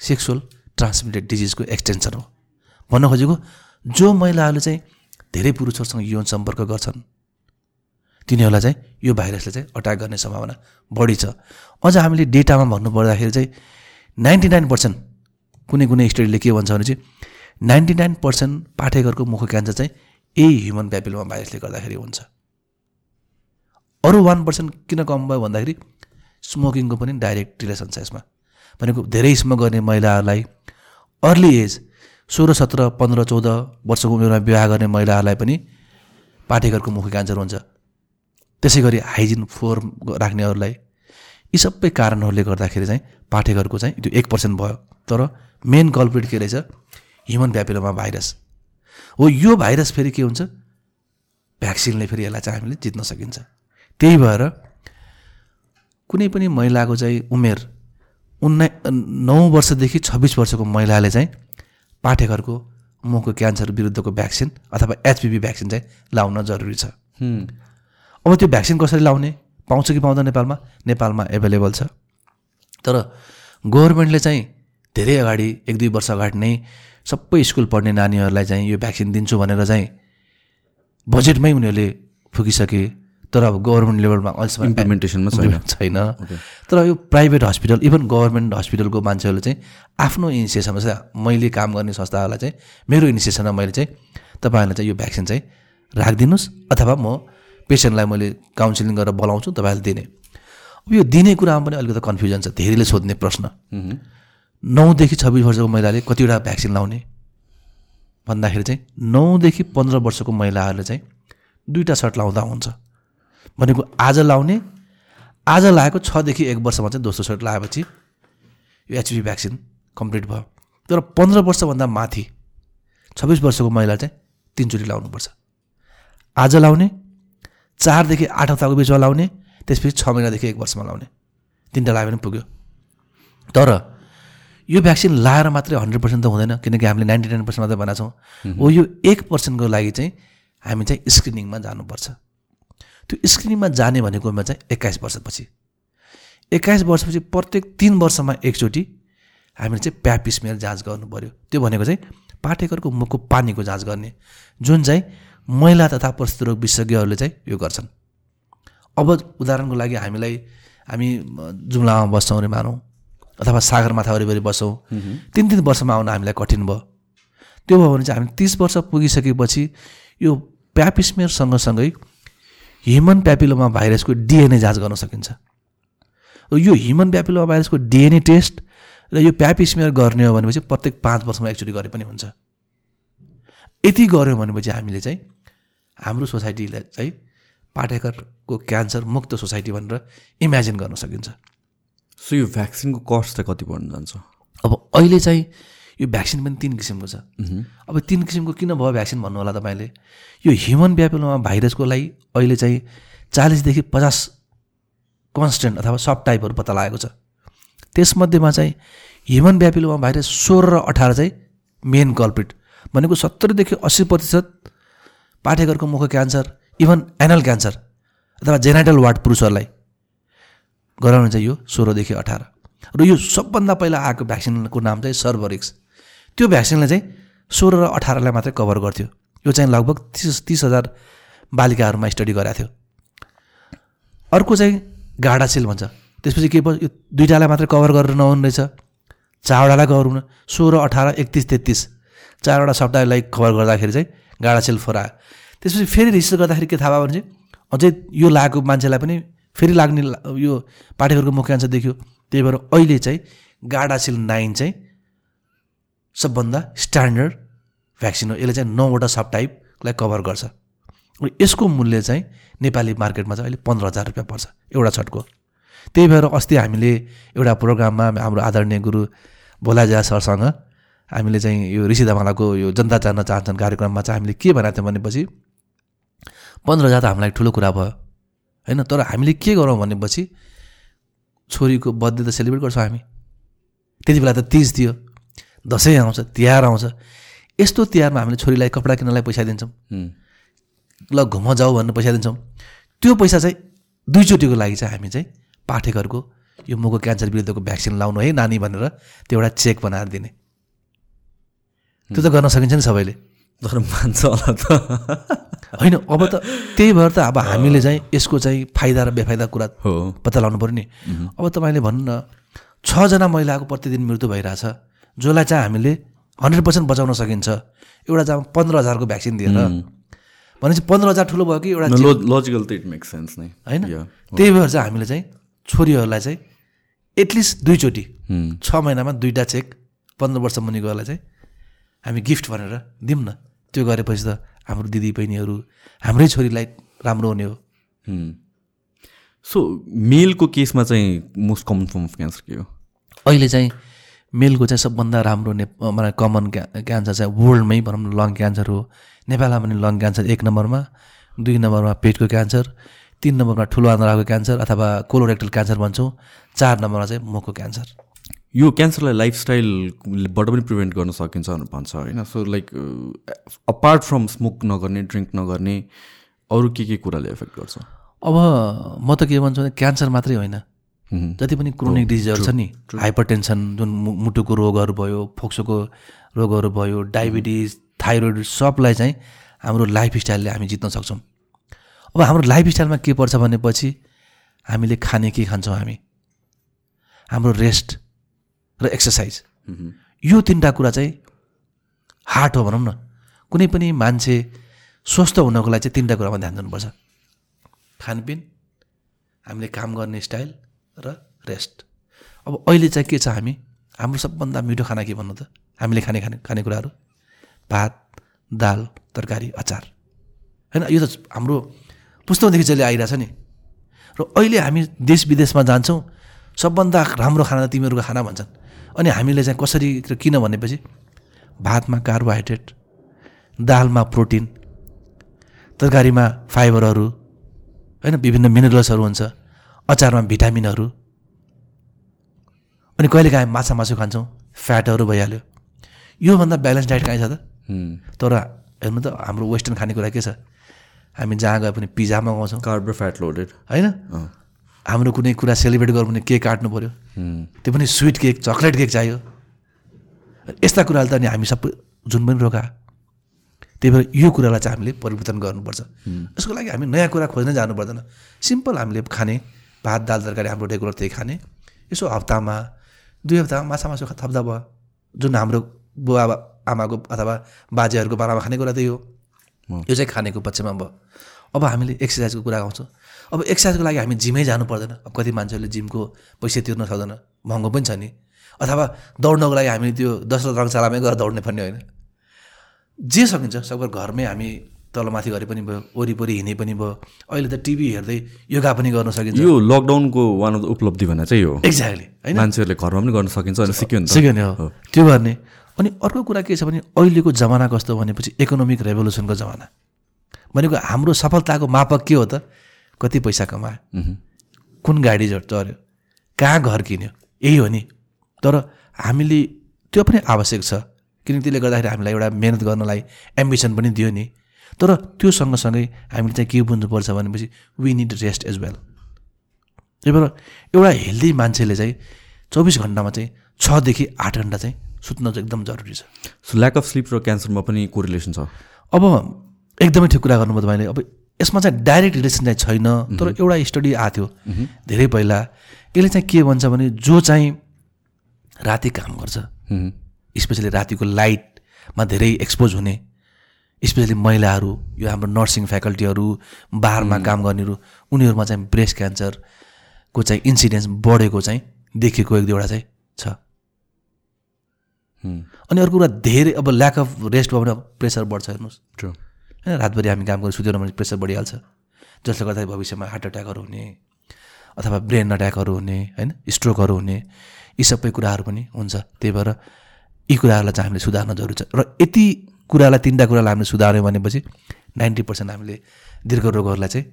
सेक्सुअल ट्रान्समिटेड डिजिजको एक्सटेन्सन हो। भन्न खोजेको जो महिलाहरूले चाहिँ धेरै पुरुषहरूसँग यौन सम्पर्क गर्छन् तिनीहरूलाई चाहिँ यो भाइरसले चाहिँ अट्याक गर्ने सम्भावना बढी छ। अझ हामीले डेटामा भन्नुपर्दाखेरि चाहिँ नाइन्टी नाइन पर्सेन्ट कुनै कुनै स्टडीले के भन्छ भने चाहिँ नाइन्टी नाइन पर्सेन्ट पाठेघरको मुख क्यान्सर चाहिँ यही ह्युमन प्यापिलोमा भाइरसले गर्दाखेरि हुन्छ। अरू वान पर्सेन्ट किन कम भयो भन्दाखेरि स्मोकिङको पनि डाइरेक्ट रिलेसन छ यसमा। भनेको धेरै स्मोक गर्ने महिलाहरूलाई अर्ली एज सोह्र सत्र पन्ध्र चौध वर्षको उमेरमा विवाह गर्ने महिलाहरूलाई पनि पाठेघरको मुख क्यान्सर हुन्छ। त्यसै गरी हाइजिन फोहोर राख्नेहरूलाई यी सबै कारणहरूले गर्दाखेरि चाहिँ पाठेघरको चाहिँ त्यो एक पर्सेन्ट भयो। तर मेन कल्पिट के रहेछ? Human papilloma virus. हो यो भाइरस फेरि के हुन्छ? भ्याक्सिनले फेरि यसलाई चाहिँ हामीले जित्न सकिन्छ। त्यही भएर कुनै पनि महिलाको चाहिँ उमेर उन्नाइ नौ वर्षदेखि छब्बिस वर्षको महिलाले चाहिँ पाठेघरको मुखको क्यान्सर विरुद्धको भ्याक्सिन अथवा एचपिभी भ्याक्सिन चाहिँ लाउन जरुरी छ. अब त्यो भ्याक्सिन कसरी लाउने? पाउँछ कि पाउँदैन नेपालमा? नेपालमा एभाइलेबल छ। तर गभर्मेन्टले चाहिँ धेरै अगाडि एक दुई वर्ष अगाडि नै सबै स्कुल पढ्ने नानीहरूलाई चाहिँ यो भ्याक्सिन दिन्छु भनेर चाहिँ बजेटमै उनीहरूले फुकिसके तर अब गभर्मेन्ट लेभलमा अहिलेसम्म इम्प्लिमेन्टेसनमा छैन। छैन। तर यो प्राइभेट हस्पिटल इभन गभर्मेन्ट हस्पिटलको मान्छेहरूले चाहिँ आफ्नो इनिसिएसनमा चाहिँ मैले काम गर्ने संस्थाहरूलाई चाहिँ मेरो इनिसिएसनमा मैले चाहिँ तपाईँहरूलाई चाहिँ यो भ्याक्सिन चाहिँ राखिदिनुहोस् अथवा म पेसेन्टलाई मैले काउन्सिलिङ गरेर बोलाउँछु तपाईँहरूले दिने। अब यो दिने कुरामा पनि अलिकति कन्फ्युजन छ धेरैले सोध्ने प्रश्न। नौदेखि छब्बिस वर्षको महिलाले कतिवटा भ्याक्सिन लाउने? भन्दाखेरि चाहिँ नौदेखि पन्ध्र वर्षको महिलाहरूले चाहिँ दुईवटा सर्ट लाउँदा हुन्छ। भनेको आज लाउने आज लगाएको छदेखि एक वर्षमा चाहिँ दोस्रो सर्ट लगाएपछि यो एचपी भ्याक्सिन कम्प्लिट भयो। तर पन्ध्र वर्षभन्दा माथि छब्बिस वर्षको महिला चाहिँ तिनचोटि लाउनुपर्छ। आज लाउने चारदेखि आठ हप्ताको बिचमा लाउने त्यसपछि छ महिनादेखि एक वर्षमा लाउने। तिनवटा लगायो भने पुग्यो। तर यो भ्याक्सिन लाएर मात्रै हन्ड्रेड पर्सेन्ट त हुँदैन किनकि हामीले नाइन्टी नाइन पर्सेन्ट मात्रै बनाएको छौँ। हो यो एक पर्सेन्टको लागि चाहिँ हामी चाहिँ स्क्रिनिङमा जानुपर्छ। त्यो स्क्रिनिङमा जाने भनेकोमा चाहिँ एक्काइस वर्षपछि। एक्काइस वर्षपछि प्रत्येक तिन वर्षमा एकचोटि हामीले चाहिँ प्याप स्मेल जाँच गर्नु पऱ्यो त्यो भनेको चाहिँ पाठेकरको मुखको पानीको जाँच गर्ने। जुन चाहिँ महिला तथा प्रस्तुत रोग विशेषज्ञहरूले चाहिँ यो गर्छन्। अब उदाहरणको लागि हामीलाई हामी जुम्लामा बस्छौँ अरे मानौँ अथवा सागरमाथा वरिपरि बस्छौँ। तिन तिन वर्षमा आउन हामीलाई कठिन भयो। त्यो भयो भने चाहिँ हामी तिस वर्ष पुगिसकेपछि यो प्याप स्मेयर सँगसँगै ह्युमन प्यापिलोमा भाइरसको डिएनए जाँच गर्न सकिन्छ। र यो ह्युमन प्यापिलोमा भाइरसको डिएनए टेस्ट र यो प्याप स्मेयर गर्ने हो भनेपछि प्रत्येक पाँच वर्षमा एकचोटि गरे पनि हुन्छ। यति गऱ्यो भनेपछि हामीले चाहिँ हाम्रो सोसाइटीलाई चाहिँ पाठेकरको क्यान्सर मुक्त सोसाइटी भनेर इमेजिन गर्न सकिन्छ। सो यो भ्याक्सिनको कस्ट चाहिँ कति पर्न जान्छ? अब अहिले चाहिँ यो भ्याक्सिन पनि तिन किसिमको छ। अब तिन किसिमको किन भयो भ्याक्सिन भन्नु होला तपाईँले? यो ह्युमन ब्यापिलोमा भाइरसको लागि अहिले चाहिँ चालिसदेखि पचास कन्सटेन्ट अथवा सब टाइपहरू पत्ता लागेको छ। त्यसमध्येमा चाहिँ ह्युमन ब्यापिलोमा भाइरस सोह्र र अठार चाहिँ मेन कल्प्रिट भनेको सत्तरीदेखि अस्सी प्रतिशत पाठेघरको मुख क्यान्सर इभन एनल क्यान्सर अथवा जेनाइटल वार्ड पुरुषहरूलाई। गराउने चाहिँ यो सोह्रदेखि अठार। र यो सबभन्दा पहिला आएको भ्याक्सिनको नाम चाहिँ सर्भरिक्स। त्यो भ्याक्सिनले चाहिँ सोह्र र अठारलाई मात्रै कभर गर्थ्यो। यो चाहिँ लगभग तिस तिस हजार बालिकाहरूमा स्टडी गराएको थियो। अर्को चाहिँ गाडासिल भन्छ। त्यसपछि के भयो? यो दुइटालाई मात्रै कभर गरेर नहुने रहेछ। चारवटालाई कभर हुन सोह्र अठार एकतिस तेत्तिस। चारवटा सप्ताहलाई कभर गर्दाखेरि चाहिँ गाडासिल फोरायो त्यसपछि फेरि रिसर्च गर्दाखेरि के थाहा भयो भने चाहिँ अझै यो लागेको मान्छेलाई पनि फेरि लाग्ने यो पाठेघरको मुख्य क्यान्सर देखियो। त्यही भएर अहिले चाहिँ गाडासिल नाइन चाहिँ सबभन्दा स्ट्यान्डर्ड भ्याक्सिन हो। यसले चाहिँ नौवटा सब टाइपलाई कभर गर्छ। र यसको मूल्य चाहिँ नेपाली मार्केटमा चाहिँ अहिले पन्ध्र हजार रुपियाँ पर्छ। एउटा छटको। त्यही भएर अस्ति हामीले एउटा प्रोग्राममा हाम्रो आदरणीय गुरु भोलाजा सरसँग हामीले चाहिँ यो ऋषि धमालाको यो जनता जान्न चाहन्छन् कार्यक्रममा चाहिँ हामीले के भनेको थियौँ भनेपछि पन्ध्र हजार त हामीलाई ठुलो कुरा भयो। होइन? तर हामीले के गरौँ भनेपछि छोरीको बर्थडे त सेलिब्रेट गर्छौँ हामी। त्यति बेला त तिज थियो। दसैँ आउँछ तिहार आउँछ। यस्तो तिहारमा हामीले छोरीलाई कपडा किन्नलाई पैसा दिन्छौँ। ल घुम जाऊ भन्नु पैसा दिन्छौँ। त्यो पैसा चाहिँ दुईचोटिको लागि चाहिँ हामी चाहिँ पाठेघरको यो मुखको क्यान्सर विरुद्धको भ्याक्सिन लाउनु है नानी भनेर त्यो एउटा चेक बनाएर दिने। त्यो त गर्न सकिन्छ नि सबैले। तर मान्छ होला त। होइन अब त त्यही भएर त अब हामीले चाहिँ यसको चाहिँ फाइदा र बेफाइदा कुरा हो। पत्ता लगाउनु पऱ्यो नि। अब तपाईँले भन्नु न छजना महिलाको प्रतिदिन मृत्यु भइरहेछ जसलाई चाहिँ हामीले हन्ड्रेड पर्सेन्ट बचाउन सकिन्छ एउटा चाहिँ पन्ध्र हजारको भ्याक्सिन दिएर। भनेपछि पन्ध्र हजार ठुलो भयो कि एउटा लजिकल त इट मेक सेन्स नै। होइन? त्यही भएर चाहिँ हामीले चाहिँ छोरीहरूलाई चाहिँ एटलिस्ट दुईचोटि छ महिनामा दुईवटा चेक पन्ध्र वर्ष मुनिकोहरूलाई चाहिँ हामी गिफ्ट भनेर दिउँ न। त्यो गरेपछि त हाम्रो दिदी बहिनीहरू हाम्रै छोरीलाई राम्रो हुने हो। सो मेलको केसमा चाहिँ most common form of cancer के हो? अहिले चाहिँ मेलको चाहिँ सबभन्दा राम्रो ने मतलब कमन क्या क्यान्सर चाहिँ वर्ल्डमै भनौँ न लङ क्यान्सर हो। नेपालमा पनि लङ क्यान्सर एक नम्बरमा दुई नम्बरमा पेटको क्यान्सर तिन नम्बरमा ठुलो आन्द्राको क्यान्सर अथवा कोलोरेक्टल क्यान्सर भन्छौँ चार नम्बरमा चाहिँ मुखको क्यान्सर यो क्यान्सरलाई लाइफस्टाइलबाट पनि प्रिभेन्ट गर्न सकिन्छ भनेर भन्छ होइन? So like apart from smoke नगर्ने ड्रिङ्क नगर्ने अरू के के कुराले एफेक्ट गर्छ? अब म त के भन्छु भने क्यान्सर मात्रै होइन। जति पनि क्रोनिक डिजिजहरू छ नि हाइपर टेन्सन जुन मुटुको रोगहरू भयो फोक्सोको रोगहरू भयो डायबिटिज थाइरोइड सबलाई चाहिँ हाम्रो लाइफ स्टाइलले हामी जित्न सक्छौँ। अब हाम्रो लाइफ स्टाइलमा के पर्छ भनेपछि हामीले खाने के खान्छौँ हामी? हाम्रो रेस्ट र एक्सर्साइज यो तिनवटा कुरा चाहिँ हार्ट हो भनौँ न। कुनै पनि मान्छे स्वस्थ हुनको लागि चाहिँ तिनवटा कुरामा ध्यान दिनुपर्छ। खानपिन हामीले काम गर्ने स्टाइल र रेस्ट अब अहिले चाहिँ के छ हामी? हाम्रो सबभन्दा मिठो खाना के भन्नु त? हामीले खाने खाने खानेकुराहरू भात दाल तरकारी अचार। होइन यो त हाम्रो पुस्तौँदेखि चाहिँ आइरहेछ नि। र अहिले हामी देश विदेशमा जान्छौँ सबभन्दा राम्रो खाना तिमीहरूको खाना भन्छन्। अनि हामीले चाहिँ कसरी र किन भनेपछि भातमा कार्बोहाइड्रेट दालमा प्रोटिन तरकारीमा फाइबरहरू होइन विभिन्न मिनरल्सहरू हुन्छ अचारमा भिटामिनहरू। अनि कहिले काहीँ माछा मासु खान्छौँ फ्याटहरू भइहाल्यो। योभन्दा ब्यालेन्स डाइट कहीँ छ त. तर हेर्नु त हाम्रो वेस्टर्न खानेकुरा के छ? हामी जहाँ गए पनि पिज्जा मगाउँछौँ कार्ब फ्याट लोडेड। होइन? हाम्रो कुनै कुरा सेलिब्रेट गर्नु भने केक काट्नु पऱ्यो त्यो पनि स्विट केक चक्लेट केक चाहियो। यस्ता कुराले त अनि हामी सबै जुन पनि रोका त्यही भएर यो कुरालाई चाहिँ हामीले परिवर्तन गर्नुपर्छ। यसको लागि हामी नयाँ कुरा खोज्न जानु पर्दैन। सिम्पल हामीले खाने भात दाल तरकारी हाम्रो रेगुलर त्यही खाने। यसो हप्तामा दुई हप्तामा माछा मासु थप्दा भयो। जुन हाम्रो बुवा आमाको अथवा बाजेहरूको पालामा खानेकुरा त्यही हो। यो चाहिँ खानेको पक्षमा भयो। अब हामीले एक्सर्साइजको कुरा आउँछौँ अब एक्सर्साइजको लागि हामी जिमै जानु पर्दैन। अब कति मान्छेहरूले जिमको पैसा तिर्न सक्दैन। महँगो पनि छ नि। अथवा दौड्नको लागि हामी त्यो दस रङशालामै गएर दौड्ने पनि होइन। जे सकिन्छ सबै घरमै हामी तलमाथि गरे पनि भयो वरिपरि हिँडे पनि भयो। अहिले त टिभी हेर्दै योगा पनि गर्न सकिन्छ। यो लकडाउनको वान अफ द उपलब्धि भने चाहिँ यो एक्ज्याक्टली होइन? मान्छेहरूले घरमा पनि गर्न सकिन्छ अनि सिक्यो नि सिक्यो नि हो। त्यो गर्ने। अनि अर्को कुरा के छ भने अहिलेको जमाना कस्तो भनेपछि इकोनोमिक रेभोल्युसनको जमाना। भनेको हाम्रो सफलताको मापक के हो त? कति पैसा कमायो? कुन गाडी चढ्यो? कहाँ घर किन्यो? यही हो नि। तर हामीले त्यो पनि आवश्यक छ। किनकि त्यसले गर्दाखेरि हामीलाई एउटा मिहिनेत गर्नलाई एम्बिसन पनि दियो नि। तर त्यो सँगसँगै हामीले चाहिँ के बुझ्नुपर्छ भनेपछि we need rest as well त्यही भएर एउटा हेल्दी मान्छेले चाहिँ चौबिस घन्टामा चाहिँ छदेखि आठ घन्टा चाहिँ सुत्न चाहिँ एकदम जरुरी छ। सो ल्याक अफ स्लिप र क्यान्सरमा पनि कोरिलेसन छ। अब एकदमै ठिक कुरा गर्नुभयो तपाईँले। अब यसमा चाहिँ डाइरेक्ट रिलेसन चाहिँ छैन तर एउटा स्टडी आएको थियो। धेरै पहिला। यसले चाहिँ के भन्छ भने जो चाहिँ राति काम गर्छ. स्पेसली रातिको लाइटमा धेरै एक्सपोज हुने स्पेसली महिलाहरू यो हाम्रो नर्सिङ फ्याकल्टीहरू बारमा काम गर्नेहरू उनीहरूमा चाहिँ ब्रेस्ट क्यान्सरको चाहिँ इन्सिडेन्स बढेको चाहिँ देखेको एक दुईवटा चाहिँ छ. अनि अर्को कुरा धेरै अब ल्याक अफ रेस्ट भयो भने प्रेसर बढ्छ हेर्नुहोस्. होइन रातभरि हामी काम गरेर सुतेनौँ भने प्रेसर बढिहाल्छ। जसले गर्दा भविष्यमा हार्ट एट्याकहरू हुने अथवा ब्रेन अट्याकहरू हुने होइन स्ट्रोकहरू हुने यी सबै कुराहरू पनि हुन्छ। त्यही भएर यी कुराहरूलाई चाहिँ हामीले सुधार्न जरुरी छ। र यति कुरालाई तिनवटा कुरालाई हामीले सुधार्यौँ भनेपछि नाइन्टी पर्सेन्ट हामीले दीर्घ रोगहरूलाई चाहिँ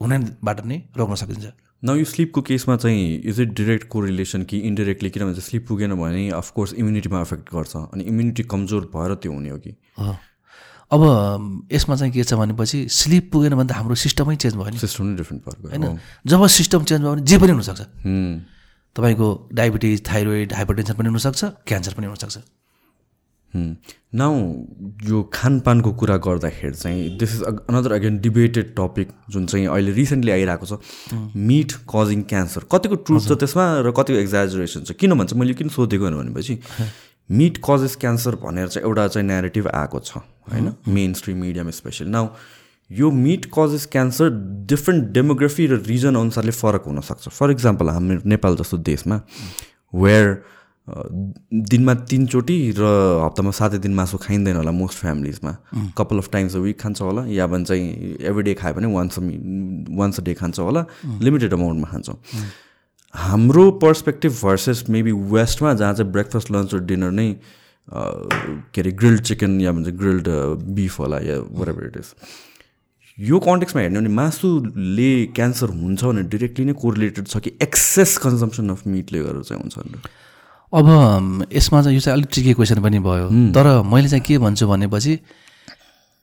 हुनेबाट नै रोक्न सकिन्छ। न यो स्लिपको केसमा चाहिँ इज इट डिरेक्ट कोरिलेसन कि इन्डिरेक्टली किनभने स्लिप पुगेन भने अफकोर्स इम्युनिटीमा अफेक्ट गर्छ। अनि इम्युनिटी कमजोर भएर त्यो हुने हो कि। अब यसमा चाहिँ के छ भनेपछि स्लिप पुगेन भने त हाम्रो सिस्टमै चेन्ज भयो नि। सिस्टम नै डिफ्रेन्ट गयो होइन? जब सिस्टम चेन्ज भयो भने जे पनि हुनसक्छ. तपाईँको डायबिटिज थाइरोइड हाइपरटेन्सन पनि हुनसक्छ क्यान्सर पनि हुनसक्छ। नाउ यो खानपानको कुरा गर्दाखेरि चाहिँ this is another again debated topic जुन चाहिँ अहिले रिसेन्टली आइरहेको छ। मिट कजिङ क्यान्सर कतिको ट्रुथ छ त्यसमा र कतिको एक्जाजुरेसन छ? किन भन्छ? मैले किन सोधेको भनेपछि मिट कजेस क्यान्सर भनेर चाहिँ एउटा चाहिँ नेरेटिभ आएको छ होइन? मेन स्ट्रिम मिडियामा स्पेसली नाउ यो meat causes cancer different demography र रिजन अनुसारले फरक हुनसक्छ। फर इक्जाम्पल हाम्रो नेपाल जस्तो देशमा वेयर दिनमा तिनचोटि र हप्तामा सातै दिन मासु खाइँदैन होला most फ्यामिलिजमा couple of times a week खान्छ होला या भने चाहिँ एभ्री डे खायो भने वान्स वान्स अ डे खान्छ होला। लिमिटेड अमाउन्टमा खान्छौँ। हाम्रो पर्सपेक्टिभ भर्सेस मेबी वेस्टमा जहाँ चाहिँ ब्रेकफास्ट लन्च र डिनर नै के अरे ग्रिल्ड चिकन या भन्छ ग्रिल्ड बिफ होला या वरेभर इट इज यो कन्टेक्समा हेर्ने हो भने मासुले क्यान्सर हुन्छ भने डिरेक्टली नै कोरिलेटेड छ कि एक्सेस कन्जम्सन अफ मिटले गरेर चाहिँ हुन्छ अब यसमा चाहिँ यो चाहिँ अलिक ट्रिकी क्वेसन पनि भयो। तर मैले चाहिँ के भन्छु भनेपछि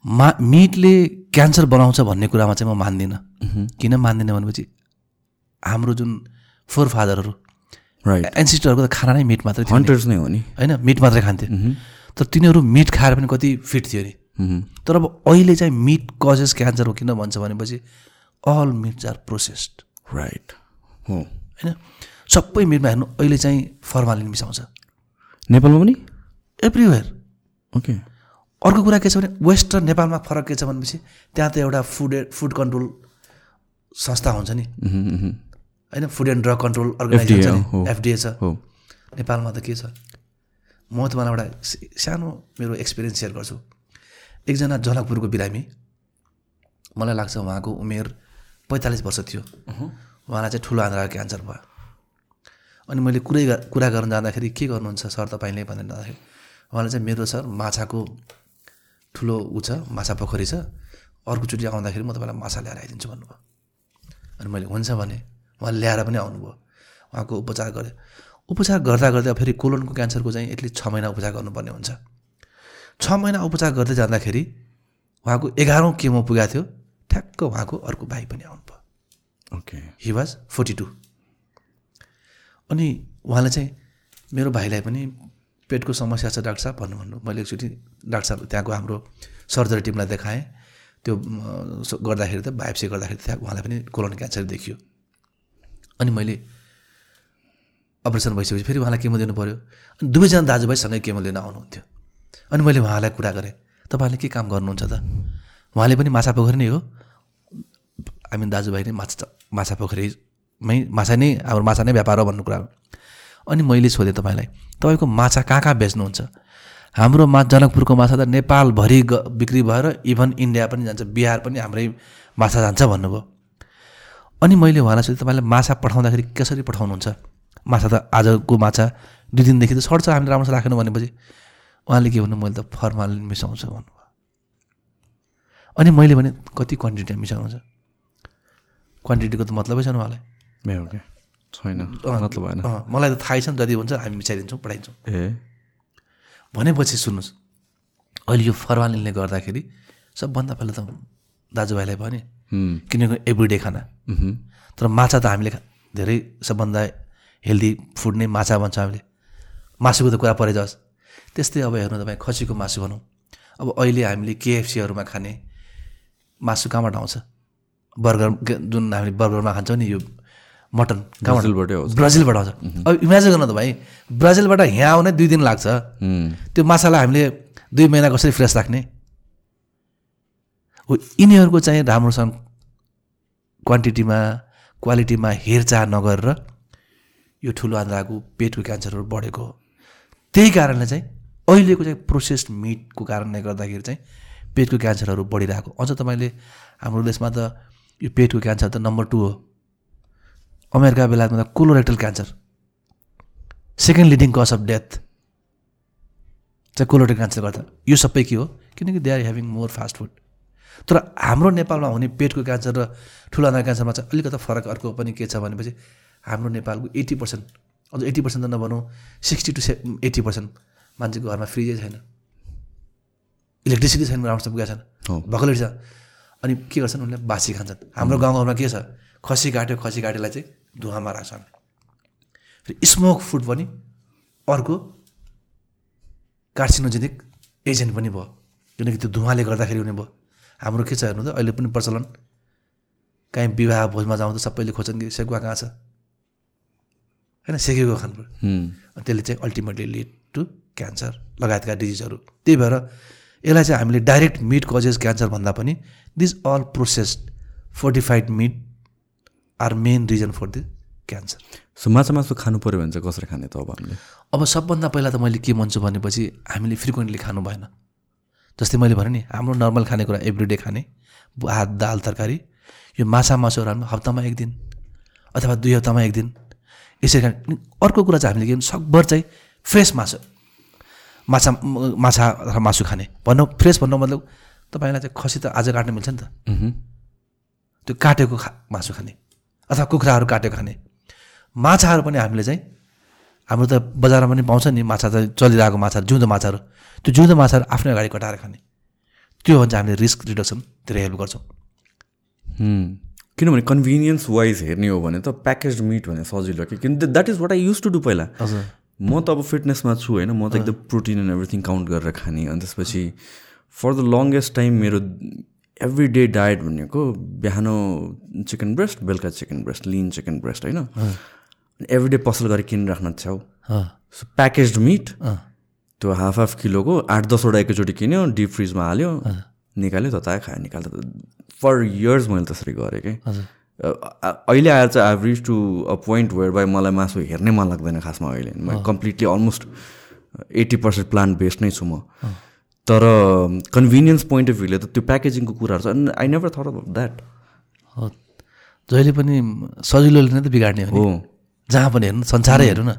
मा मिटले क्यान्सर बनाउँछ भन्ने कुरामा चाहिँ म मान्दिनँ। किन मान्दिनँ भनेपछि हाम्रो जुन फोर फादरहरू राइट एन्सिस्टरहरूको त खाना नै मिट मात्रै थियो नि, हन्टर्स नै हो नि। होइन मिट मात्रै खान्थे। तर तिनीहरू मिट खाएर पनि कति फिट थियो नि। मह्म। तर अब अहिले चाहिँ मिट कजेस क्यान्सर हो किन भन्छ भनेपछि all meats are processed right हो। होइन सबै मिटमा हेर्नु अहिले चाहिँ फर्मालिन मिसाउँछ। नेपालमा पनि? एभ्रिवेयर ओके अर्को कुरा के छ भने वेस्ट र नेपालमा फरक के छ भनेपछि त्यहाँ त एउटा फुड फुड कन्ट्रोल संस्था हुन्छ नि। होइन food and drug control organisation छ एफडिए छ। नेपालमा त के छ? म तपाईँलाई एउटा सानो मेरो एक्सपिरियन्स सेयर गर्छु। एकजना जनकपुरको बिरामी मलाई लाग्छ उहाँको उमेर पैँतालिस वर्ष थियो। उहाँलाई चाहिँ ठुलो आन्द्रा क्यान्सर भयो। अनि मैले कुरै कुरा गर्न जाँदाखेरि के गर्नुहुन्छ सर तपाईँले भनेर जाँदाखेरि उहाँले चाहिँ मेरो सर माछाको ठुलो ऊ छ माछा पोखरी छ। अर्कोचोटि आउँदाखेरि म तपाईँलाई माछा ल्याएर आइदिन्छु भन्नुभयो। अनि मैले हुन्छ भने उहाँ ल्याएर पनि आउनुभयो। उहाँको उपचार गरेँ उपचार गर्दा गर्दै फेरि कोलनको क्यान्सरको चाहिँ एटलिस्ट छ महिना उपचार गर्नुपर्ने हुन्छ। छ महिना उपचार गर्दै जाँदाखेरि उहाँको एघारौँ केमो पुगेको थियो। ठ्याक्क उहाँको अर्को भाइ पनि आउनुभयो। Okay. He was forty two अनि उहाँले चाहिँ मेरो भाइलाई पनि पेटको समस्या छ डाक्टर साहब भन्नु भन्नु। मैले एकचोटि डाक्टर साहब त्यहाँको हाम्रो सर्जरी टिमलाई देखाएँ। त्यो गर्दाखेरि त बायोप्सी गर्दाखेरि त्यहाँ उहाँलाई पनि कोलन क्यान्सर देखियो। अनि मैले अपरेसन भइसकेपछि फेरि उहाँलाई केमो दिनु पऱ्यो अनि दुवैजना दाजुभाइ सँगै केमो लिन आउनुहुन्थ्यो। अनि मैले उहाँलाई कुरा गरेँ तपाईँले के काम गर्नुहुन्छ त? उहाँले पनि माछा पोखरी नै हो। हामी दाजुभाइ नै माछा माछा पोखरीमै माछा नै हाम्रो माछा नै व्यापार हो भन्ने कुरा हो अनि मैले सोधेँ तपाईँलाई तपाईँको माछा कहाँ कहाँ बेच्नुहुन्छ? हाम्रो मा जनकपुरको माछा त नेपालभरि ग बिक्री भएर इभन इन्डिया पनि जान्छ बिहार पनि हाम्रै माछा जान्छ भन्नुभयो। अनि मैले उहाँलाई सोधेँ तपाईँले माछा पठाउँदाखेरि कसरी पठाउनुहुन्छ? माछा त आजको माछा दुई दिनदेखि त सर्छ हामीले राम्रोसँग राखेन भनेपछि। उहाँले के भन्नु मैले त फर्मालिन मिसाउँछु भन्नुभयो। अनि मैले भने कति क्वान्टिटीमा मिसाउनुहुन्छ? क्वान्टिटीको त मतलबै छैन उहाँलाई। छैन। मतलब भएन। मलाई त थाहै छ नि जति हुन्छ हामी मिसाइदिन्छौँ पठाइदिन्छौँ ए। भनेपछि सुन्नुहोस्। अहिले यो फर्मालिनले गर्दाखेरि सबभन्दा पहिला त दाजुभाइलाई भने किनकि एभ्रिडे खाना। तर माछा त हामीले धेरै सबभन्दा हेल्दी फुड नै माछा भन्छौँ हामीले। मासुको त कुरा परे त्यस्तै अब हेर्नु तपाईँ खसीको मासु भनौँ। अब अहिले हामीले केएफसीहरूमा खाने मासु कहाँबाट आउँछ? बर्गर जुन हामीले बर्गरमा खान्छौँ नि यो मटन ब्राजिलबाटै आउँछ। ब्राजिलबाट आउँछ। अब इमेजिन गर्नु त भाइ ब्राजिलबाट यहाँ आउने दुई दिन लाग्छ। त्यो माछालाई हामीले दुई महिना कसरी फ्रेस राख्ने? हो यिनीहरूको चाहिँ राम्रोसँग क्वान्टिटीमा क्वालिटीमा हेरचाह नगरेर यो ठुलो आन्द्राको पेटको क्यान्सरहरू बढेको हो। त्यही कारणले चाहिँ अहिलेको चाहिँ प्रोसेस्ड मिटको कारणले गर्दाखेरि चाहिँ पेटको क्यान्सरहरू बढिरहेको अझ तपाईँले हाम्रो देशमा त यो पेटको क्यान्सर त नम्बर टू हो। अमेरिका बेलामा त colorectal cancer second leading cause of death चाहिँ कोलोरेक्टल क्यान्सर गर्दा। यो सबै के हो? किनकि they are having more fast food तर हाम्रो नेपालमा हुने पेटको क्यान्सर र ठुलो आन्द्रा क्यान्सरमा चाहिँ अलिकति फरक अर्को पनि के छ भनेपछि हाम्रो नेपालको एट्टी पर्सेन्ट अझ एट्टी पर्सेन्ट त नभनौँ sixty to say eighty percent मान्छेको घरमा फ्रिजै छैन। इलेक्ट्रिसिटी छैन राम्रोसँग पुगेको छैन। भर्खरै छ अनि के गर्छन् उनीहरूले बासी खान्छन्। हाम्रो गाउँघरमा के छ? खसी काट्यो खसी काटेलाई चाहिँ धुवामा राख्छ हामी फेरि स्मोक फुड पनि अर्को कार्सिनोजेनिक एजेन्ट पनि भयो। किनकि त्यो धुवाले गर्दाखेरि हुने भयो। हाम्रो के छ हेर्नु त अहिले पनि प्रचलन। काहीँ विवाह भोजमा जाउँ त सबैले खोज्छन् कि सेकुवा कहाँ छ? होइन सेकेको खानु अनि त्यसले चाहिँ अल्टिमेटली लिड टु क्यान्सर लगायतका डिजिजहरू त्यही भएर यसलाई चाहिँ हामीले डाइरेक्ट मिट कजेस क्यान्सर भन्दा पनि this all processed fortified meat are main reason for the cancer so माछा मासु खानु पऱ्यो भने चाहिँ कसरी खाने त अब हामीले? अब सबभन्दा पहिला त मैले के भन्छु भनेपछि हामीले फ्रिक्वेन्टली खानु भएन। जस्तै मैले भने नि हाम्रो नर्मल खानेकुरा एभ्रिडे खाने भात दाल तरकारी यो माछा मासुहरू हामी हप्तामा एक दिन अथवा दुई हप्तामा एक दिन। यसरी खाने। अर्को कुरा चाहिँ हामीले के सकभर चाहिँ फ्रेस मासु माछा माछा अथवा मासु खाने। भन्नु फ्रेस भन्नु मतलब तपाईँलाई चाहिँ खसी त आज काट्न मिल्छ नि त। त्यो काटेको खा मासु खाने अथवा कुखुराहरू काटेको खाने। माछाहरू पनि हामीले चाहिँ हाम्रो त बजारमा पनि पाउँछ नि माछा त चलिरहेको माछाहरू जिउँदो माछाहरू। त्यो जिउँदो माछाहरू आफ्नै अगाडि कटाएर खाने। त्यो हो भने चाहिँ हामीले रिस्क रिडक्सन धेरै हेल्प गर्छौँ। हुँ। किनभने कन्भिनियन्स वाइज हेर्ने हो भने त प्याकेज मिट भने सजिलो कि किन that is what I used to do पहिला। म त अब फिटनेसमा छु होइन म त एकदम प्रोटिन एन्ड एभ्रिथिङ काउन्ट गरेर खाने। अनि त्यसपछि फर द लङ्गेस्ट टाइम मेरो एभ्री डे डायट भनेको बिहान चिकन ब्रेस्ट बेलुका चिकन ब्रेस्ट लिन चिकन ब्रेस्ट होइन। एभ्री डे पसल गरेर किनेर राख्न छ्याउ सो प्याकेज मिट त्यो हाफ हाफ किलोको आठ दसवटा एकैचोटि किन्यो डिप फ्रिजमा हाल्यो निकाल्यो ततायो खायो निकाल्दा फर इयर्स मैले त्यसरी गरेँ कि। अहिले आएर चाहिँ I reach to a point whereby मलाई मासु हेर्नै मन लाग्दैन खासमा अहिले। म completely almost eighty percent plant based नै छु म। तर कन्भिनियन्स पोइन्ट अफ भ्यूले त त्यो प्याकेजिङको कुराहरू छ I never thought of that जहिले पनि सजिलोले नै त बिगार्ने हो। जहाँ पनि हेर्नु संसारै हेर्नु न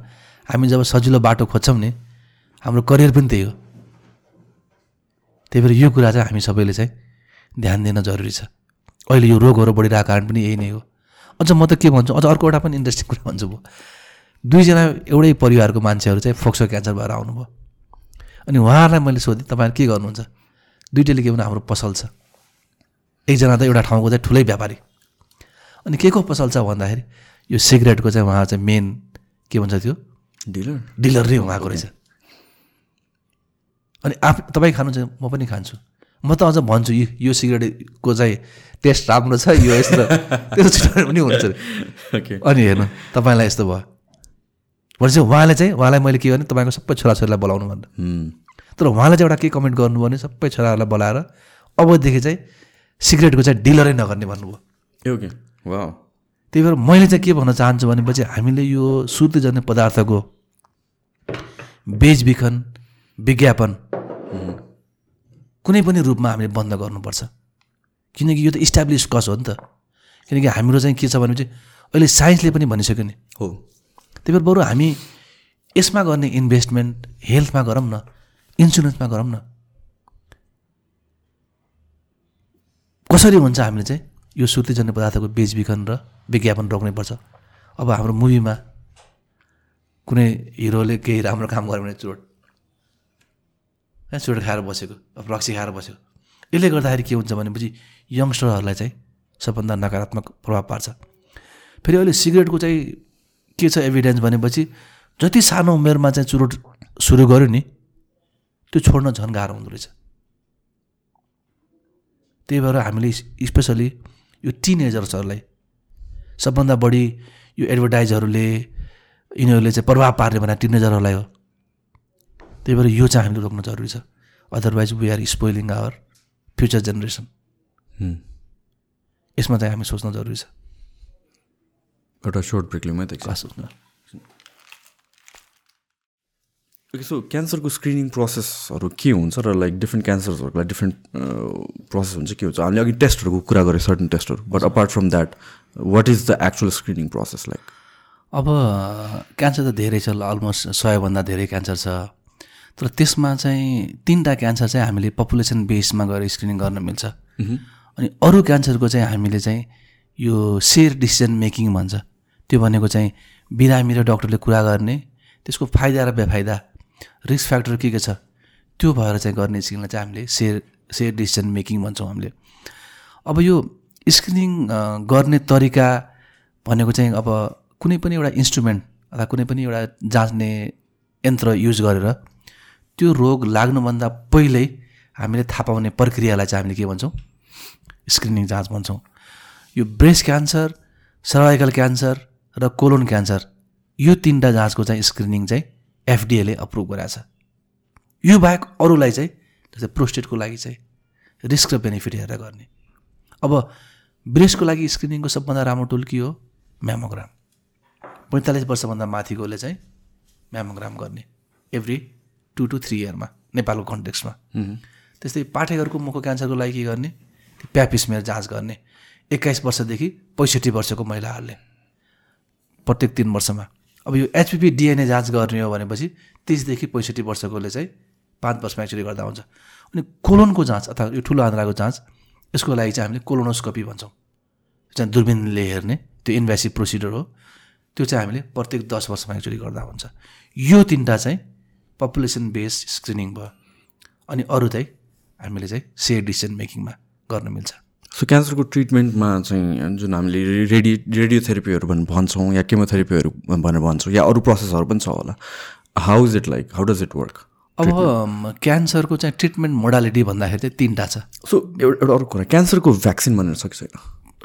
हामी जब सजिलो बाटो खोज्छौँ नि हाम्रो करियर पनि त्यही हो। त्यही भएर यो कुरा चाहिँ हामी सबैले चाहिँ ध्यान दिन जरुरी छ। अहिले यो रोगहरू बढिरहेको कारण पनि यही नै हो। अझ म त के भन्छु अझ अर्को एउटा पनि इन्ट्रेस्टिङ कुरा भन्छु म दुईजना एउटै परिवारको मान्छेहरू चाहिँ फोक्सो क्यान्सर भएर आउनुभयो। अनि उहाँहरूलाई मैले सोधेँ तपाईँहरू के गर्नुहुन्छ? दुइटैले के भने हाम्रो पसल छ। एकजना त एउटा ठाउँको चाहिँ ठुलै व्यापारी। अनि के को पसल छ भन्दाखेरि यो सिगरेटको चाहिँ उहाँ चाहिँ मेन के भन्छ त्यो? डिलर डिलर नै उहाँको रहेछ। अनि आफ तपाईँ खानु चाहिँ म पनि खान्छु। म त अझ भन्छु यो यो सिगरेटको चाहिँ टेस्ट राम्रो छ यो यस्तो त्यो छिटो पनि हुन्छ। अनि हेर्नु तपाईँलाई यस्तो भयो। भनेपछि उहाँले चाहिँ उहाँलाई मैले के भने तपाईँको सबै छोराछोरीलाई बोलाउनु भनेर तर उहाँले चाहिँ एउटा के कमेन्ट गर्नुभयो भने सबै छोराहरूलाई बोलाएर अबदेखि चाहिँ सिगरेटको चाहिँ डिलरै नगर्ने भन्नुभयो। त्यही भएर मैले चाहिँ के भन्न चाहन्छु भनेपछि हामीले यो सुर्तीजन्य पदार्थको बेचबिखन विज्ञापन कुनै पनि रूपमा हामीले बन्द गर्नुपर्छ। किनकि यो त इस्टाब्लिस कज हो नि त। किनकि हाम्रो चाहिँ के छ भनेपछि अहिले साइन्सले पनि भनिसक्यो नि। हो। त्यही भएर बरु हामी यसमा गर्ने इन्भेस्टमेन्ट हेल्थमा गरौँ न इन्सुरेन्समा गरौँ न। कसरी हुन्छ हामीले चाहिँ यो सुर्तीजन्य पदार्थको बेचबिखन र विज्ञापन रोक्नुपर्छ अब हाम्रो मुभीमा कुनै हिरोले केही राम्रो काम गर्यो भने चोट। चोट खाएर बसेको अब रक्सी खाएर बसेको। यसले गर्दाखेरि के हुन्छ भनेपछि यङ्स्टरहरूलाई चाहिँ सबभन्दा नकारात्मक प्रभाव पार्छ। फेरि अहिले सिगरेटको चाहिँ के छ एभिडेन्स भनेपछि जति सानो उमेरमा चाहिँ चुरोट सुरु गर्यो नि त्यो छोड्न झन् गाह्रो हुँदो रहेछ। त्यही भएर हामीले स्पेसली यो टिनेजर्सहरूलाई सबभन्दा बढी यो एडभर्टाइजहरूले यिनीहरूले चाहिँ प्रभाव पार्ने भने टिनेजरहरूलाई हो। त्यही भएर यो चाहिँ हामीले रोक्न जरुरी छ। Otherwise we are spoiling our future generation यसमा चाहिँ हामी सोच्न जरुरी छ। एउटा सोर्ट ब्रेक लिउँ है त खास सोच्न ओके सो क्यान्सरको स्क्रिनिङ प्रोसेसहरू के हुन्छ र लाइक डिफ्रेन्ट क्यान्सर्सहरूलाई डिफ्रेन्ट प्रोसेस हुन्छ के हुन्छ? हामीले अघि टेस्टहरूको कुरा गरेँ सर्टन टेस्टहरू but apart from that what is the actual screening process like अब क्यान्सर त धेरै छ अलमोस्ट सयभन्दा धेरै क्यान्सर छ। तर त्यसमा चाहिँ तिनवटा क्यान्सर चाहिँ हामीले पपुलेसन बेसमा गएर स्क्रिनिङ गर्न मिल्छ। अनि अरू क्यान्सरको चाहिँ हामीले चाहिँ यो सेयर डिसिजन मेकिङ भन्छ। त्यो भनेको चाहिँ बिरामी र डक्टरले कुरा गर्ने त्यसको फाइदा र बेफाइदा रिस्क फ्याक्टर के के छ त्यो भएर चाहिँ गर्ने स्किललाई चाहिँ हामीले सेयर सेयर डिसिजन मेकिङ भन्छौँ हामीले। अब यो स्क्रिनिङ गर्ने तरिका भनेको चाहिँ अब कुनै पनि एउटा इन्स्ट्रुमेन्ट अथवा कुनै पनि एउटा जाँच्ने यन्त्र युज गरेर त्यो रोग लाग्नुभन्दा पहिल्यै हामीले थाहा पाउने प्रक्रियालाई चाहिँ हामीले के भन्छौँ? स्क्रिनिङ जाँच भन्छौँ। यो ब्रेस्ट क्यान्सर सर्भाइकल क्यान्सर र कोलोन क्यान्सर यो तिनवटा जाँचको चाहिँ स्क्रिनिङ चाहिँ एफडिएले अप्रुभ गराएको छ। यो बाहेक अरूलाई चाहिँ जस्तै प्रोस्टेटको लागि चाहिँ रिस्क र बेनिफिट हेरेर गर्ने। अब ब्रेस्टको लागि स्क्रिनिङको सबभन्दा राम्रो टुल के हो? म्यामोग्राम। पैँतालिस वर्षभन्दा माथिकोले चाहिँ म्यामोग्राम गर्ने। एभ्री टु टु थ्री इयरमा नेपालको कन्टेक्समा त्यस्तै पाठेघरको मुखको क्यान्सरको लागि के गर्ने? प्यापिसमेर जाँच गर्ने। एक्काइस वर्षदेखि पैँसठी वर्षको महिलाहरूले। प्रत्येक तिन वर्षमा। अब यो एचपिपी डिएनए जाँच गर्ने हो भनेपछि तिसदेखि पैँसठी वर्षकोले चाहिँ पाँच वर्षमा एक्चुली गर्दा हुन्छ। अनि कोलोनको जाँच अथवा यो ठुलो आन्द्राको जाँच यसको लागि चाहिँ हामीले कोलोनोस्कोपी भन्छौँ। चाहिँ दुर्बिनले हेर्ने त्यो इन्भेसिभ प्रोसिडर हो। त्यो चाहिँ हामीले प्रत्येक दस वर्षमा एक्चुली गर्दा हुन्छ। यो तिनवटा चाहिँ पपुलेसन बेस स्क्रिनिङ भयो। अनि अरू चाहिँ हामीले चाहिँ सेयर डिसिजन मेकिङमा गर्न मिल्छ। सो क्यान्सरको ट्रिटमेन्टमा चाहिँ जुन हामीले रेडियो रेडियोथेरापीहरू भन् भन्छौँ या केमोथेरापीहरू भनेर भन्छौँ या अरू प्रोसेसहरू पनि छ होला। How is it like how does it work अब क्यान्सरको चाहिँ ट्रिटमेन्ट मोडालिटी भन्दाखेरि चाहिँ तिनवटा छ। सो एउटा एउटा अर्को कुरा क्यान्सरको भ्याक्सिन भनेर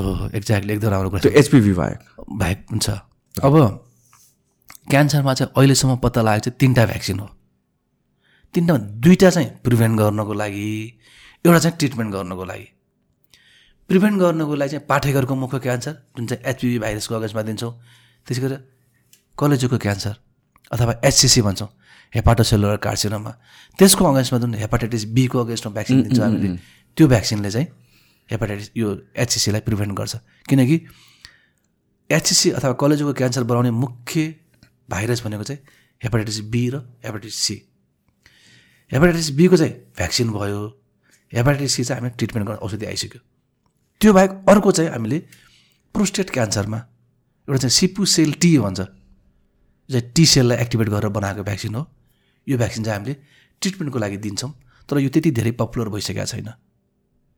हो एक्ज्याक्टली एकदम राम्रो कुरा एचपिभी बाहेक। भ्याक हुन्छ। अब क्यान्सरमा चाहिँ अहिलेसम्म पत्ता लागेको चाहिँ तिनवटा भ्याक्सिन हो। तिनवटा दुईवटा चाहिँ प्रिभेन्ट गर्नको लागि एउटा चाहिँ ट्रिटमेन्ट गर्नको लागि। प्रिभेन्ट गर्नको लागि चाहिँ पाठेघरको मुखको क्यान्सर जुन चाहिँ एचपिभी भाइरसको अगेन्स्टमा दिन्छौँ। त्यसै गरी कलेजोको क्यान्सर अथवा एचसिसी भन्छौँ। Hepatocellular carcinoma. त्यसको अगेन्स्टमा जुन हेपाटाइटिस बीको अगेन्स्टमा भ्याक्सिन दिन्छौँ हामीले त्यो भ्याक्सिनले चाहिँ हेपाटाइटिस यो एचसिसीलाई प्रिभेन्ट गर्छ। किनकि एचसिसी अथवा कलेजोको क्यान्सर बनाउने मुख्य भाइरस भनेको चाहिँ हेपाटाइटिस बी र हेपाटाइटिस सी। हेपाटाइटिस बीको चाहिँ भ्याक्सिन भयो। हेपाटाइटिस सी चाहिँ हामीले ट्रिटमेन्ट गर्न औषधि आइसक्यो। त्यो बाहेक अर्को चाहिँ हामीले प्रोस्टेट क्यान्सरमा एउटा चाहिँ सिपु सेल टी भन्छ। चाहिँ टी सेललाई एक्टिभेट गरेर बनाएको भ्याक्सिन हो। यो भ्याक्सिन चाहिँ हामीले ट्रिटमेन्टको लागि दिन्छौँ तर यो त्यति धेरै पपुलर भइसकेको छैन।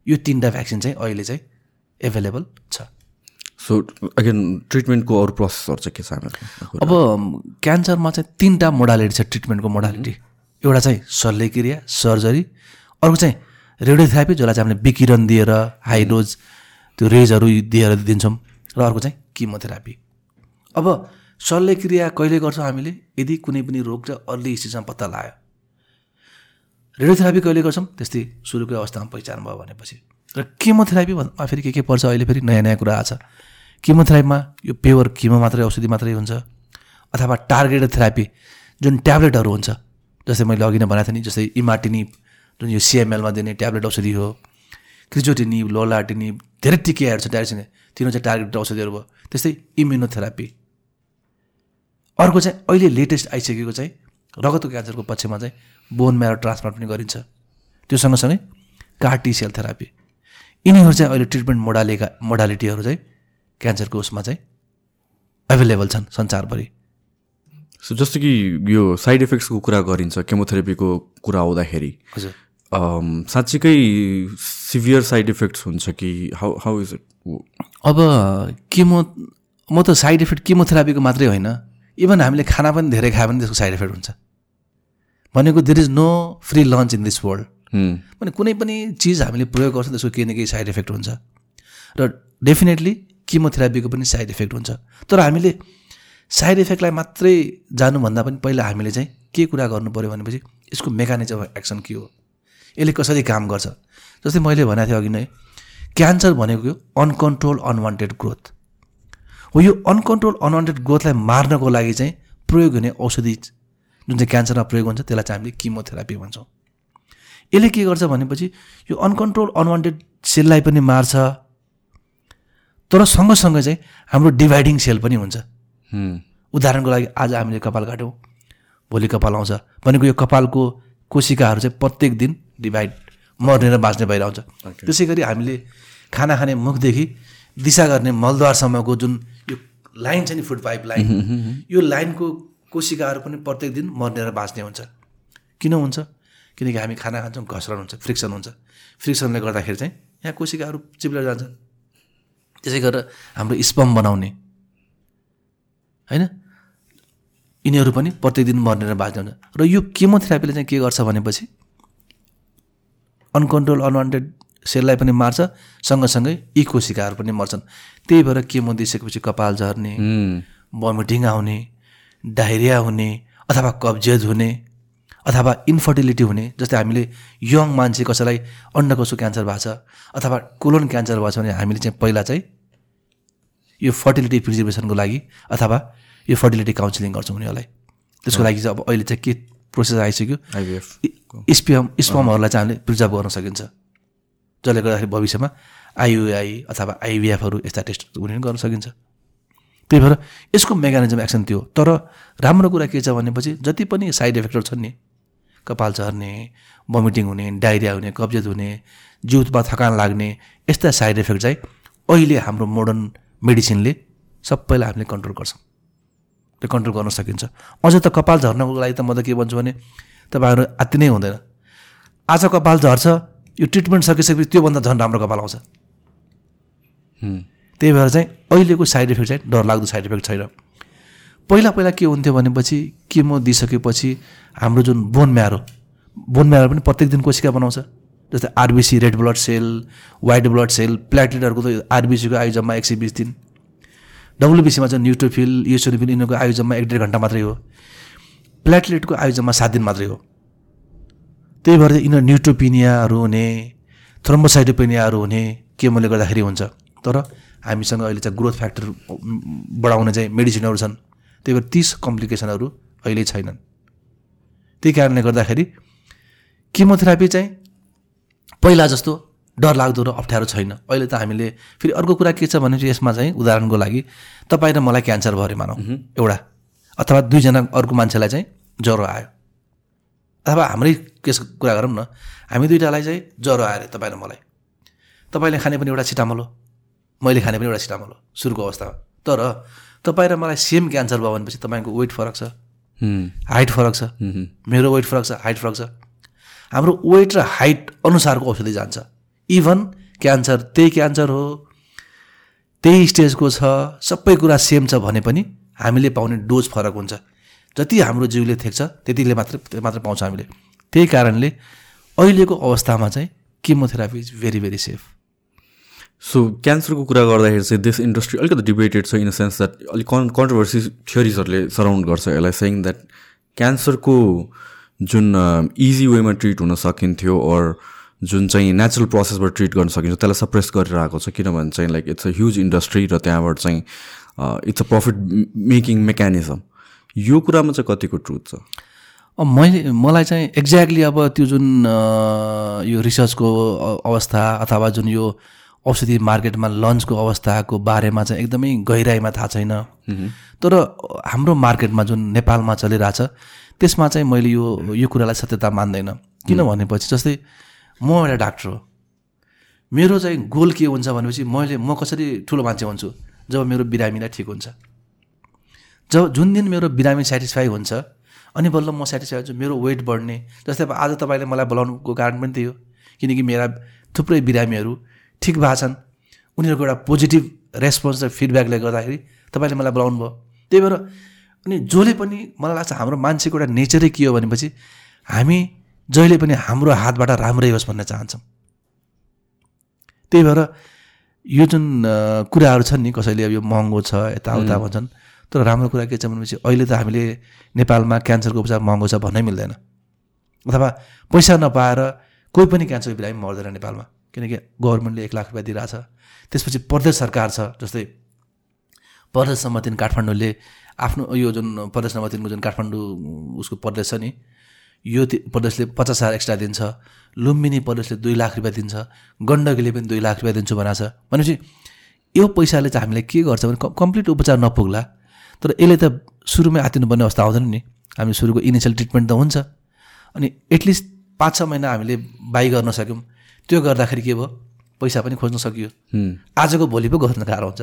यो तिनवटा भ्याक्सिन चाहिँ अहिले चाहिँ एभाइलेबल छ। सो अगेन ट्रिटमेन्टको अरू प्रोसेसहरू चाहिँ के छ अब क्यान्सरमा चाहिँ तिनवटा मोडालिटी छ ट्रिटमेन्टको मोडालिटी एउटा चाहिँ शल्यक्रिया सर्जरी अर्को चाहिँ रेडियोथेरापी जसलाई चाहिँ हामीले विकिरण दिएर हाई डोज त्यो रेजहरू दिएर दिन्छौँ र अर्को चाहिँ किमोथेरापी अब शल्यक्रिया कहिले गर्छौँ हामीले? यदि कुनै पनि रोग चाहिँ अर्ली स्टेजमा पत्ता लगायो रेडियोथेरापी कहिले गर्छौँ? त्यस्तै सुरुकै अवस्थामा पहिचान भयो भनेपछि। र किमोथेरापी भन्दा फेरि के के पर्छ अहिले फेरि नयाँ नयाँ कुरा आएको छ। किमोथेरापीमा यो पेवर किमो मात्रै औषधि मात्रै हुन्छ। अथवा टार्गेटेड थेरापी जुन ट्याब्लेटहरू हुन्छ जस्तै मैले अघि नै भनेको थिएँ नि जस्तै इमाटिनिप जुन यो सिएमएलमा दिने ट्याब्लेट औषधि हो। क्रिजोटिनिप लोलाटिनिप धेरै टिकेहरू छ डाइरेक्सन तिनीहरू चाहिँ टार्गेटेड औषधिहरू भयो। त्यस्तै इम्युनोथेरापी। अर्को चाहिँ अहिले लेटेस्ट आइसकेको चाहिँ रगतको क्यान्सरको पक्षमा चाहिँ बोन म्यारो ट्रान्सप्लान्ट पनि गरिन्छ। त्यो सँगसँगै कार्टी सेल थेरापी यिनीहरू चाहिँ अहिले ट्रिटमेन्ट मोडालिका मोडालिटीहरू चाहिँ क्यान्सरको उसमा चाहिँ एभाइलेबल छन् संसारभरि। सो जस्तो कि यो साइड इफेक्ट्सको कुरा गरिन्छ केमोथेरापीको कुरा आउँदाखेरि हजुर। साँच्चीकै सिभियर साइड इफेक्ट्स हुन्छ कि हाउ हाउ इज इट अब किमो म त साइड इफेक्ट किमोथेरापीको मात्रै होइन। इभन हामीले खाना पनि धेरै खायो भने त्यसको साइड इफेक्ट हुन्छ। भनेको there is no free lunch in this world भने कुनै पनि चिज हामीले प्रयोग गर्छौँ त्यसको केही न केही साइड इफेक्ट हुन्छ। र डेफिनेटली किमोथेरापीको पनि साइड इफेक्ट हुन्छ। तर हामीले साइड इफेक्टलाई मात्रै जानुभन्दा पनि पहिला हामीले चाहिँ के कुरा गर्नु पऱ्यो भनेपछि यसको मेकानिजम अफ एक्सन के हो? यसले कसरी काम गर्छ? जस्तै मैले भनेको थिएँ अघि नै क्यान्सर भनेको अनकन्ट्रोल अनवान्टेड ग्रोथ हो यो अनकन्ट्रोल अनवान्टेड ग्रोथलाई मार्नको लागि चाहिँ प्रयोग हुने औषधि जुन चाहिँ क्यान्सरमा प्रयोग हुन्छ त्यसलाई चाहिँ हामीले किमोथेरापी भन्छौँ। यसले के गर्छ भनेपछि यो अनकन्ट्रोल अनवान्टेड सेललाई पनि मार्छ तर सँगसँगै चाहिँ हाम्रो डिभाइडिङ सेल पनि हुन्छ। उदाहरणको लागि आज हामीले कपाल काट्यौँ भोलि कपाल आउँछ भनेको यो कपालको कोशिकाहरू चाहिँ प्रत्येक दिन डिभाइड मर्ने र बाँच्ने भएर आउँछ। त्यसै गरी हामीले खाना खाने मुखदेखि दिशा गर्ने मलद्वारसम्मको जुन लाइन छ नि फुड पाइप लाइन। यो लाइनको कोशिकाहरू पनि प्रत्येक दिन मर्ने र बाँच्ने हुन्छ। किन हुन्छ? किनकि हामी खाना खान्छौँ घस्रन हुन्छ फ्रिक्सन हुन्छ। फ्रिक्सनले गर्दाखेरि चाहिँ यहाँ कोशिकाहरू चिप्लेर जान्छन्। त्यसै गरेर हाम्रो स्पम बनाउने। होइन? यिनीहरू पनि प्रत्येक दिन मर्ने र बाँच्ने हुन्छ। र यो केमोथेरापीले चाहिँ के गर्छ भनेपछि? अनकन्ट्रोल अनवान्टेड सेललाई पनि मार्छ सँगसँगै यी कोशिकाहरू पनि मर्छन्। त्यही भएर केमो दिइसकेपछि कपाल झर्ने भमिटिङ आउने डायरिया हुने अथवा कब्जियत हुने अथवा इन्फर्टिलिटी हुने जस्तै हामीले यङ मान्छे कसैलाई अन्डकोशो क्यान्सर भएको छ अथवा कोलोन क्यान्सर भएको छ भने हामीले चाहिँ पहिला चाहिँ यो फर्टिलिटी प्रिजर्भेसनको लागि अथवा यो फर्टिलिटी काउन्सिलिङ गर्छौँ उनीहरूलाई। त्यसको लागि चाहिँ अब अहिले चाहिँ के प्रोसेस आइसक्यो स्पियम स्पमहरूलाई चाहिँ हामीले प्रिजर्भ गर्न सकिन्छ। जसले गर्दाखेरि भविष्यमा आइयुआई अथवा आइबिएफहरू यस्ता टेस्ट पनि गर्न सकिन्छ। त्यही भएर यसको मेकानिजम एक्सन त्यो। तर राम्रो कुरा के छ भनेपछि जति पनि साइड इफेक्टहरू छन् नि कपाल झर्ने भमिटिङ हुने डायरिया हुने कब्जियत हुने जिउमा थकान लाग्ने यस्ता साइड इफेक्ट चाहिँ अहिले हाम्रो मोडर्न मेडिसिनले सबैलाई हामीले कन्ट्रोल गर्छौँ। त्यो कन्ट्रोल गर्न सकिन्छ। अझ त कपाल झर्नको लागि त म त के भन्छु भने तपाईँहरू अति नै हुँदैन। आज कपाल झर्छ यो ट्रिटमेन्ट सकिसकेपछि त्योभन्दा झन् राम्रो कपाल आउँछ। त्यही भएर चाहिँ अहिलेको साइड इफेक्ट चाहिँ डरलाग्दो साइड इफेक्ट छैन। पहिला पहिला के हुन्थ्यो भनेपछि केमो दिइसकेपछि हाम्रो जुन बोन म्यारो बोन म्यारो पनि प्रत्येक दिन कोशिका बनाउँछ। जस्तै RBC red blood cell white blood cell प्लेटलेटहरूको त आरबिसीको आयु जम्मा एक सय बिस दिन। डब्लुबिसीमा चाहिँ न्युट्रोफिल युसोनिफिल यिनीहरूको आयु जम्मा एक डेढ घन्टा मात्रै हो। प्लेटलेटको आयु जम्मा सात दिन मात्रै हो। त्यही भएर यिनीहरू न्युट्रोपिनियाहरू हुने थ्रोम्बोसाइटोपेनियाहरू हुने केमोले गर्दाखेरि हुन्छ। तर हामीसँग अहिले चाहिँ ग्रोथ फ्याक्टर बढाउने चाहिँ मेडिसिनहरू छन्। त्यही भएर तिस कम्प्लिकेसनहरू अहिले छैनन्। त्यही कारणले गर्दाखेरि किमोथेरापी चाहिँ पहिला जस्तो डरलाग्दो र अप्ठ्यारो छैन। अहिले त हामीले फेरि अर्को कुरा के छ भने चाहिँ यसमा चाहिँ उदाहरणको लागि तपाईँ र मलाई क्यान्सर भयो अरे मानौँ। एउटा अथवा दुईजना अर्को मान्छेलाई चाहिँ ज्वरो आयो। अथवा हाम्रै केस कुरा गरौँ न हामी दुइटालाई चाहिँ ज्वरो आयो अरे तपाईँ र मलाई तपाईँले खाने पनि एउटा सिटामल हो मैले खाने पनि एउटा सिटामल हो सुरुको अवस्थामा। तर तपाईँ र मलाई सेम क्यान्सर भयो भनेपछि तपाईँको वेट फरक छ। हाइट फरक छ। मेरो वेट फरक छ हाइट फरक छ। हाम्रो वेट र हाइट अनुसारको औषधि जान्छ। इभन क्यान्सर त्यही क्यान्सर हो त्यही स्टेजको छ सबै कुरा सेम छ भने पनि हामीले पाउने डोज फरक हुन्छ। जति हाम्रो जिउले थेक्छ त्यतिले मात्र मात्र पाउँछ हामीले। त्यही कारणले अहिलेको अवस्थामा चाहिँ chemotherapy is very very safe. So क्यान्सरको कुरा गर्दाखेरि चाहिँ दिस इन्डस्ट्री अलिकति डिबेटेड छ इन द सेन्स द्याट अलिक कन् कन्ट्रोभर्सी थियोरिजहरूले सराउन्ड गर्छ यसलाई सेङ द्याट क्यान्सरको जुन इजी वेमा ट्रिट हुन सकिन्थ्यो अर जुन चाहिँ नेचुरल प्रोसेसबाट ट्रिट गर्न सकिन्छ त्यसलाई सप्रेस गरेर आएको छ। किनभने चाहिँ like it's a huge industry र त्यहाँबाट चाहिँ it's a profit making mechanism यो कुरामा चाहिँ कतिको ट्रुथ छ? मैले मलाई चाहिँ एक्ज्याक्टली अब त्यो जुन यो रिसर्चको अवस्था अथवा जुन यो औषधि मार्केटमा लन्चको अवस्थाको बारेमा चाहिँ एकदमै गहिराइमा थाहा छैन। तर हाम्रो मार्केटमा जुन नेपालमा चलिरहेछ त्यसमा चाहिँ मैले यो यो कुरालाई सत्यता मान्दैन। किन भनेपछि जस्तै म एउटा डाक्टर हो। मेरो चाहिँ गोल के हुन्छ भनेपछि मैले म कसरी ठुलो मान्छे हुन्छु जब मेरो बिरामीलाई ठिक हुन्छ? जब जुन दिन मेरो बिरामी सेटिस्फाई हुन्छ अनि बल्ल म सेटिस्फाई हुन्छु मेरो वेट बढ्ने जस्तै अब आज तपाईँले मलाई बोलाउनुको कारण पनि त्यही हो। किनकि मेरा थुप्रै बिरामीहरू ठिक भएको छन्। उनीहरूको एउटा पोजिटिभ रेस्पोन्स र फिडब्याकले गर्दाखेरि तपाईँले मलाई बोलाउनु भयो त्यही भएर अनि जसले पनि मलाई लाग्छ हाम्रो मान्छेको एउटा नेचरै के हो भनेपछि हामी जहिले पनि हाम्रो हातबाट राम्रै होस् भन्न चाहन्छौँ। त्यही भएर यो जुन कुराहरू छन् नि कसैले अब यो महँगो छ यताउता भन्छन् तर राम्रो कुरा के छ भनेपछि अहिले त हामीले नेपालमा क्यान्सरको उपचार महँगो छ भन्नै मिल्दैन। अथवा पैसा नपाएर कोही पनि क्यान्सर बिरामी मर्दैन नेपालमा किनकि गभर्मेन्टले एक लाख रुपियाँ दिइरहेछ। त्यसपछि प्रदेश सरकार छ जस्तै प्रदेश नम्बर तिन काठमाडौँले आफ्नो यो जुन प्रदेश नम्बर तिनको जुन काठमाडौँ उसको प्रदेश छ नि यो प्रदेशले पचास हजार एक्स्ट्रा दिन्छ लुम्बिनी प्रदेशले दुई लाख रुपियाँ दिन्छ गण्डकीले पनि दुई लाख रुपियाँ दिन्छु भनेको छ भनेपछि यो पैसाले चाहिँ हामीले के गर्छ भने कम्प्लिट उपचार नपुग्ला। तर यसले त सुरुमै आतिनुपर्ने अवस्था आउँदैन नि। हामी सुरुको इनिसियल ट्रिटमेन्ट त हुन्छ। अनि एटलिस्ट पाँच छ महिना हामीले बाई गर्न सक्यौँ। त्यो गर्दाखेरि के भयो? पैसा पनि खोज्न सकियो। आजको भोलि पो खोज्न गाह्रो हुन्छ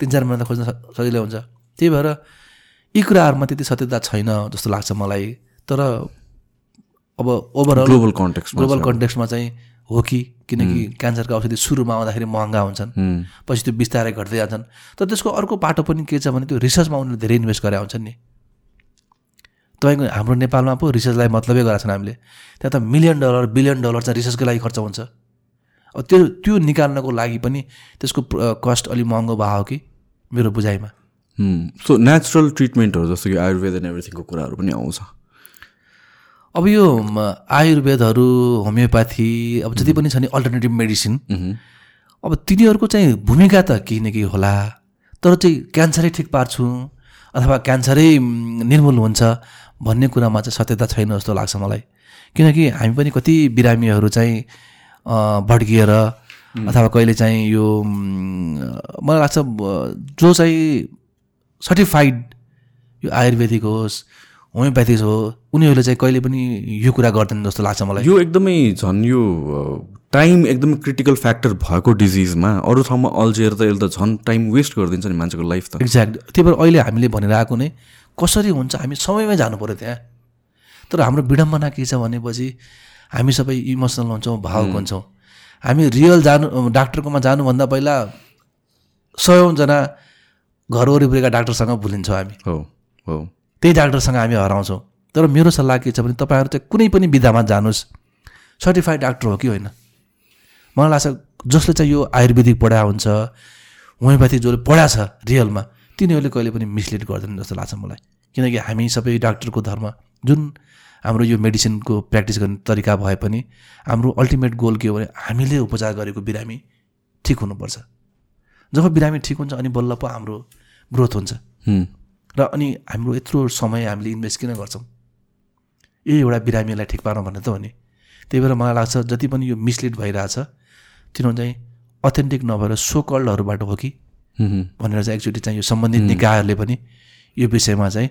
तिन चार महिना त खोज्न सजिलो हुन्छ। त्यही भएर यी कुराहरूमा त्यति सत्यता छैन जस्तो लाग्छ मलाई। तर अब ओभरअल ग्लोबल कन्टेक्स्ट ग्लोबल कन्टेक्स्टमा चाहिँ हो कि किनकि क्यान्सरका औषधि सुरुमा आउँदाखेरि महँगा हुन्छन्। पछि त्यो बिस्तारै घट्दै जान्छन्। तर त्यसको अर्को पाटो पनि के छ भने त्यो रिसर्चमा उनीहरूले धेरै इन्भेस्ट गरेर हुन्छन् नि। तपाईँको हाम्रो नेपालमा पो रिसर्चलाई मतलबै गरेका छन् हामीले। त्यहाँ त मिलियन डलर बिलियन डलर चाहिँ रिसर्चको लागि खर्च हुन्छ। अब त्यो त्यो निकाल्नको लागि पनि त्यसको कस्ट अलिक महँगो भयो कि मेरो बुझाइमा? सो नेचुरल ट्रिटमेन्टहरू जस्तो कि आयुर्वेद एन्ड एभ्रिथिङको कुराहरू पनि आउँछ। अब यो आयुर्वेदहरू होमियोप्याथी अब जति पनि छ नि अल्टरनेटिभ मेडिसिन अब तिनीहरूको चाहिँ भूमिका त केही न केही होला। तर चाहिँ क्यान्सरै ठिक पार्छु अथवा क्यान्सरै निर्मूल हुन्छ भन्ने कुरामा चाहिँ सत्यता छैन जस्तो लाग्छ मलाई। किनकि हामी पनि कति बिरामीहरू चाहिँ भड्किएर अथवा कहिले चाहिँ यो मलाई लाग्छ जो चाहिँ सर्टिफाइड यो आयुर्वेदिक होस् होमियोप्याथिक हो उनीहरूले चाहिँ कहिले पनि यो कुरा गर्दैन जस्तो लाग्छ मलाई। यो एकदमै झन् यो टाइम एकदमै क्रिटिकल फ्याक्टर भएको डिजिजमा अरू ठाउँमा अल्झिएर त यसले त झन् टाइम वेस्ट गरिदिन्छ नि मान्छेको लाइफ त। एक्ज्याक्ट त्यही भएर अहिले हामीले भनिरहेको नै कसरी हुन्छ हामी समयमै जानु पऱ्यो त्यहाँ। तर हाम्रो विडम्बना के छ भनेपछि हामी सबै इमोसनल हुन्छौँ भावुक हुन्छौँ। हामी रियल जानु डाक्टरकोमा जानुभन्दा पहिला सयौँजना घर वरिपरिका डाक्टरसँग भुलिन्छौँ हामी। हो हो। त्यही डाक्टरसँग हामी हराउँछौँ। तर मेरो सल्लाह के छ भने तपाईँहरू चाहिँ कुनै पनि विधामा जानुहोस्। सर्टिफाइड डाक्टर हो कि होइन? मलाई लाग्छ जसले चाहिँ यो आयुर्वेदिक पढा हुन्छ होमियोप्याथी जसले पढा छ रियलमा तिनीहरूले कहिले पनि मिसलिड गर्दैन जस्तो लाग्छ मलाई। किनकि हामी सबै डाक्टरको धर्म जुन हाम्रो यो मेडिसिनको प्र्याक्टिस गर्ने तरिका भए पनि हाम्रो अल्टिमेट गोल के हो भने हामीले उपचार गरेको बिरामी ठिक हुनुपर्छ। जब बिरामी ठिक हुन्छ अनि बल्ल पो हाम्रो ग्रोथ हुन्छ। र अनि हाम्रो यत्रो समय हामीले इन्भेस्ट किन गर्छौँ? यही एउटा बिरामीलाई ठिक पार्न भन्ने त हो नि। त्यही भएर मलाई लाग्छ जति पनि यो मिसलिड भइरहेछ तिनीहरू चाहिँ अथेन्टिक नभएर सो कल्डहरूबाट हो कि। भनेर चाहिँ एक्चुली चाहिँ यो सम्बन्धित निकायहरूले पनि यो विषयमा चाहिँ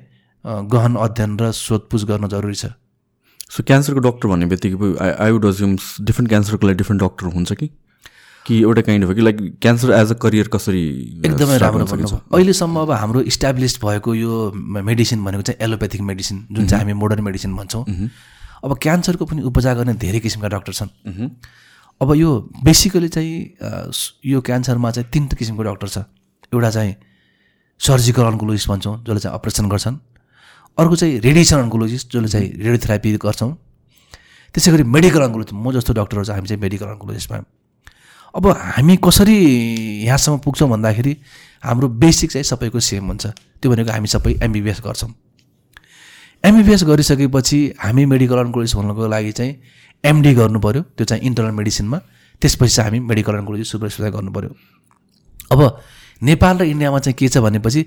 गहन अध्ययन र सोधपुछ गर्न जरुरी छ। सो क्यान्सरको डक्टर भन्ने बित्तिकै आई वुड अज्युम डिफ्रेन्ट क्यान्सरको लागि डिफ्रेन्ट डक्टर हुन्छ कि? कि एउटा काइन्ड अफ कि like cancer as a career कसरी एकदमै start राम्रो गर्न भन्नु सकिन्छ? अहिलेसम्म अब हाम्रो इस्टाब्लिस भएको यो मेडिसिन भनेको चाहिँ एलोपेथिक मेडिसिन जुन चाहिँ हामी मोडर्न मेडिसिन भन्छौँ। अब क्यान्सरको पनि उपचार गर्ने धेरै किसिमका डक्टर छन्। अब यो बेसिकली चाहिँ यो क्यान्सरमा चाहिँ तिन किसिमको डक्टर छ। एउटा चाहिँ सर्जिकल अन्कोलोजिस्ट भन्छौँ जसले चाहिँ अपरेसन गर्छन्। अर्को चाहिँ रेडिएसन अन्कोलोजिस्ट जसले चाहिँ रेडियोथेरापी गर्छौँ। त्यसै गरी मेडिकल अन्कोलोजिस्ट म जस्तो डक्टरहरू चाहिँ हामी चाहिँ मेडिकल अन्कोलोजिस्टमा अब हामी कसरी यहाँसम्म पुग्छौँ भन्दाखेरि हाम्रो बेसिक चाहिँ सबैको सेम हुन्छ। त्यो भनेको हामी सबै एमबिबिएस गर्छौँ। एमबिबिएस गरिसकेपछि हामी मेडिकल अन्कोलोजिस्ट हुनको लागि चाहिँ एमडी गर्नु पऱ्यो त्यो चाहिँ इन्टरनल मेडिसिनमा त्यसपछि चाहिँ हामी मेडिकल अन्कोलोजिस्ट सुपर स्पेसलाइज गर्नु पऱ्यो अब नेपाल र इन्डियामा चाहिँ के छ भनेपछि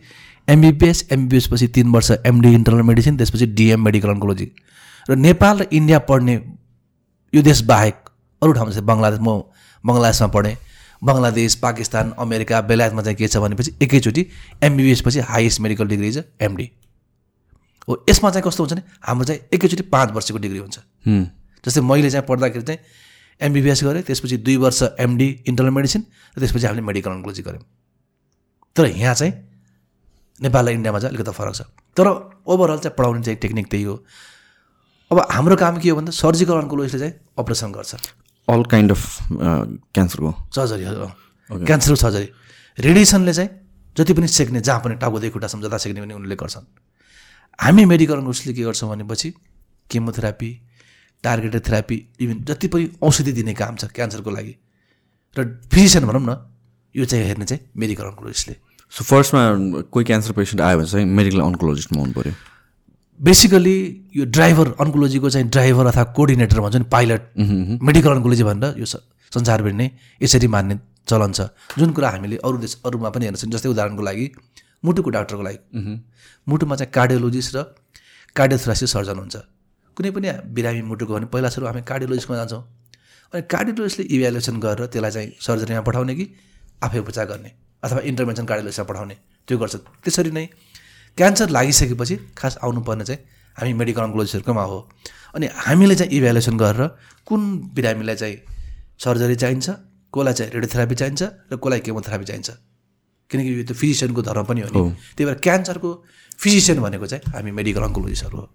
एमबिबिएस एमबिबिएस पछि तिन वर्ष एमडी इन्टरनल मेडिसिन त्यसपछि डिएम मेडिकल अन्कोलोजी र नेपाल र इन्डिया पढ्ने यो देश बाहेक अरू ठाउँमा चाहिँ बङ्गलादेश म बङ्गलादेशमा पढेँ। बङ्गलादेश पाकिस्तान अमेरिका बेलायतमा चाहिँ के छ भनेपछि एकैचोटि एमबिबिएस पछि हाइएस्ट मेडिकल डिग्री छ एमडी हो यसमा चाहिँ कस्तो हुन्छ भने हाम्रो चाहिँ एकैचोटि पाँच वर्षको डिग्री हुन्छ। जस्तै मैले चाहिँ पढ्दाखेरि चाहिँ एमबिबिएस गरेँ त्यसपछि दुई वर्ष एमडी इन्टरनल मेडिसिन र त्यसपछि हामीले मेडिकल अन्कोलोजी गऱ्यौँ। तर यहाँ चाहिँ नेपाल र इन्डियामा चाहिँ अलिकति फरक छ। तर ओभरअल चाहिँ पढाउने चाहिँ टेक्निक त्यही हो। अब हाम्रो काम के हो भन्दा सर्जिकल अन्कोलोजीले चाहिँ अपरेसन गर्छ। अल काइन्ड अफ क्यान्सरको सर्जरी हो क्यान्सरको सर्जरी रेडिएसनले चाहिँ जति पनि सेक्ने जहाँ पनि टाउकोदेखि खुट्टासम्म जता सेक्ने पनि उनीहरूले गर्छन्। हामी मेडिकल अनुसले के गर्छौँ भनेपछि केमोथेरापी टार्गेटेड थेरापी इभन जति पनि औषधि दिने काम छ क्यान्सरको लागि। र फिजिसियन भनौँ न यो चाहिँ हेर्ने चाहिँ मेडिकल अन्कोलोजिस्टले सो फर्स्टमा कोही क्यान्सर पेसेन्ट आयो भने चाहिँ मेडिकल अन्कोलोजिस्टमा आउनु पऱ्यो बेसिकली यो ड्राइभर अन्कोलोजीको चाहिँ ड्राइभर अथवा कोअर्डिनेटर भन्छ नि पाइलट मेडिकल अन्कोलोजी भनेर यो संसारभरि नै यसरी मान्ने चलन छ। जुन कुरा हामीले अरू देश अरूमा पनि हेर्न सक्छौँ जस्तै उदाहरणको लागि मुटुको डाक्टरको लागि। मुटुमा चाहिँ कार्डियोलोजिस्ट र कार्डियोथोरासिस सर्जन हुन्छ। कुनै पनि बिरामी मुटुको भने पहिला सुरु हामी कार्डियोलोजिस्टमा जान्छौँ। अनि कार्डियोलोजिस्टले इभ्यालुएसन गरेर त्यसलाई चाहिँ सर्जरीमा पठाउने कि आफै उपचार गर्ने अथवा इन्टरभेन्सन कार्डियोलोजिस्टमा पठाउने। त्यो गर्छ। त्यसरी नै क्यान्सर लागिसकेपछि खास आउनुपर्ने चाहिँ हामी मेडिकल अन्कोलोजिस्टहरूकोमा हो। अनि हामीले चाहिँ इभ्यालुएसन गरेर कुन बिरामीलाई चाहिँ सर्जरी चाहिन्छ कसलाई चाहिँ रेडियोथेरापी चाहिन्छ र कसलाई केमोथेरापी चाहिन्छ। किनकि यो त फिजिसियनको धर्म पनि हो नि। त्यही भएर क्यान्सरको फिजिसियन भनेको चाहिँ हामी मेडिकल अन्कोलोजिस्टहरू हो।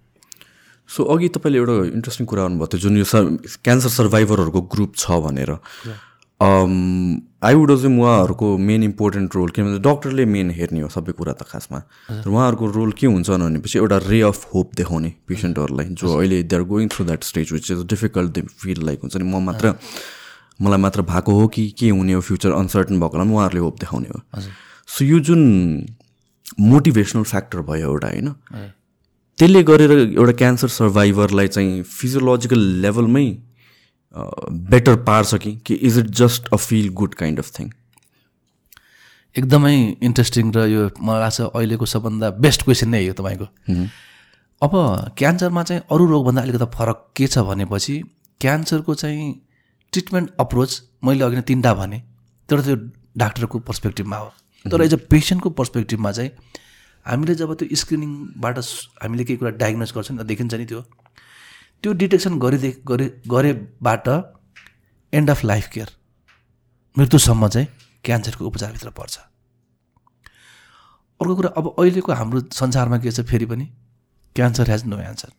सो अघि तपाईँले एउटा इन्ट्रेस्टिङ कुरा आउनुभएको थियो जुन यो सर क्यान्सर सर्भाइभरहरूको ग्रुप छ भनेर। आई वुड चाहिँ उहाँहरूको मेन इम्पोर्टेन्ट रोल किनभने डक्टरले मेन हेर्ने हो सबै कुरा त खासमा। तर उहाँहरूको रोल के हुन्छ भनेपछि एउटा रे अफ होप देखाउने पेसेन्टहरूलाई जो अहिले they are going through that stage which is difficult they feel like हुन्छ नि। म मात्र मलाई मात्र भएको हो कि के हुने हो फ्युचर अनसर्टन भएको बेलामा उहाँहरूले होप देखाउने हो। सो यो जुन मोटिभेसनल फ्याक्टर भयो एउटा होइन? त्यसले गरेर एउटा क्यान्सर सर्भाइभरलाई चाहिँ फिजियोलोजिकल लेभलमै बेटर पार्छ कि कि is it just a feel good kind of thing एकदमै इन्ट्रेस्टिङ र यो मलाई लाग्छ अहिलेको सबभन्दा बेस्ट क्वेसन नै हो तपाईँको। अब क्यान्सरमा चाहिँ अरू रोगभन्दा अलिकति फरक के छ भनेपछि क्यान्सरको चाहिँ ट्रिटमेन्ट अप्रोच मैले अघि नै तिनवटा भने तर त्यो डाक्टरको पर्सपेक्टिभमा हो। तर एज अ पेसेन्टको पर्सपेक्टिभमा चाहिँ हामीले जब त्यो स्क्रिनिङबाट हामीले केही कुरा डायग्नोज गर्छौँ नि देखिन्छ नि त्यो। त्यो डिटेक्सन गरिदे गरे गरेबाट एन्ड अफ लाइफ केयर मृत्युसम्म चाहिँ क्यान्सरको उपचारभित्र पर्छ। अर्को कुरा अब अहिलेको हाम्रो संसारमा के छ फेरि पनि क्यान्सर हेज नो एन्सर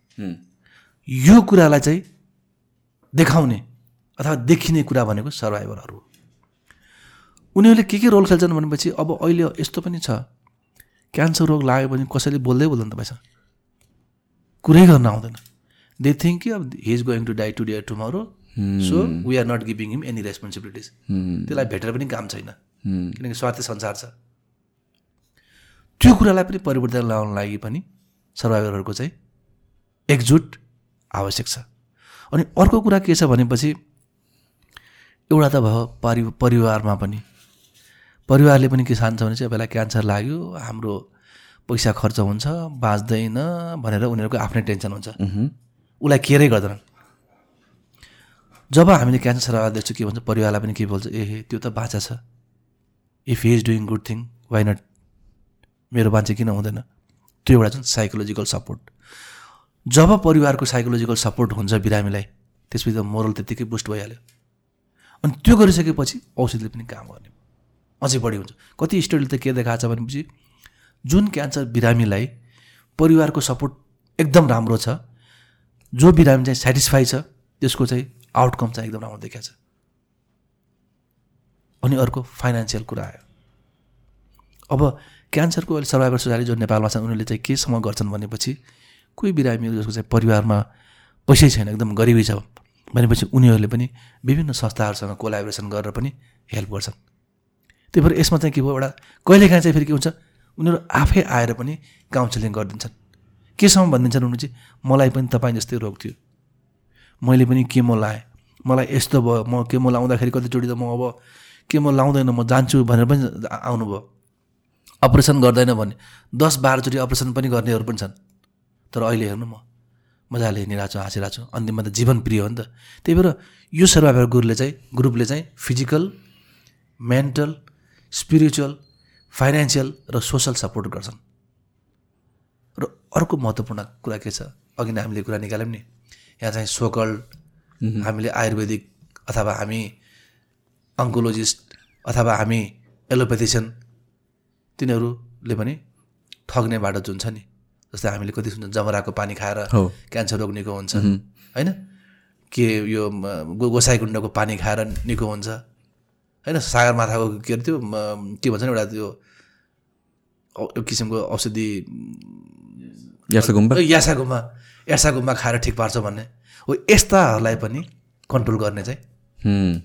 यो कुरालाई चाहिँ देखाउने अथवा देखिने कुरा भनेको सर्भाइभरहरू हो। उनीहरूले के के रोल खेल्छन् भनेपछि अब अहिले यस्तो पनि छ क्यान्सर रोग लाग्यो भने कसैले बोल्दै बोल्दैन तपाईँसँग कुरै गर्न आउँदैन। दे थिङ्क कि अब he is going to die today tomorrow so we are not giving him any responsibilities त्यसलाई भेटेर पनि काम छैन। किनकि स्वार्थी संसार छ। त्यो कुरालाई पनि परिवर्तन ल्याउन लागि पनि सर्भाइभरहरूको चाहिँ एकजुट आवश्यक छ। अनि अर्को कुरा के छ भनेपछि एउटा त भयो परि परिवारमा पनि। परिवारले पनि के चाहन्छ भने चाहिँ यसलाई क्यान्सर लाग्यो हाम्रो पैसा खर्च हुन्छ बाँच्दैन भनेर उनीहरूको आफ्नै टेन्सन हुन्छ। उसलाई केयरै गर्दैनन् जब हामीले क्यान्सर सर्भाइभर देख्छौँ के भन्छ परिवारलाई पनि के बोल्छ ए त्यो त बाँचा छ। If he is doing good thing why not मेरो मान्छे किन हुँदैन? त्यो एउटा जुन साइकोलोजिकल सपोर्ट जब परिवारको साइकोलोजिकल सपोर्ट हुन्छ बिरामीलाई त्यसपछि त मोरल त्यत्तिकै बुस्ट भइहाल्यो। अनि त्यो गरिसकेपछि औषधिले पनि काम गर्ने। अझै बढी हुन्छ। कति स्टडीले त के देखाएको छ भनेपछि जुन क्यान्सर बिरामीलाई परिवारको सपोर्ट एकदम राम्रो छ जो बिरामी चाहिँ सेटिस्फाई छ त्यसको चाहिँ आउटकम चाहिँ एकदम राम्रो देखाएको छ। अनि अर्को फाइनेन्सियल कुरा आयो। अब क्यान्सरको अहिले सर्भाइभर सोसाइटी जो नेपालमा छन् उनीहरूले चाहिँ केसम्म गर्छन् भनेपछि कोही बिरामीहरू जसको चाहिँ परिवारमा पैसै छैन एकदम गरिबी छ भनेपछि उनीहरूले पनि विभिन्न संस्थाहरूसँग कोलाबोरेसन गरेर पनि हेल्प गर्छन्। त्यही भएर यसमा चाहिँ के भयो एउटा कहिलेकाहीँ चाहिँ फेरि के हुन्छ उनीहरू आफै आएर पनि काउन्सिलिङ गरिदिन्छन्। केसम्म भनिदिन्छन् उनीहरू चाहिँ मलाई पनि तपाईँ जस्तै रोग थियो। मैले पनि केमो लाएँ? मलाई यस्तो भयो। म केमो लाउँदाखेरि कतिचोटि त म अब केमो लाउँदैन म जान्छु भनेर पनि आउनुभयो। अपरेसन गर्दैन भने दस बाह्रचोटि अपरेसन पनि गर्नेहरू पनि छन्। तर अहिले हेर्नु म मजाले हिँडिरहेको छु हाँसिरहेको छु अन्तिममा त जीवन प्रिय हो नि त। त्यही भएर यो सर्भाइभर ग्रुपले चाहिँ ग्रुपले चाहिँ फिजिकल मेन्टल स्पिरिचुअल फाइनेन्सियल र सोसल सपोर्ट गर्छन्। अर्को महत्त्वपूर्ण कुरा के छ? अघि नै हामीले कुरा निकाल्यौँ नि। यहाँ चाहिँ सोकल हामीले आयुर्वेदिक अथवा हामी अङ्कोलोजिस्ट अथवा हामी एलोपेथिसियन तिनीहरूले पनि ठग्ने बाटो जुन छ नि जस्तै हामीले कति सुन्छ जमराको पानी खाएर क्यान्सर रोग निको हुन्छ होइन? के यो गो गोसाइकुण्डको पानी खाएर निको हुन्छ। होइन? सागर माथाको के अरे त्यो के भन्छ नि एउटा त्यो किसिमको औषधि यासा गुम्बा यासा गुम्बा यासा गुम्बा खाएर ठिक पार्छ भन्ने। हो यस्ताहरूलाई पनि कन्ट्रोल गर्ने चाहिँ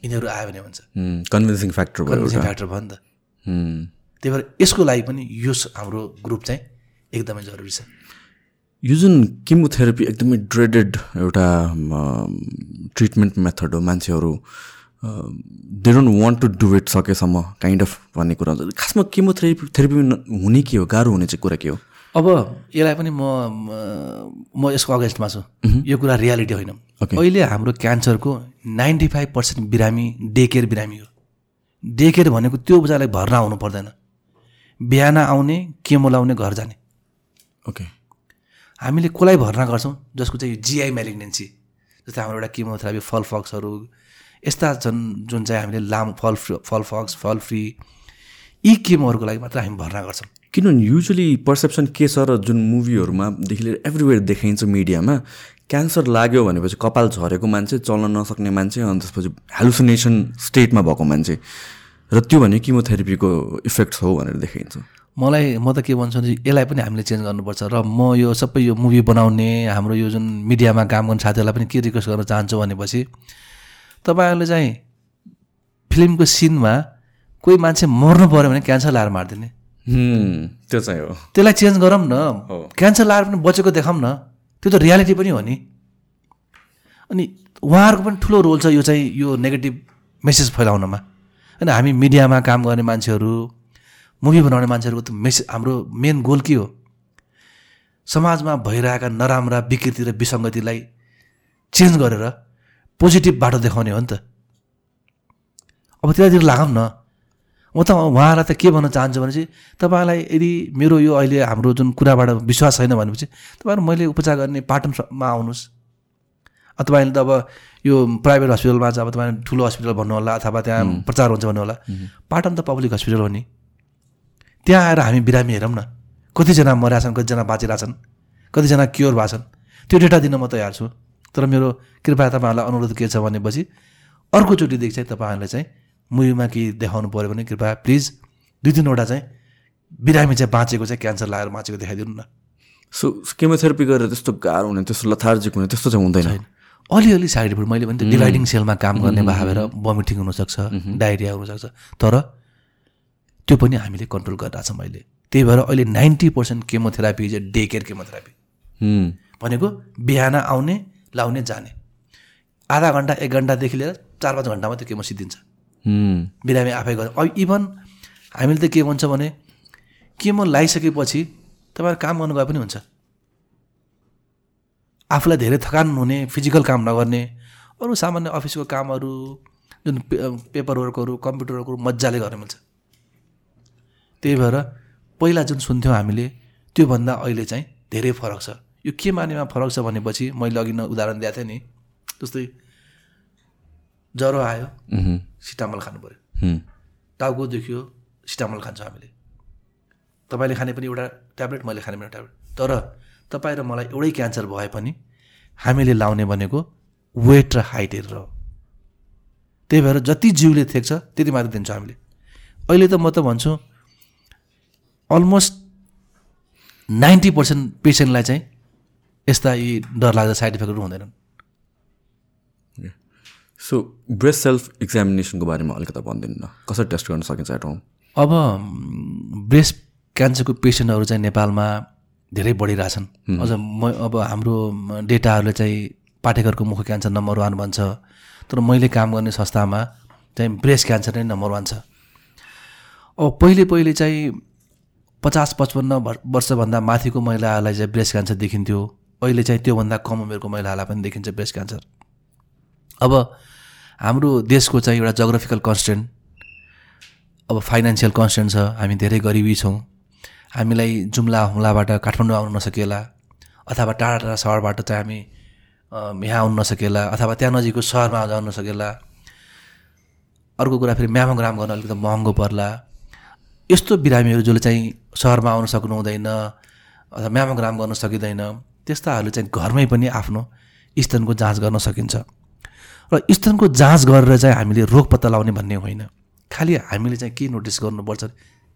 यिनीहरू आयो भने हुन्छ। कन्भिन्सिङ फ्याक्टर कन्भिन्सिङ फ्याक्टर भयो नि त। त्यही भएर यसको लागि पनि यो हाम्रो ग्रुप चाहिँ एकदमै जरुरी छ। यो जुन किमोथेरापी एकदमै ड्रेडेड एउटा ट्रिटमेन्ट मेथड हो मान्छेहरू they don't want to do it सकेसम्म काइन्ड अफ भन्ने कुरा हुन्छ। खासमा किमोथेरापी थेरापी हुने के हो? गाह्रो हुने चाहिँ कुरा के हो? अब यसलाई पनि म म- यसको अगेन्स्टमा छु। यो कुरा रियालिटी होइन. अहिले हाम्रो क्यान्सरको नाइन्टी फाइभ पर्सेन्ट बिरामी डे केयर बिरामी हो। डे केयर भनेको त्यो बजारलाई भर्ना हुनु पर्दैन। बिहान आउने केमो लाउने घर जाने। ओके हामीले कसलाई भर्ना गर्छौँ? जसको चाहिँ जिआई मेलिग्नेन्सी जस्तै हाम्रो एउटा किमोथेरापी फल फक्सहरू यस्ता छन् जुन चाहिँ हामीले लामो फल फ्री फल फक्स फल फ्री यी केमोहरूको लागि मात्र हामी भर्ना गर्छौँ। किनभने युजली पर्सेप्सन के छ र जुन मुभीहरूमादेखि लिएर एभ्रिवेयर देखाइन्छ मिडियामा क्यान्सर लाग्यो भनेपछि कपाल झरेको मान्छे चल्न नसक्ने मान्छे अनि त्यसपछि हेलुसिनेसन स्टेटमा भएको मान्छे। र त्यो भने किमोथेरापीको इफेक्ट्स हो भनेर देखाइन्छ। मलाई म त के भन्छु भने यसलाई पनि हामीले चेन्ज गर्नुपर्छ र म यो सबै यो मुभी बनाउने हाम्रो यो जुन मिडियामा काम गर्ने साथीहरूलाई पनि के रिक्वेस्ट गर्न चाहन्छु भनेपछि तपाईँहरूले चाहिँ फिल्मको सिनमा कोही मान्छे मर्नु पऱ्यो भने क्यान्सर लाएर मारिदिने। त्यो चाहिँ हो। त्यसलाई चेन्ज गरौँ न। क्यान्सर लाएर पनि बचेको देखाउँ न। त्यो त रियालिटी पनि हो नि। अनि उहाँहरूको पनि ठुलो रोल छ यो चाहिँ यो नेगेटिभ मेसेज फैलाउनमा। होइन हामी मिडियामा काम गर्ने मान्छेहरू मुभी बनाउने मान्छेहरूको त मेसेज हाम्रो मेन गोल के हो? समाजमा भइरहेका नराम्रा विकृति र विसङ्गतिलाई चेन्ज गरेर पोजिटिभ बाटो देखाउने हो नि त। अब त्यतातिर लागौँ न। म त उहाँलाई त के भन्न चाहन्छु भने चाहिँ तपाईँलाई यदि मेरो यो अहिले हाम्रो जुन कुराबाट विश्वास छैन भनेपछि तपाईँहरू मैले उपचार गर्ने पाटनमा आउनुहोस्। तपाईँले त अब यो प्राइभेट हस्पिटलमा चाहिँ अब तपाईँ ठुलो हस्पिटल भन्नु होला अथवा त्यहाँ प्रचार हुन्छ भन्नु होला। पाटन त पब्लिक हस्पिटल हो नि। त्यहाँ आएर हामी बिरामी हेरौँ न। कतिजना मरेका छन् कतिजना बाँचिरहेछन् कतिजना क्योर भएको छन् त्यो डेटा दिन म तयार छु। तर मेरो कृपया तपाईँहरूलाई अनुरोध के छ भनेपछि अर्कोचोटिदेखि चाहिँ तपाईँहरूले चाहिँ मुभीमा केही देखाउनु पऱ्यो भने कृपया प्लिज दुई तिनवटा चाहिँ बिरामी चाहिँ बाँचेको चाहिँ क्यान्सर लगाएर बाँचेको देखाइदिनु न। सो केमोथेरापी गरेर त्यस्तो गाह्रो हुने त्यस्तो लथार्जिक हुने त्यस्तो चाहिँ हुँदैन। अलिअलि साइड इफेक्ट मैले भने डिभाइडिङ सेलमा काम गर्ने भएर भमिटिङ हुनसक्छ डायरिया हुनसक्छ तर त्यो पनि हामीले कन्ट्रोल गरिरहेको छौँ अहिले त्यही भएर अहिले नाइन्टी पर्सेन्ट केमोथेरापी चाहिँ डे केयर केमोथेरापी। भनेको बिहान आउने लाउने जाने। आधा घन्टा एक घन्टादेखि लिएर चार पाँच घन्टामा त्यो केमो सिद्धिन्छ। बिरामी आफै गर्छ इभन हामीले त के भन्छ भने केमो लगाइसकेपछि तपाईँहरू काम गर्नु गए पनि हुन्छ। आफूलाई धेरै थकान हुने फिजिकल काम नगर्ने अरू सामान्य अफिसको कामहरू जुन पे पेपर वर्कहरू कम्प्युटर वर्कहरू मजाले गर्न मिल्छ। त्यही भएर पहिला जुन सुन्थ्यौँ हामीले त्योभन्दा अहिले चाहिँ धेरै फरक छ। यो के मानेमा फरक छ भनेपछि मैले अघि न उदाहरण दिएको थिएँ नि जस्तै ज्वरो आयो सिटामल खानु पऱ्यो टाउको दुख्यो सिटामल खान्छौँ हामीले। तपाईँले खाने पनि एउटा ट्याब्लेट मैले खाने पनि एउटा ट्याब्लेट। तर तपाईँ र मलाई एउटै क्यान्सर भए पनि हामीले लाउने भनेको वेट र हाइट हेरेर हो। त्यही भएर जति जिउले थेक्छ त्यति मात्र दिन्छौँ हामीले। अहिले त म त भन्छु अलमोस्ट नाइन्टी पर्सेन्ट पेसेन्टलाई चाहिँ यस्ता यी डरलाग्दो साइड इफेक्टहरू हुँदैनन्। सो ब्रेस्ट सेल्फ इक्जामिनेसनको बारेमा अलिकति भनिदिनु न। कसरी टेस्ट गर्न सकिन्छ एट होम अब ब्रेस्ट क्यान्सरको पेसेन्टहरू चाहिँ नेपालमा धेरै बढिरहेछन्। अझ म अब हाम्रो डेटाहरूले चाहिँ पाठेघरको मुख क्यान्सर नम्बर वान भन्छ। तर मैले काम गर्ने संस्थामा चाहिँ ब्रेस्ट क्यान्सर नै नम्बर वान छ। अब पहिले पहिले चाहिँ पचास पचपन्न वर्- वर्षभन्दा माथिको महिलाहरूलाई चाहिँ ब्रेस्ट क्यान्सर देखिन्थ्यो। अहिले चाहिँ त्योभन्दा कम उमेरको महिलाहरूलाई पनि देखिन्छ ब्रेस्ट क्यान्सर अब हाम्रो देशको चाहिँ एउटा जोग्राफिकल कन्सटेन्ट अब फाइनेन्सियल कन्सटेन्ट छ हामी धेरै गरिबी छौँ। हामीलाई जुम्ला हुम्लाबाट काठमाडौँ आउन नसकेला अथवा टाढा टाढा सहरबाट चाहिँ हामी यहाँ आउन नसकेला अथवा त्यहाँ नजिकको सहरमा जान नसकेला। अर्को कुरा फेरि म्यामोग्राम गर्न अलिकति महँगो पर्ला। यस्तो बिरामीहरू जसले चाहिँ सहरमा आउन सक्नु हुँदैन अथवा म्यामोग्राम गर्न सकिँदैन त्यस्ताहरूले चाहिँ घरमै पनि आफ्नो स्तनको जाँच गर्न सकिन्छ। र स्तनको जाँच गरेर चाहिँ हामीले रोग पत्ता लगाउने भन्ने होइन। खालि हामीले चाहिँ के नोटिस गर्नुपर्छ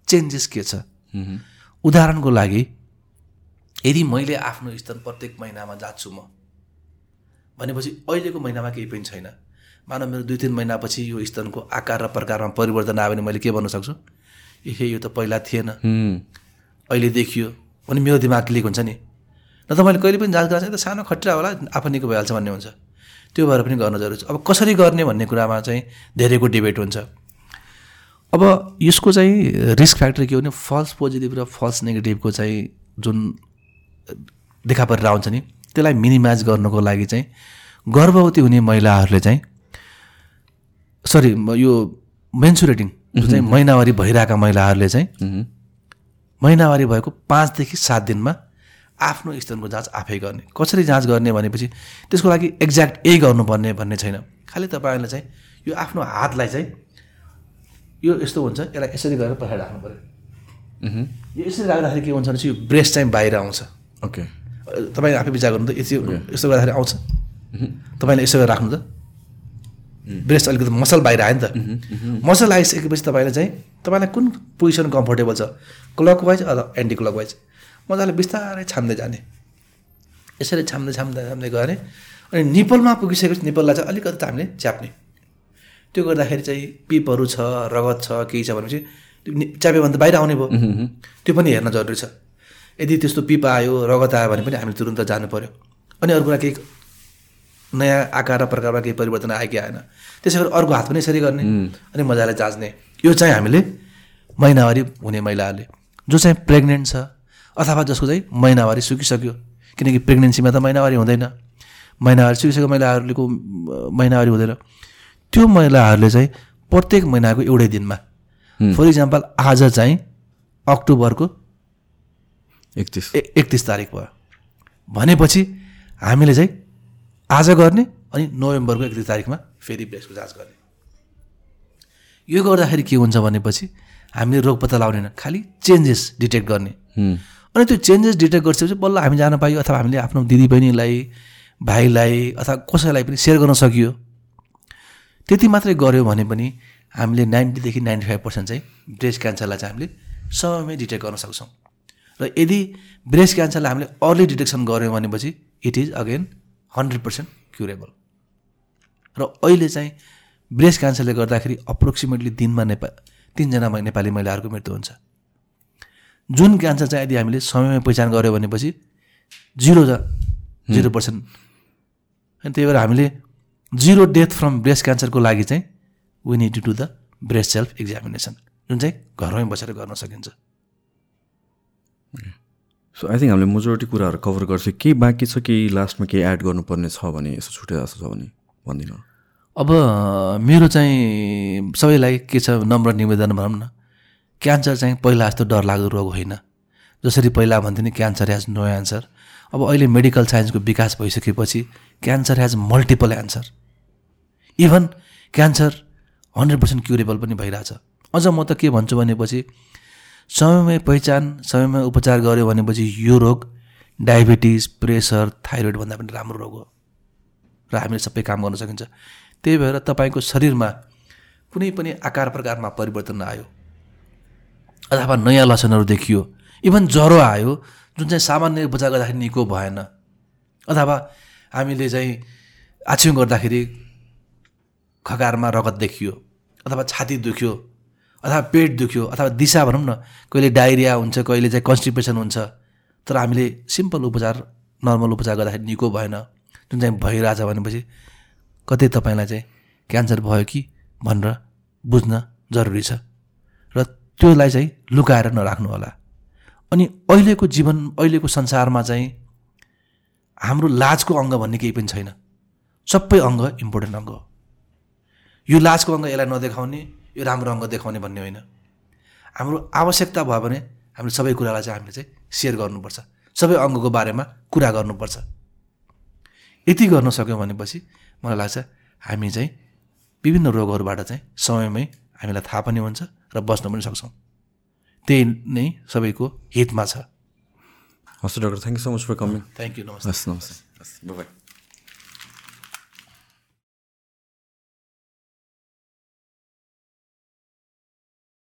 चेन्जेस के छ? उदाहरणको लागि यदि मैले आफ्नो स्तन प्रत्येक महिनामा जाँच्छु म भनेपछि अहिलेको महिनामा केही पनि छैन। मानव मेरो दुई तिन महिनापछि यो स्तनको आकार र प्रकारमा परिवर्तन आयो भने मैले के भन्न सक्छु? ए यो त पहिला थिएन। अहिले देखियो भने मेरो दिमाग क्लिक हुन्छ नि। न त मैले कहिले पनि जाँच गराएको छैन त सानो खट्रा होला आफै निको भइहाल्छ भन्ने हुन्छ। त्यो भएर पनि गर्न जरुरी छ। अब कसरी गर्ने भन्ने कुरामा चाहिँ धेरैको डिबेट हुन्छ। अब यसको चाहिँ रिस्क फ्याक्टर के हो भने फल्स पोजिटिभ र फल्स नेगेटिभको चाहिँ जुन देखा परेर आउँछ नि त्यसलाई मिनिमाइज गर्नको लागि चाहिँ गर्भवती हुने महिलाहरूले चाहिँ सरी यो मेन्सुरेटिङ चाहिँ महिनावारी भइरहेका महिलाहरूले चाहिँ महिनावारी भएको पाँचदेखि सात दिनमा आफ्नो स्तनको जाँच आफै गर्ने। कसरी जाँच गर्ने भनेपछि त्यसको लागि एक्ज्याक्ट यही गर्नुपर्ने भन्ने छैन। खालि तपाईँहरूले चाहिँ यो आफ्नो हातलाई चाहिँ यो यस्तो हुन्छ यसलाई यसरी गरेर पछाडि राख्नु पऱ्यो यो यसरी राख्दाखेरि के हुन्छ भने चाहिँ यो ब्रेस्ट चाहिँ बाहिर आउँछ। ओके। तपाईँ आफै विचार गर्नु त यति यस्तो गर्दाखेरि आउँछ। तपाईँले यसो गरेर राख्नु त। ब्रेस्ट अलिकति मसल बाहिर आयो नि त। मसल आइसकेपछि तपाईँले चाहिँ तपाईँलाई कुन पोजिसन कम्फोर्टेबल छ? क्लकवाइज अथवा एन्टी क्लकवाइज मजाले बिस्तारै छाम्दै जाने। यसरी छाम्दै छाम्दै छाम्दै गरे अनि निपलमा पुगिसकेपछि निपललाई चाहिँ अलिकति त हामीले च्याप्ने। त्यो गर्दाखेरि चाहिँ पिपहरू छ रगत छ केही छ भनेपछि च्याप्यो भने त बाहिर आउने भयो। त्यो पनि हेर्न जरुरी छ। यदि त्यस्तो पिप आयो रगत आयो भने पनि हामीले तुरुन्त जानु पऱ्यो अनि अरू कुरा केही नयाँ आकार र प्रकारमा केही परिवर्तन आयो कि आएन। त्यसै गरी अर्को हात पनि यसरी गर्ने अनि मजाले जाँच्ने। यो चाहिँ हामीले महिनावारी हुने महिलाहरूले जो चाहिँ प्रेग्नेन्ट छ अथवा जसको चाहिँ महिनावारी सुकिसक्यो। किनकि प्रेग्नेन्सीमा त महिनावारी हुँदैन। महिनावारी सुकिसकेको महिलाहरूको महिनावारी हुँदैन। त्यो महिलाहरूले चाहिँ प्रत्येक महिनाको एउटै दिनमा फर इक्जाम्पल आज चाहिँ अक्टोबरको एकतिस। एकतिस तारिक भयो। भनेपछि हामीले चाहिँ आज गर्ने अनि नोभेम्बरको एकतिस तारिकमा फेरि ब्रेस्टको जाँच गर्ने। यो गर्दाखेरि के हुन्छ भनेपछि हामीले रोग पत्ता लगाउने खालि चेन्जेस डिटेक्ट गर्ने। अनि त्यो चेन्जेस डिटेक्ट गरिसकेपछि बल्ल हामी जान पाइयो अथवा हामीले आफ्नो दिदीबहिनीलाई भाइलाई अथवा कसैलाई पनि सेयर गर्न सकियो। त्यति मात्रै गऱ्यो भने पनि हामीले नाइन्टीदेखि नाइन्टी फाइभ पर्सेन्ट चाहिँ ब्रेस्ट क्यान्सरलाई चाहिँ हामीले समयमै डिटेक्ट गर्न सक्छौँ। र यदि ब्रेस्ट क्यान्सरलाई हामीले अर्ली डिटेक्सन गऱ्यौँ भनेपछि it is again hundred percent curable र अहिले चाहिँ ब्रेस्ट क्यान्सरले गर्दाखेरि अप्रोक्सिमेटली दिनमा नेपा तिनजना नेपाली महिलाहरूको मृत्यु हुन्छ। जुन क्यान्सर चाहिँ यदि हामीले समयमै पहिचान गऱ्यो भनेपछि जिरो जा जिरो पर्सेन्ट अनि त्यही भएर हामीले जिरो डेथ फ्रम ब्रेस्ट क्यान्सरको लागि चाहिँ we need to do the breast self examination जुन चाहिँ घरमै बसेर गर्न सकिन्छ। सो आई थिङ्क हामीले मेजोरिटी कुराहरू कभर गर्छौँ। केही बाँकी छ केही लास्टमा केही एड गर्नुपर्ने छ भने यसो छुट्टै जस्तो छ भने भनिदिनु। अब मेरो चाहिँ सबैलाई के छ नम्र निवेदन भनौँ न। क्यान्सर चाहिँ पहिला जस्तो डरलाग्दो रोग होइन। जसरी पहिला भन्थ्यो नि क्यान्सर ह्याज नो एन्सर अब अहिले मेडिकल साइन्सको विकास भइसकेपछि cancer has multiple answer even cancer hundred percent curable पनि भइरहेछ। अझ म त के भन्छु भनेपछि समयमै पहिचान समयमै उपचार गऱ्यो भनेपछि यो रोग डायबिटिज प्रेसर थाइरोइडभन्दा पनि राम्रो रोग हो। र हामीले सबै काम गर्न सकिन्छ। त्यही भएर तपाईँको शरीरमा कुनै पनि आकार प्रकारमा परिवर्तन आयो अथवा नयाँ लक्षणहरू देखियो। इभन ज्वरो आयो जुन चाहिँ सामान्य उपचार गर्दाखेरि निको भएन। अथवा हामीले चाहिँ आछ्यौँ गर्दाखेरि खकारमा रगत देखियो अथवा छाती दुख्यो अथवा पेट दुख्यो अथवा दिशा भनौँ न कहिले डाइरिया हुन्छ कहिले चाहिँ कन्स्टिपेसन हुन्छ तर हामीले सिम्पल उपचार नर्मल उपचार गर्दाखेरि निको भएन। जुन चाहिँ भइरहेछ भनेपछि कतै तपाईँलाई चाहिँ क्यान्सर भयो कि भनेर बुझ्न जरुरी छ। र त्योलाई चाहिँ लुकाएर नराख्नु होला। अनि अहिलेको जीवन अहिलेको संसारमा चाहिँ हाम्रो लाजको अङ्ग भन्ने केही पनि छैन। सबै अङ्ग इम्पोर्टेन्ट अङ्ग हो। यो लाजको अङ्ग यसलाई नदेखाउने यो राम्रो अङ्ग देखाउने भन्ने होइन। हाम्रो आवश्यकता भयो भने हामीले सबै कुरालाई चाहिँ हामीले चाहिँ सेयर गर्नुपर्छ। सबै अङ्गको बारेमा कुरा गर्नुपर्छ। यति गर्न सक्यौँ भनेपछि मलाई लाग्छ हामी चाहिँ विभिन्न रोगहरूबाट चाहिँ समयमै हामीलाई थाहा पनि हुन्छ। र बस्न पनि सक्छौँ। त्यही नै सबैको हितमा छ। हस् doctor thank you so much for coming thank you नमस्ते। हस् नमस्ते। हस् बाई